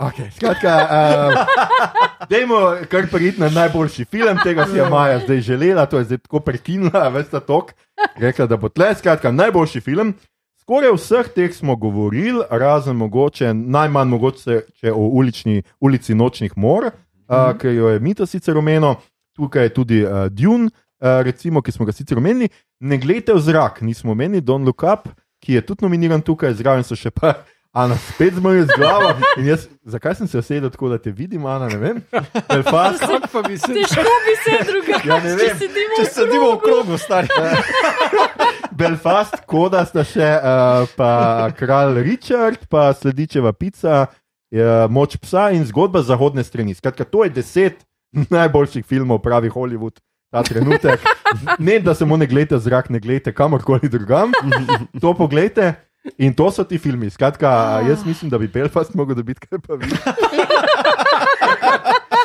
Okay, skratka, uh, dajmo kar priti na najboljši film, tega si je Maja zdaj želela, to je zdaj tako prekinila, veste, tok. Rekla, da bo tle, skratka, najboljši film. Skoraj vseh teh smo govorili, razen mogoče, najmanj mogoče če o ulični, ulici nočnih mor, uh, ki jo je Mita sicer omenil, tukaj je tudi uh, Dune, uh, recimo, ki smo ga sicer omenili. Ne gledajte v zrak, nismo omenili Don Look Up, ki je tudi nominiran tukaj, zraven so še pa. Ana, spet zmaj z glavo. In Jaz, zakaj sem se usedel tako, da te vidim, Ana? Ne vem. Belfast, Kako pa bi se Težko bi se drugače. Ja, ne vem. Če sedimo v krogu, stari. Belfast, koda sta še, uh, pa kralj Richard, pa sledičeva pica, uh, moč psa in zgodba zahodne strani. Skratka, to je deset najboljših filmov, pravi Hollywood. Ta trenutek, ne da samo ne gledate zrak, ne gledate kamorkoli drugam, to pogledajte. In to so ti filmi. Skratka, jaz mislim, da bi Belfast mogel dobiti, kaj pa vi.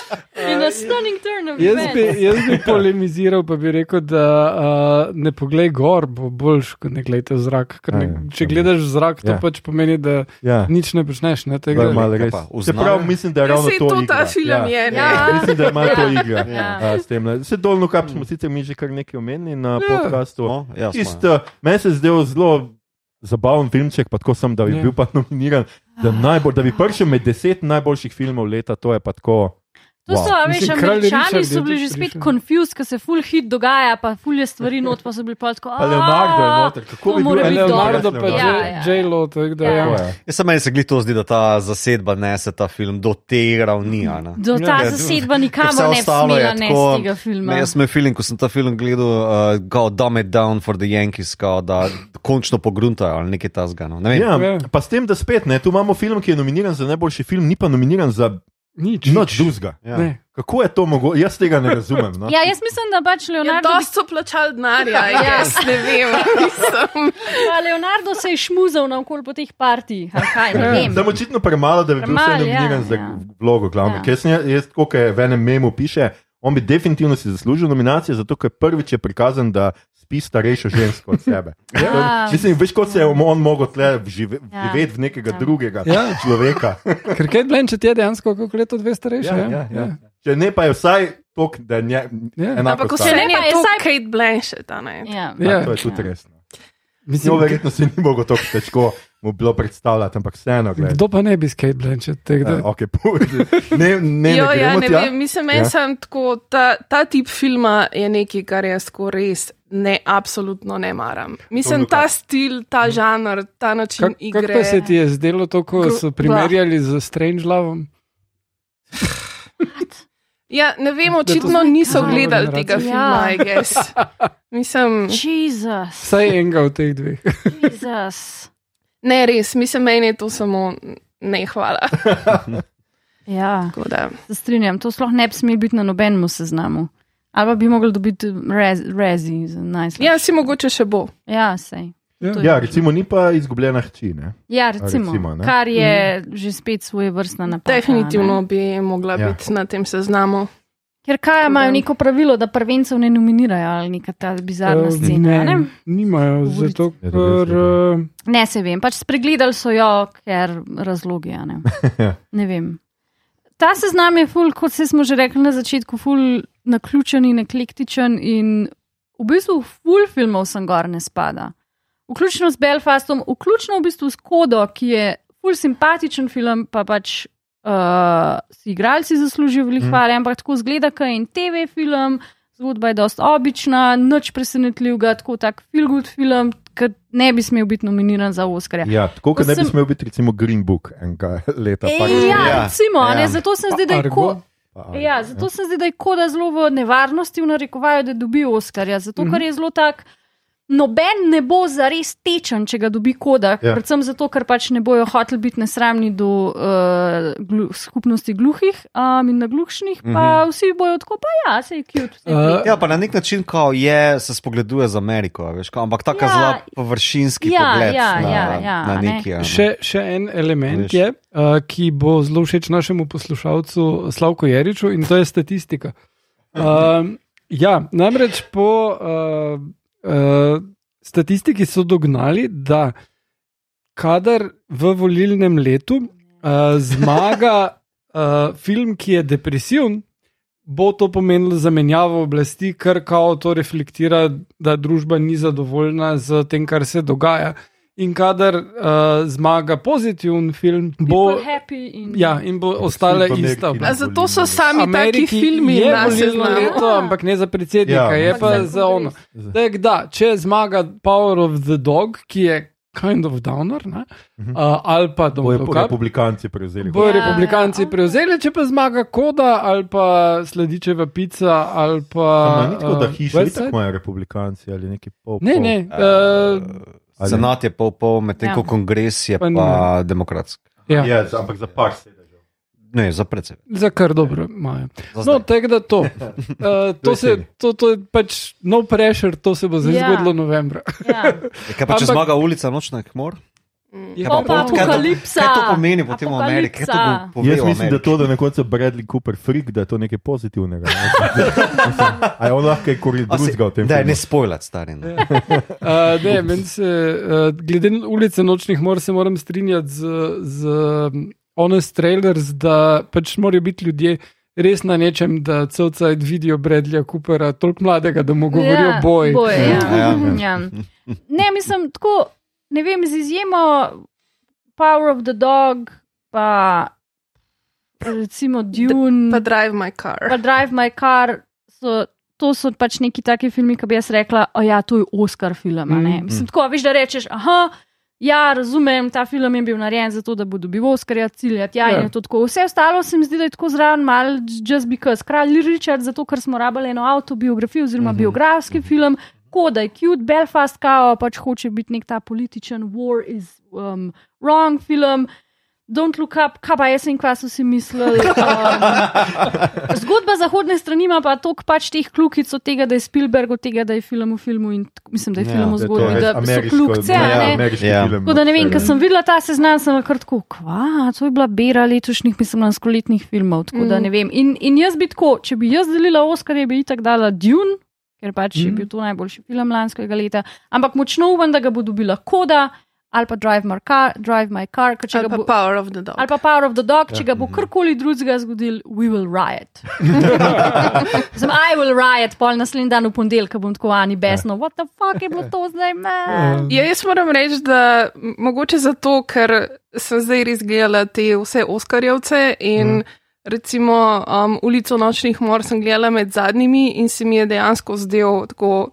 In a stunning turn of Jaz bi, jaz bi polemiziral, pa bi rekel, da uh, ne poglej gor, bo boljš, kot ne gledaj v zrak. Ker Ne, Ja, ja. če gledaš v zrak, to Ja. pač pomeni, da Ja. nič ne počneš. Ne, tega, malo res. pa, Se pravi, mislim, da je ravno to. to ta film je, ne. Ja. Mislim, da ima to igra. Ja. a, s tem, ne. Se dolno kap smo sicer mi že kar nekaj omenili na podkastu. No, ja, smo, Čist, uh, meni se je zdel zelo zabaven filmček, pa tako sem, da bi Ja. bil pa nominiran. Da, najbolj, da bi prišel med deset najboljših filmov leta, to je pa tako. To so, Wow. a veš, Mislim, američani Richard so bili že spet confused, ker se full hit dogaja, pa full je stvari not, pa so bili pa tako. Pa Leonardo je noter, kako bi bil Leonardo pa Ja, ja. J-Lo, tako da Ja. ja. Jaz se meni se glih to zdi, da ta zasedba nese ta film do te ravni. a ne. Do ta Ja, zasedba nikamor ne smela ne tako- z tega filma. Jaz sem feeling, ko sem ta film gledal, uh, go dumb it down for the Yankees, kao, da končno pogruntajo ali nekaj tasga. No. Ne vem. Ja, Ja. pa s tem, da spet ne, tu imamo film, ki je nominiran za najboljši film, ni pa nominiran za Nič. nič drugega. Ja. Ne. Kako je to mogoče? Jaz tega ne razumem. No? Ja, jaz mislim, da pač Ja, Leonardo, dosti so plačali denarja, jaz ne vem. Pa Leonardo se je šmuzal naokol po teh partijih. Kaj, vem. Sem očitno premalo, da bi bil vse nominiran ja, za ja. vlogo glavne. Ja. Ja. Jaz, kot je v enem memu piše, on bi definitivno si zaslužil nominacijo, zato ker prvič je prikazan, da spi starejšo žensko od sebe. Ja. Mislim, veš, kot se je on mogel Ja. živeti v nekega Ja. drugega Ja. človeka. Ker Kate Blanchett je dejansko kako leto dve starejši. Ja, ja, ja. Če ne, pa je vsaj to, da je nje, Ja. Ampak star. vse ne, pa je je to vsaj- Kate Blanchett. Ja. Ja, Ja. to je tudi res. no. Mislim, No, verjetno se ni mogel tako težko mu bilo predstavljati, ampak vseeno, gledaj. Kdo pa ne bi s Kate Blanchett? tako da- Ja, okay, ne, ne, Jo, ne, ja, ne tja. vem, mislim, Ja. ja. sem tako, ta, ta tip filma je nekaj, kar jaz tako res ne, absolutno ne maram. Mislim, ta stil, ta žanr, ta način Kak, igre. kako se ti je zdelo to, ko so primerjali z Strange Loveom? Ja, ne vem, očitno niso gledali Generacija. tega Ja. filma, I guess. Mislim, Jezus, Vsaj enega od teh dveh. Jezus. ne res, mislim, meni je to samo ne hvala. Ja, Tako da, se strinjam, to sploh ne bi smel biti na nobenem seznamu. Ali bi mogli dobiti rez, rezi za najslabše. ja, si mogoče še bo. ja sej. Ja. Ja, recimo, ni pa izgubljena hči. Ne? Ja, recimo, recimo, ne. kar je že spet svoje vrstna napaka. Definitivno ne. bi mogla Ja. biti na tem seznamu. Ker kaj imajo neko pravilo, da prvencev ne nominirajo ali neka ta bizarna Eh, scena. Ne, ne? nimajo, zato Ja, ker. ne eh, ne se vem, pač spregledali so jo, ker razlogi. a Ne? Ja. ne vem. Ta seznam je ful, kot se smo že rekli na začetku, ful naključen in eklektičen in v bistvu ful filmov sem gor ne spada. Vključno s Belfastom, vključno v bistvu s Kodo, ki je ful simpatičen film, pa pač uh, si igralci zaslužijo veliko Mhm. hvale, ampak tako zgleda, kot je en TV film, zgodba je dost obična, nič presenetljivega, tako tak feel good film, ki ne bi smel biti nominiran za Oscarja. Ja, tako kot Ko ne bi sem- smel biti, recimo, Green Book enega leta. E, ja, Ja, recimo, ja. ja. zato se zdi, da je Argo? ko. pa- Ja, zato se zdi, da je koda zelo v nevarnosti v narekovaju, da dobi Oscarja. Zato, ker je zelo tak. Noben ne bo zares tečen, če ga dobi koda, Ja. ja. predvsem zato, ker pač ne bojo hoteli biti nesramni do uh, glu, skupnosti gluhih um, in naglušnih, pa Mhm. vsi bojo tako, pa ja, se je cute. vse Uh, Ja, pa na nek način kao je, se spogleduje z Ameriko, a veš, kao, ampak tako Ja. ja, zelo površinski Ja, pogled ja, na, ja, ja, na ne. neki. a ne. Še, še en element Veš. je, uh, ki bo zelo všeč našemu poslušalcu Slavku Jeriču, in to je statistika. Um, ja, namreč po uh, uh, statistiki so dognali, da kadar v volilnem letu uh, zmaga uh, film, ki je depresiven, bo to pomenilo zamenjavo oblasti, kar kao to reflektira, da družba ni zadovoljna z tem, kar se dogaja. In kadar uh, zmaga pozitiven film, bo, in ja, in bo ostala pa ista. A zato so sami taki Ameriki filmi je volilno leto, ampak ne za predsednika, Ja. je pa za za ono. Tak, da, če zmaga Power of the Dog, ki je kind of downer, ne, uh, ali pa Look Up, republikanci prevzeli. bojo Ja, republikanci ja. prevzeli, če pa zmaga Koda ali pa Sladičeva pica ali pa. Ampak ni tako, da uh, hiše West tako imajo republikanci ali neki pol. Ne, ne. Uh, Ali- Senat je pol pol, medtem Ja. ko kongres je Pa pa demokratski. ja, Ja, za- ampak za par sedežev. Ne, za predsednik. za kar dobro imajo. No, tega da to. Uh, to, se, to, to je pač no pressure, to se bo zdaj Ja. zgodilo novembra. Ja. Kaj pa če ampak- zmaga ulica nočnih mor? Ja, pa to- apokalipsa. Kaj to pomeni potem v Ameriki? Jaz mislim, da to, da koncu Bradley Cooper frik, da je to nekaj pozitivnega. Ne? Mislim, A je on lahko kaj kori A si- drugega v tem filmu? ne spojlat, stari. no. Uh, ne, meni se, uh, glede ulice nočnih mor, se moram strinjati z, z um, Honest Trailers, da pač morajo biti ljudje res na nečem, da celca vidijo Bradleya Coopera, toliko mladega, da mu govorijo Ja, boj. boj ja. Ja. Ja. Ne, mislim, tako, ne vem, z izjemo Power of the Dog, pa recimo Dune, Pa drive my car. pa Drive My Car. So, to so pač neki taki filmi, ki bi jaz rekla, da ja, to je Oscar film. Mm. Mislim, tako, veš, da rečeš, aha. Ja, razumem, ta film je bil narejen zato, da bo dobil Oscarja, ciljati. Ja, Ja. je to tako. Vse ostalo se mi zdi, da je tako zraven, malo just because. Kralj Richard, zato ker smo rabili eno avtobiografijo oziroma Mhm. biografski film, koda je cute, Belfast, kao pač hoče biti nek ta političen war is um, wrong film. Don't look up, kaj pa jaz in kva so si mislili. Um, zgodba zahodne strani ima pa toliko pač teh klukic od tega, da je Spielberg, od tega, da je film v filmu in mislim, da je Ja, film Da v to zgodbi, res da so a ja, Ja. film, Tako da ne vem, ker sem videla ta seznam, sem kar tako, kva, to je bila bera letošnjih, mislim, lanskoletnih filmov, tako da Mm. ne vem. In, in jaz bi tako, če bi jaz delila Oscar, bi itak dala Dune, ker pač je Mm. bil to najboljši film lanskega leta, ampak močno upam, da ga bo dobila Koda ali pa Drive My Car, Drive My Car če Ali pa bo. Power of the Dog. Ali pa Power of the Dog, Ja. če ga bo karkoli drugega zgodil, we will riot. Sem I will riot, pol naslednji dan v ponedeljek bom tako ani besno, what the fuck je bilo to zdaj, man. Ja, jaz moram reči, da mogoče zato, ker sem zdaj res gledala te vse Oskarjevce in mm. Recimo um, Ulico nočnih mor sem gledala med zadnjimi in se mi je dejansko zdel tako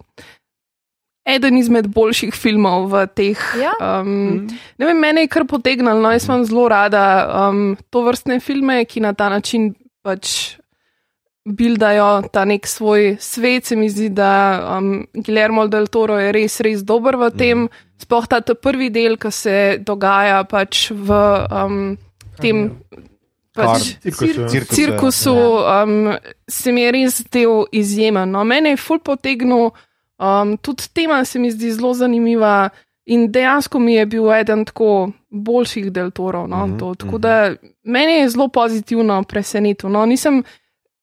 eden izmed boljših filmov v teh. Ja. Um, ne vem, mene je kar potegnilo, no, jaz imam zelo rada um, to vrstne filme, ki na ta način pač. Bildajo ta nek svoj svet, se mi zdi, da um, Guillermo del Toro je res, res dober v tem. Sploh ta, prvi del, ki se dogaja pač v um, tem pač, Cirkusu. Cirkus, cirkusu, um, se mi je res del izjemen. No, mene je ful potegnil, um, tudi tema se mi zdi zelo zanimiva in dejansko mi je bil eden tako boljših del Torov. No, Mhm, to, tako mhm. da meni je zelo pozitivno presenetil. No, nisem,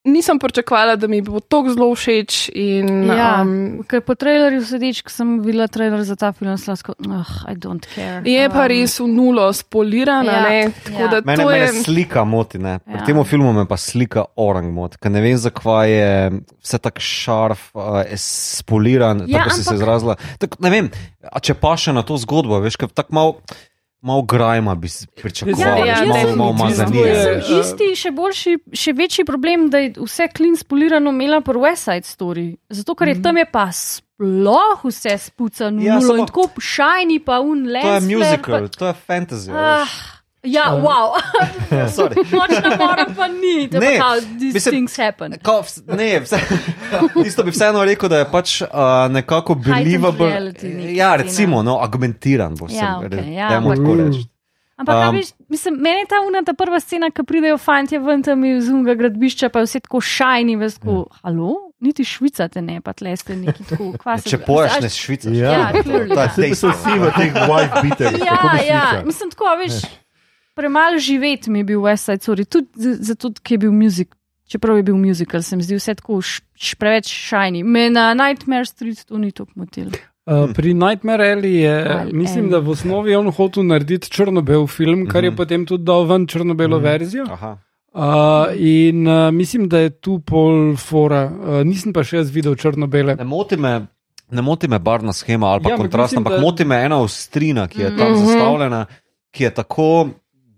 nisem pričakovala, da mi bo to zelo všeč. In, Ja. um, Ker po trailerju sedeč, ko sem videla trailer za ta film, sem lahko, oh, I don't care. je pa Um, res v nulo spolirana, Ja, ne, tako ja. da Mene, to mene je. slika moti, ne. Pri Ja. tem filmu me pa slika orang moti, ker ne vem, zakaj je vse tako šarf, uh, spoliran, Ja, tako si se ampak- izrazila. Tak, ne vem, a če pa še na to zgodbo, veš, ker tako malo mal grajma bi pričakoval, Ja, ja, malo, malo mazanije. Isti, še boljši, še večji problem, da je vse klin spolirano imela po West Side Story. Zato, ker je tam je pa sploh vse spucano, Ja, in tako shiny, pa un les. To je musical, to je fantasy. Ah, veš. Ja, wow. Sorry. Močna mora pa ni, da Ne, pa kao, these mislim- things happen. Kao, ne, vse, isto bi vseeno rekel, da je pač uh, nekako believable. reality Ja, recimo, no, argumentiran bo se. Ja, okej, ja, dajmo ampak- tako reči. Ampak, Um, um, viš, mislim, meni je ta una ta prva scena, ki pridejo fanti ven tam iz unga gradbišča, pa je vse tako šajni, veš, tako, halo, niti švicate ne, pa tle ste neki tako, kva se. Če poješ, ne švicaš. Ja. Ja, clearly, To je ja. Pa so vsi v teh white beaterjih. Ja, ja, mislim tako, veš, premalo živeti mi je bil West Side Story, tudi zato, ker je bil muzik, čeprav je bil muzikal, se mi zdi vse tako š, š, preveč šajni. Me na Nightmare Street to ni tako motil. Uh, pri Nightmare Alley je, Ali mislim, Alley. da v osnovi on hotel narediti črno-bel film, kar je Mhm. potem tudi dal ven črno-belo Mhm. verzijo. Aha. Uh, in uh, mislim, da je tu pol fora. Uh, nisem pa še jaz videl črno-bele. Ne moti me. Ne moti me barvna schema ali pa Ja, ja, ampak kontrast, mislim, ampak da- moti me ena ostrina, ki je tam Mhm. zastavljena, ki je tako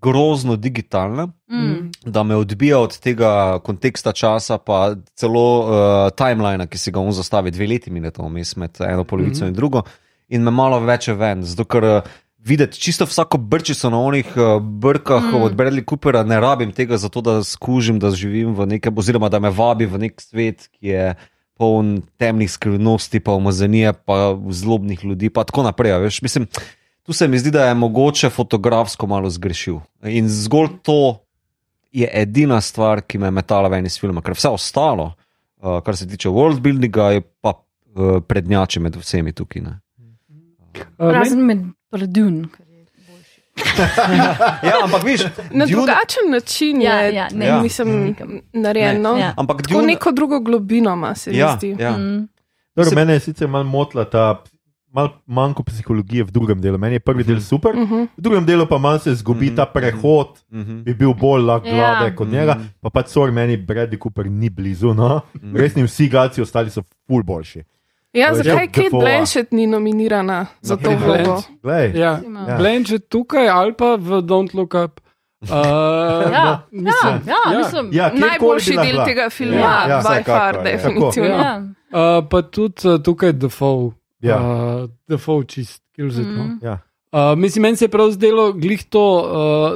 grozno digitalna, Mm. da me odbija od tega konteksta časa, pa celo uh, timelina, ki si ga on zastavi, dve leti mine to vmes med eno polovico mm -hmm. in drugo, in me malo več ven, zato ker uh, videti čisto vsako brčico na onih uh, brkah Mm. od Bradley Coopera, ne rabim tega zato, da skužim, da živim v nekem, oziroma da me vabi v nek svet, ki je. Poln temnih skrivnosti, pa umazanije, pa zlobnih ljudi, pa tako naprej. a Veš, mislim, tu se mi zdi, da je mogoče fotografsko malo zgrešil. In zgolj to je edina stvar, ki me je metala ven iz filma, ker vse ostalo, uh, kar se tiče worldbuildinga, je pa uh, prednjači med vsemi tukaj. Ne. Uh, Razen med Prdun. Ja, ampak viš, Na Dune- drugačen način Ja, je, ja, ne, Ja. mislim, narejeno. Ja. ampak Tako Dune- neko drugo globino ima, se mi ja, zdi. ja. Mm. Dobro, Se- mene je sicer malo motila ta. Mal manjko psihologije v drugem delu. Meni je prvi del super, Uh -huh. v drugem delu pa malo se zgubi Mhm. ta prehod, Mhm. bi bil bolj lag Ja. glave kot njega. Mhm. Pa pač sorry, meni Bradley Cooper ni blizu. No? Mhm. Resni vsi igralci ostali so ful boljši. Ja, To je zakaj Kate. Blanchett ni nominirana za to vlogo? Ja. Ja. Blanchett tukaj ali pa v Don't Look Up. Uh, Ja, mislim, ja, ja, mislim. ja, Najboljši del tega filma, Ja, ja, by far, ja. definitivno. Ja. Ja. Uh, pa tudi uh, tukaj Defoe. Ja. Uh, Defoe čist, kills it. No. Mm. Ja. Uh, mislim, meni se je prav zdelo glih to uh,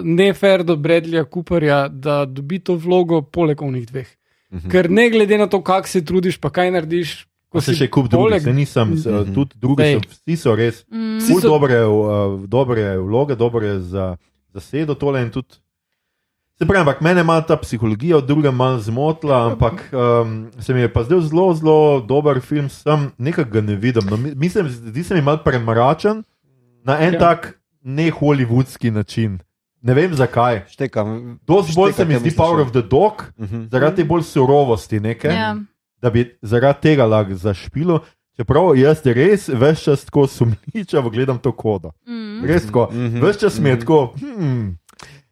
nefer do Bradleya Cooperja, da dobi to vlogo poleg onih dveh. Mhm. Ker ne glede na to, kako se trudiš, pa kaj narediš, Pa se še kup drugih, se nisem, s- Mhm. tudi drugi so, vsi so res. Mm. Vsi Ful so- dobre, uh, dobre vloge, dobre za, za sedo tole in tudi. Se pravi, ampak mene ima ta psihologija, od druge malo zmotila, ampak um, se mi je pa zdel zelo, zelo dober film, sem nekaj ga ne vidim. No, mi- mislim, zdi se mi malo premračen na en Ja. tak ne hollywoodski način. Ne vem zakaj. Štekam. Dosti bolj se mi zdi Power ja. of the Dog, Mhm. zaradi te bolj surovosti, neke, Ja. da bi zaradi tega lahko zašpilo. Čeprav jaz res več čas tako sumničavo gledam to kodo. Mm. Res tako, Mhm. več čas mi je Mhm. tako, hmm,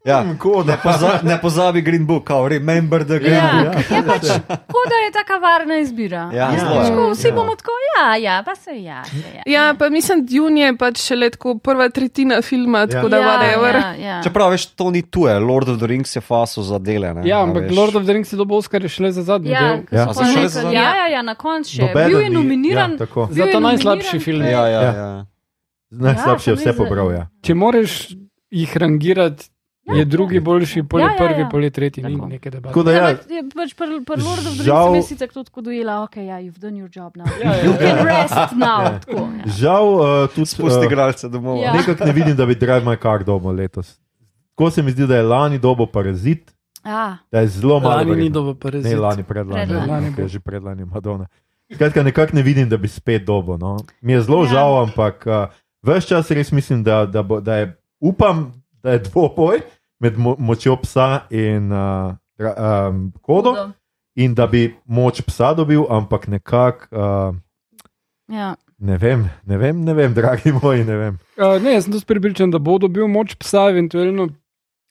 Ja. koda. Ne, poza, ne pozabi Green Book, kao, remember the Green Ja, Book. je pač, koda je taka varna izbira. Ja, je. tako, vsi Ja. bomo tako, ja, ja, pa se ja. se ja. Ja, pa mislim, Dune je pač šele tako prva tretjina filma, tako da ja, whatever. ja, ja. Čeprav veš, to ni tuje, Lord of the Rings je faso za dele. Ne, Ja, ampak veš. Lord of the Rings je dobil Oscar šele za zadnji Ja, del. Ja. so A pa so šele za- ja, ja, ja, na koncu še. Nobeden Bil je ni- nominiran. Ja, tako. bil Za ta najslabši film. Ja, ja, Ja. ja. Najslabši je Ja, vse pobral. Ja. Če moraš jih rangirati, Ja, je drugi boljši, pol je Ja, ja, prvi, ja. pol je tretji, ni Tako. neke debate. Tako da Ja, ja, je pač pri pri Lord of the Žal- Rings sem sicer tako dojela, ok, ja, you've done your job now. Ja, ja, You can ja. rest now. Ja. Tako, ja. žal uh, tudi Spusti uh, igralce domov. Ja. nekako ne vidim, da bi Drive My Car dobil letos. Tako se mi zdi, da je lani dobo parazit, Ja, da je zelo malo. Lani ni dobro parazit. Ne, lani, predlani. Predlani. Lani okay, že predlani, Madonna. Skratka, nekako ne vidim, da bi spet dobo. No. Mi je zelo Ja. ja. žal, ampak uh, več čas res mislim, da, da, bo, da je, upam, da je dvoboj med mo močjo psa in uh, um, kodom, hudo. in da bi moč psa dobil, ampak nekako. Uh, Ja. Ne vem, ne vem, ne vem, dragi moji, ne vem. Uh, ne, jaz sem tudi pripričan, da bo dobil moč psa, eventualno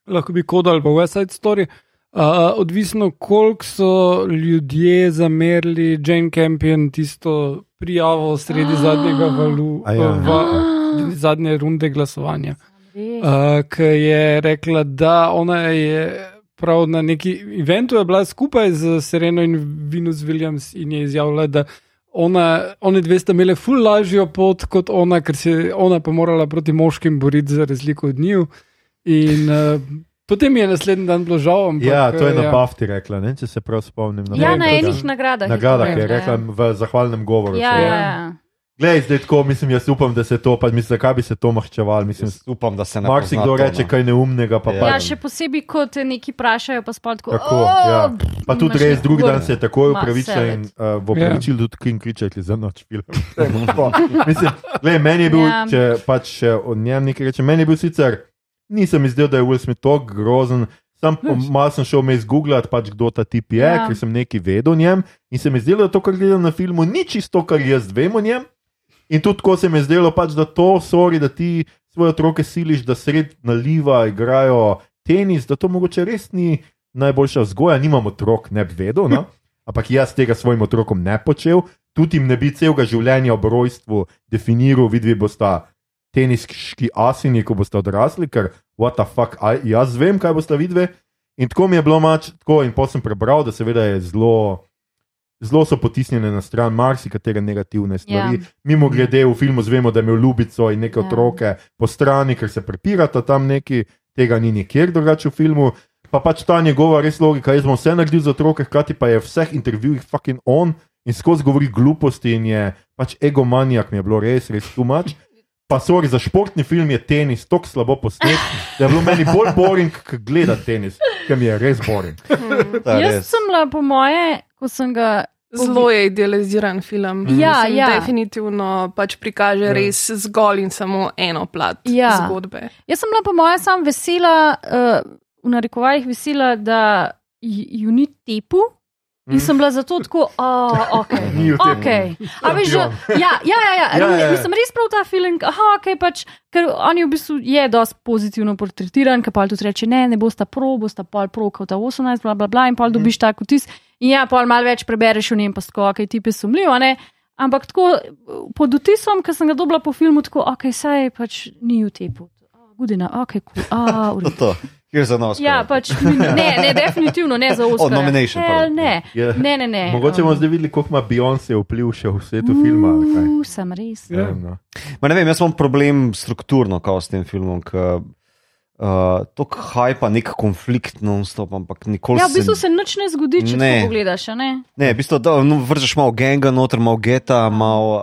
lahko bi kodal ali pa West Side Story. Uh, odvisno, koliko so ljudje zamerili Jane Campion tisto prijavo sredi zadnjega valu, ja. v, zadnje runde glasovanja. Uh, Ki je rekla, da ona je prav na neki eventu je bila skupaj z Sereno in Venus Williams in je izjavila, da ona, one dve sta imele ful lažjo pot kot ona, ker se je ona pa morala proti moškim boriti za razliko od njiju. In uh, potem je naslednji dan bilo žal. Ampak, Ja, to je na Bafti rekla, ne, če se prav spomnim. Na Ja, na enih da. nagradah. je Nagrada, to ki je rekla, rekla v zahvalnem govoru. Ja, ja, ja. Glej, zdaj tako, mislim, jaz upam, da se to, pa mislim, zakaj bi se to mahčeval. Mislim, Jaz upam, da se ne pozna to, reče no. kaj neumnega, pa Ja. pa Ja, še posebej, ko te neki vprašajo, pa spod tako. Tako, "O, ja. Pa tudi res, drugi ur." dan se je takoj upravičil in uh, v opravičilu tudi King Kriček za noč film. Mislim, glej, meni je bil, Ja. če pač še o njem nekaj rečem, meni je bil sicer, nisem izdelal, da je Will Smith tako grozen, Sam malo sem šel vmes googlat, pač, kdo ta tip je, Ja. ja. ker sem nekaj vedel o njem. In se mi zdelo, da to, kar gledam na filmu, ni čisto, kar jaz vem o njem. In tudi tako se mi je zdelo, pač, da to, sorry, da ti svoje otroke siliš, da sred naliva igrajo tenis, da to mogoče res ni najboljša vzgoja. Nimam otrok, ne bi vedel. No? Ampak jaz tega svojim otrokom ne počel, tudi jim ne bi celega življenja ob rojstvu definiral, vidvi bosta teniški asini, ko boste odrasli, ker what the fuck, a jaz vem, kaj boste vidve. In tako mi je bilo mač, tako in potem sem prebral, da seveda je zelo. Zelo so potisnjene na stran marsikatere negativne stvari. Ja. Ja. Mimo grede, v filmu zvemo, da je imel ljubico in neke Ja. ja. otroke po strani, ker se prepirata tam neki, tega ni nikjer drugače v filmu. Pa pač ta njegova res logika, jaz bom vse naredil za otroke, hkrati pa je v vseh intervjujih fucking on in skozi govori gluposti in je pač egomanijak, mi je bilo res, res tumač. Pa sorry, za športni film je tenis tako slabo posnet, da je bilo meni bolj boring, kot gledati tenis, ker mi je res boring. Ta Jaz res. sem bila, po moje, ko sem ga. Zelo je idealiziran film. Ja, Mislim, ja. Definitivno pač prikaže ja. res zgolj in samo eno plat Ja. zgodbe. Jaz sem bila, po moje, sam vesela, uh, v narekovajih vesela, da ju ni tepu. In sem bila zato tako, oh, ok. Okay. A veš, ja, ja, ja, ja, Ja, ja, ja. Mislim, res prav ta feeling, aha, ok, pač, ker on je v bistvu je dosti pozitivno portretiran, ker pa tudi reče, ne, ne bosta pro, bosta pol pro, kot ta 18, bla, bla, bla, in pol dobiš tak vtis. In ja, pol malo več prebereš v njem, pa tako, ok, ti je sumljiv, ne. Ampak tako pod vtisom, ki sem ga dobila po filmu, tako, ok, saj pač ni v tepu. Gudina, ok, cool. a, to. Kjer za nos. Ja, pač, ne, ne, definitivno ne za Oscar. nomination, pardon. ne, Ja. ne, ne, ne. Mogoče bomo zdaj videli, koliko ima Beyoncé vpliv še v svetu filma. ali kaj. Uh, sem res. Ne vem, no. Ma ne vem, jaz imam problem strukturno, kao s tem filmom. K, uh, to hajpa, nek konflikt, non-stop, ampak nikoli Ja, v bistvu se se nič ne zgodi, če Ne. to pogledaš. a Ne? Ne, v bistvu, da no, vržeš malo genga noter, malo geta, malo,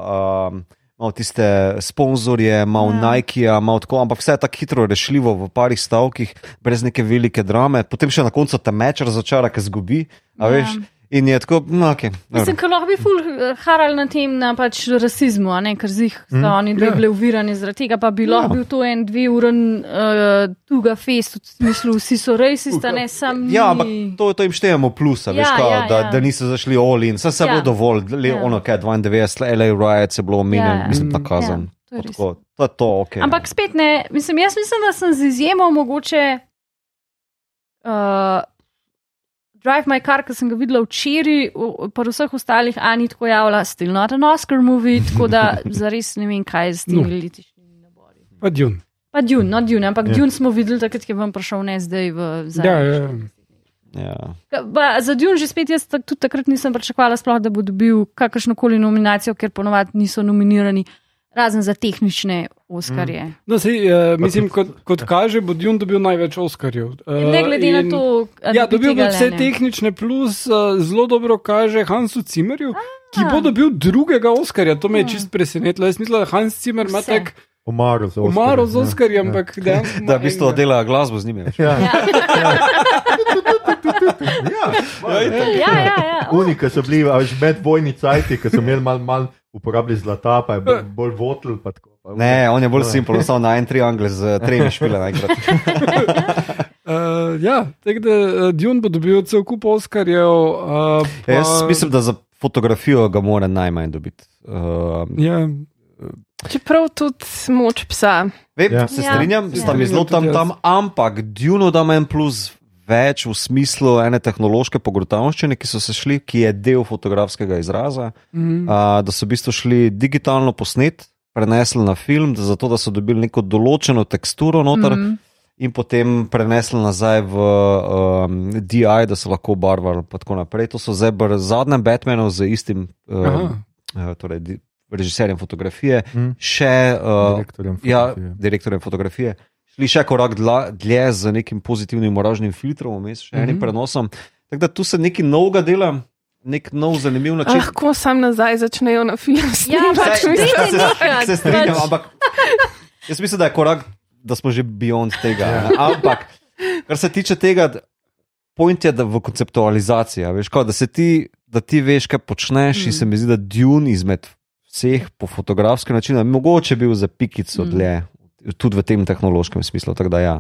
um, malo tiste sponzorje, malo Ja. Nike, malo tako, ampak vse je tako hitro rešljivo v parih stavkih, brez neke velike drame. Potem še na koncu te meč razočara, ker zgubi, a Ja. veš. In je tako, no, ok. Mislim, ker lahko bi ful eh, harali na tem, na pač rasizmu, ne, ker zih so Mm, oni dve ja. bili uvirani zaradi tega, pa bi lahko bil to en dve uren uh, tuga fest, v smislu vsi so rasista, ne sam. Ja, ampak to, to jim štejemo plusa, Ja, veš, kao, ja, da, ja. da niso zašli all in, vse se Ja. bilo dovolj, le Ja. ono, kaj 92, LA Riot je bilo omenjeno, Ja. mislim, ta Mm. Ja, to je. Tako, to je to, ok. Ampak spet ne, mislim, jaz mislim, da sem z izjemo mogoče. Uh, Drive My Car, ki sem ga videla včeraj, pa vseh ostalih, a ni tako javila, still not an Oscar movie, tako da zares ne vem, kaj je z temi No. letišnjimi nabori. Pa Dune. Pa Dune, no Dune, ampak Ja. yeah. Dune smo videli takrat, ko je vam prišel ne zdaj v Ja, zadnjem. ja. ja. Ba, za Dune že spet jaz tak, tudi takrat nisem pričakovala, sploh, da bo dobil kakršno koli nominacijo, ker ponovadi niso nominirani, razen za tehnične Oskarje. Mm. No, sej, uh, mislim, kot, kot kaže, bo Dune dobil največ Oskarjev. Uh, Ne glede na to, ali Ja, dobi dobil bo vse ne. tehnične, plus uh, zelo dobro kaže Hansu Cimerju, ki bo dobil drugega Oskarja. To me je čist presenetilo. Jaz mislim, da Hans Cimer ima tak Omaro za Oscar. umaro z Oskarjem, ampak dejansko ima Da, v bistvu dela glasbo z njimi. Ja, Ja, ja. ja, ja. ja. Oni, ki so bili a veš, med vojni cajti, ki so imeli malo mal uporabljali zlata, pa je bolj, bolj votl. pa tako, pa- Ne, on je bolj simpel, samo na en triangel z tremi špile naenkrat. Uh, ja, tako da uh, Dune bo dobil cel kup Oskarjev. Uh, pa, Jaz mislim, da za fotografijo ga mora najmanj dobiti. Uh, Ja, Čeprav tudi moč psa. Vem, Ja. ja. se Ja. strinjam, Ja. sta mi zelo tam, tam, ampak Dune da en plus več v smislu ene tehnološke pogruntavščine, ki so se šli, ki je del fotografskega izraza, mm, a, da so v bistvu šli digitalno posnet, prenesli na film, da zato da so dobili neko določeno teksturo noter. Mm. Mhm. In potem prenesli nazaj v um, DI, da so lahko barvali, in tako naprej. To so zdaj v zadnjem Batmanu z istim um, uh, torej, di- režiserjem fotografije, Mm. še uh, Direktorjem ja, fotografije. direktorjem fotografije. Šli še korak dla, dlje z nekim pozitivnim moražnim filtrom, vmes še enim Mhm. prenosom. Tako da tu se nekaj novega dela, nek nov, zanimiv način. Lahko sam nazaj začnejo na film. Ja, pač mislim. dajte se, strinjam, pač. ampak jaz mislim, da je korak, da smo že beyond tega. ne. Ampak, kar se tiče tega, point je da v konceptualizaciji. a Veš, kao, da, se ti, da ti veš, kaj počneš, mm. in se mi zdi, da Dune izmed vseh po fotografskem načinu, mogoče bil za pikico Mm. dlje, tudi v tem tehnološkem smislu. tako Da, ja.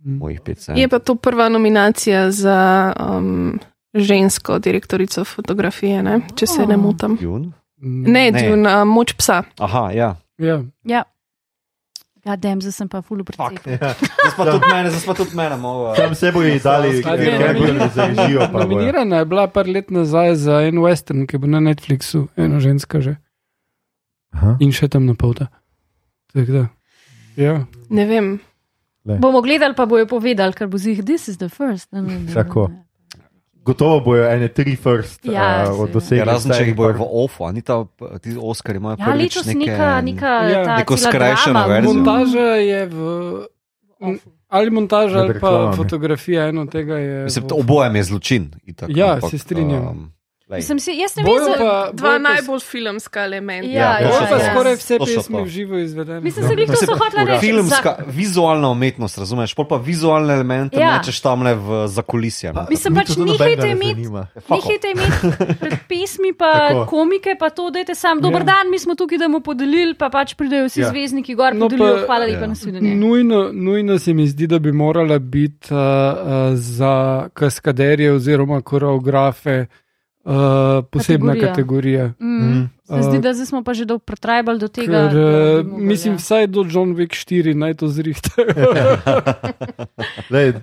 Mojih pet cent. Je pa to prva nominacija za um, žensko direktorico fotografije, ne? če se ne Oh. motim. Jun? Ne, Ne. Dune, uh, moč psa. Aha, ja. Ja. Ja. Gadem, zdaj sem pa fulu Fuck. predvsej. Zdaj pa tudi mene, zdaj pa tudi mene malo. Tam se bojo dali, Stari, ker je bilo nomini- za režijo. pa bojo. Nominirana je bila par let nazaj za en western, ki bo na Netflixu, ena ženska že Aha. in še tam na polta. Tako da. Ja. Ne vem. Bomo gledali, pa bojo povedali, ker bo zih, this is the first. Tako. Gotovo bojo ene tri first Ja, uh, od dosega. Ja, razen če jih bojo v OFO, a ni ta, ti Oscar imajo Ja, prvič neke... neka, neka Ja. ta Neko skrajšano verzijo. Montaža je v. Ali montaža, Med ali pa fotografija, eno tega je. Mislim, obojem je zločin. Itak, Ja, ampak, se strinjam. Um. Mislim, si, jaz ne vem, za, pa- Dva pa- najbolj filmska elementa. Ja, ja, Bojo pa ja. skoraj vse To so pesmi to. v živo izvedene. mislim, se glih to so hotela reči. Filmska, vizualna umetnost, razumeš, pol pa vizualne elemente Ja. mečeš tam le v zakulisje. no. Mislim pač, nehajte imeti, nehajte imeti pred pesmi, pa Tako. komike, pa to, dajte sam. Dober Ja. dan, mi smo tukaj, da bomo podelili, pa pač pridejo vsi Ja. zvezdniki gor, No, podelijo, pa- hvala lepa ja. na svidenje. Nujno, nujno se mi zdi, da bi morala biti uh, uh, za kaskaderje oziroma koreografe uh, posebna Kategorija. kategorija. Mm. Se zdi, Uh, da zdaj smo pa že dolgo pretrajbali do tega. Ker, da uh, mogli, mislim, ja. vsaj do John Wick 4 naj to zrihtajo.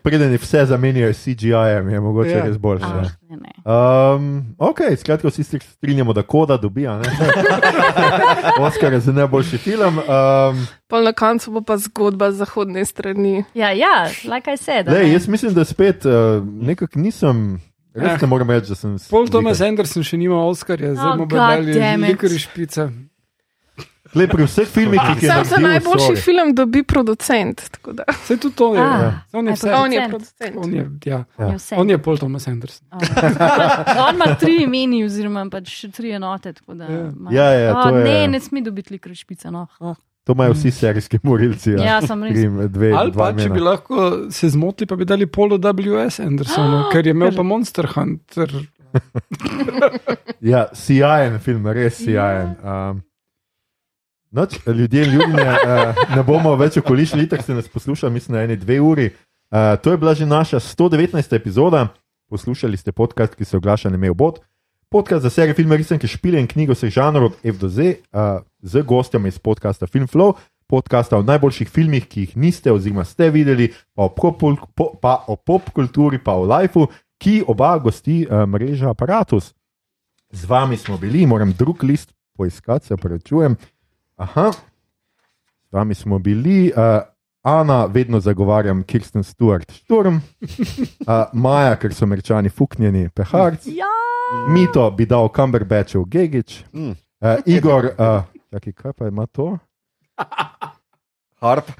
Preden je vse zamenjajo s CGI-jem, je mogoče Ja. ja. res boljše. Ah, ja. ne, ne. Um, ok, skratka, vsi se strinjamo, da koda dobija. ne? Oscar je za najboljši film. Um, Pol na koncu bo pa zgodba z zahodne strani. Ja, ja, like I said. lej, jaz mislim, da spet uh, nekako nisem, res Ja. ne morem reči, da sem. Pol Thomas Anderson še nima Oscarja, zdaj Oh, mu bo God dali likori špica. Lej, pri vseh filmih, ki jih je Sam za najboljši sorry. film dobi producent. tako da. Vse tudi to je. Ah, ja. On je, vse, On je Producent. on je, ja. On je on je Paul Thomas Anderson. Oh. On ima tri imeni, oziroma pač tri enote. tako Da, Ja. Ja, ja, Oh, to je- Ne, ne sme dobiti likori špica. No. To imajo vsi serijski morilci. Ja, Ja, sem res. Dve, Ali pa, če bi lahko se zmotili, pa bi dali Polo W.S. Andersonu, ker je imel pa Monster Hunter. Ja, sijajen film, res sijajen. Um, noč, ljudje ljudje, uh, ne bomo več okolišli, tako ste nas poslušali, mislim, na eni dve uri. Uh, to je bila že naša 119. epizoda. Poslušali ste podcast, ki se oglaša na Mail Bot. Podcast za serijo filme, risanke, špile in knjigo vseh žanrov F do Z, uh, z gostjami iz podcasta Film Flow, podcasta o najboljših filmih, ki jih niste oziroma ste videli, pa o, pop, po, pa o pop kulturi, pa o lifeu, ki oba gosti uh, mreža Apparatus. Z vami smo bili, moram drug list poiskati, se pravičujem. Aha, z vami smo bili, uh, Ana, vedno zagovarjam Kirsten Stewart, Šturm, uh, Maja, ker so američani fuknjeni, peharc, Ja, Mito bi dal Cumberbatchov Gegič, Mm. uh, Igor, uh, čakaj, kaj pa ima to? Harp.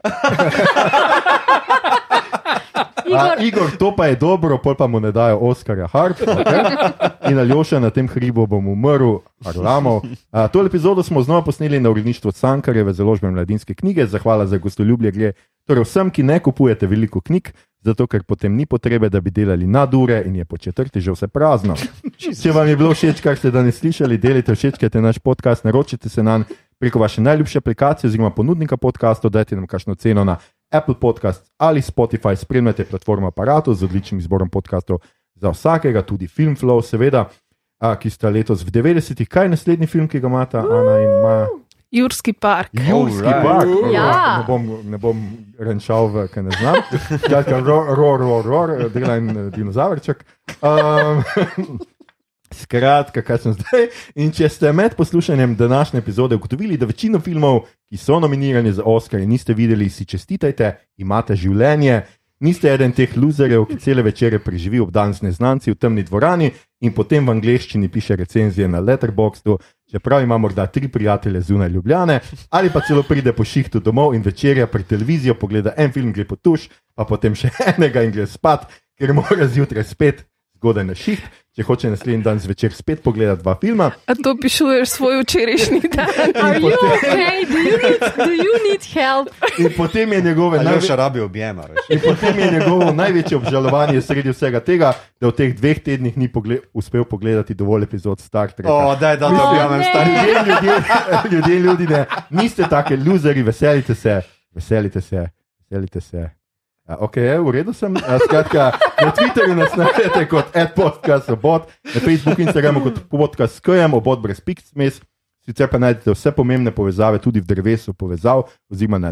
Igor, A, Igor, to pa je dobro, pol pa mu ne dajo Oskarja Harp. Okay? In Aljoša na tem hribu bom umrl, Arlamov. A, to epizodo smo znova posneli na uredništvu Cankarjeve založbe mladinske knjige. Zahvala za gostoljubje gre torej vsem, ki ne kupujete veliko knjig, zato ker potem ni potrebe, da bi delali nadure in je po četrti že vse prazno. Če vam je bilo všeč, kar ste danes slišali, delite všečkajte naš podcast, naročite se nam preko vaše najljubše aplikacije oziroma ponudnika podcastov, dajte nam kakšno ceno na Apple Podcast ali Spotify, spremljate platformo aparatov z odličnim izborom podcastov za vsakega, tudi Filmflow, seveda, a, ki sta letos v 90-ih. Kaj je naslednji film, ki ga imata Ana in Maja? Jurski park. Jurski Alright. park, Ja. ne bom, ne bom renčal, v, ker ne znam. Skratka, ror, ror, ror, ror dela en eh, dinozavrček. Um, Skratka, kaj sem zdaj. In če ste med poslušanjem današnje epizode ugotovili, da večino filmov, ki so nominirani za Oscar, niste videli, si čestitajte, imate življenje. Niste eden teh loserjev, ki cele večere preživi ob dan z neznanci v temni dvorani in potem v angleščini piše recenzije na Letterboxdu, čeprav ima morda tri prijatelje zunaj Ljubljane, ali pa celo pride po šihtu domov in večerja pred televizijo, pogleda en film, gre po tuš, pa potem še enega in gre spat, ker mora zjutraj spet zgodaj na šiht, če hoče naslednji dan zvečer spet pogledati dva filma. A to pišuješ svoj včerajšnji dan? are you okay? Do you need, do you need help? In potem je njegove Ali največje. še rabi objema? veš. In potem je njegovo največje obžalovanje sredi vsega tega, da v teh dveh tednih ni pogle uspel pogledati dovolj epizod Star Treka. O, daj, da Oh, objamem ne. stari. Ljudje, ljudje, ljudje, ljudje, ne, niste take luzeri, veselite se, veselite se, veselite se. Ok, v redu sem. Skratka, na Twitterju nas najdete kot podcast obot, na Facebooku in Instagramu kot podcast skojem, obot brez pik smes. Sicer pa najdete vse pomembne povezave tudi v drevesu povezav, oziroma na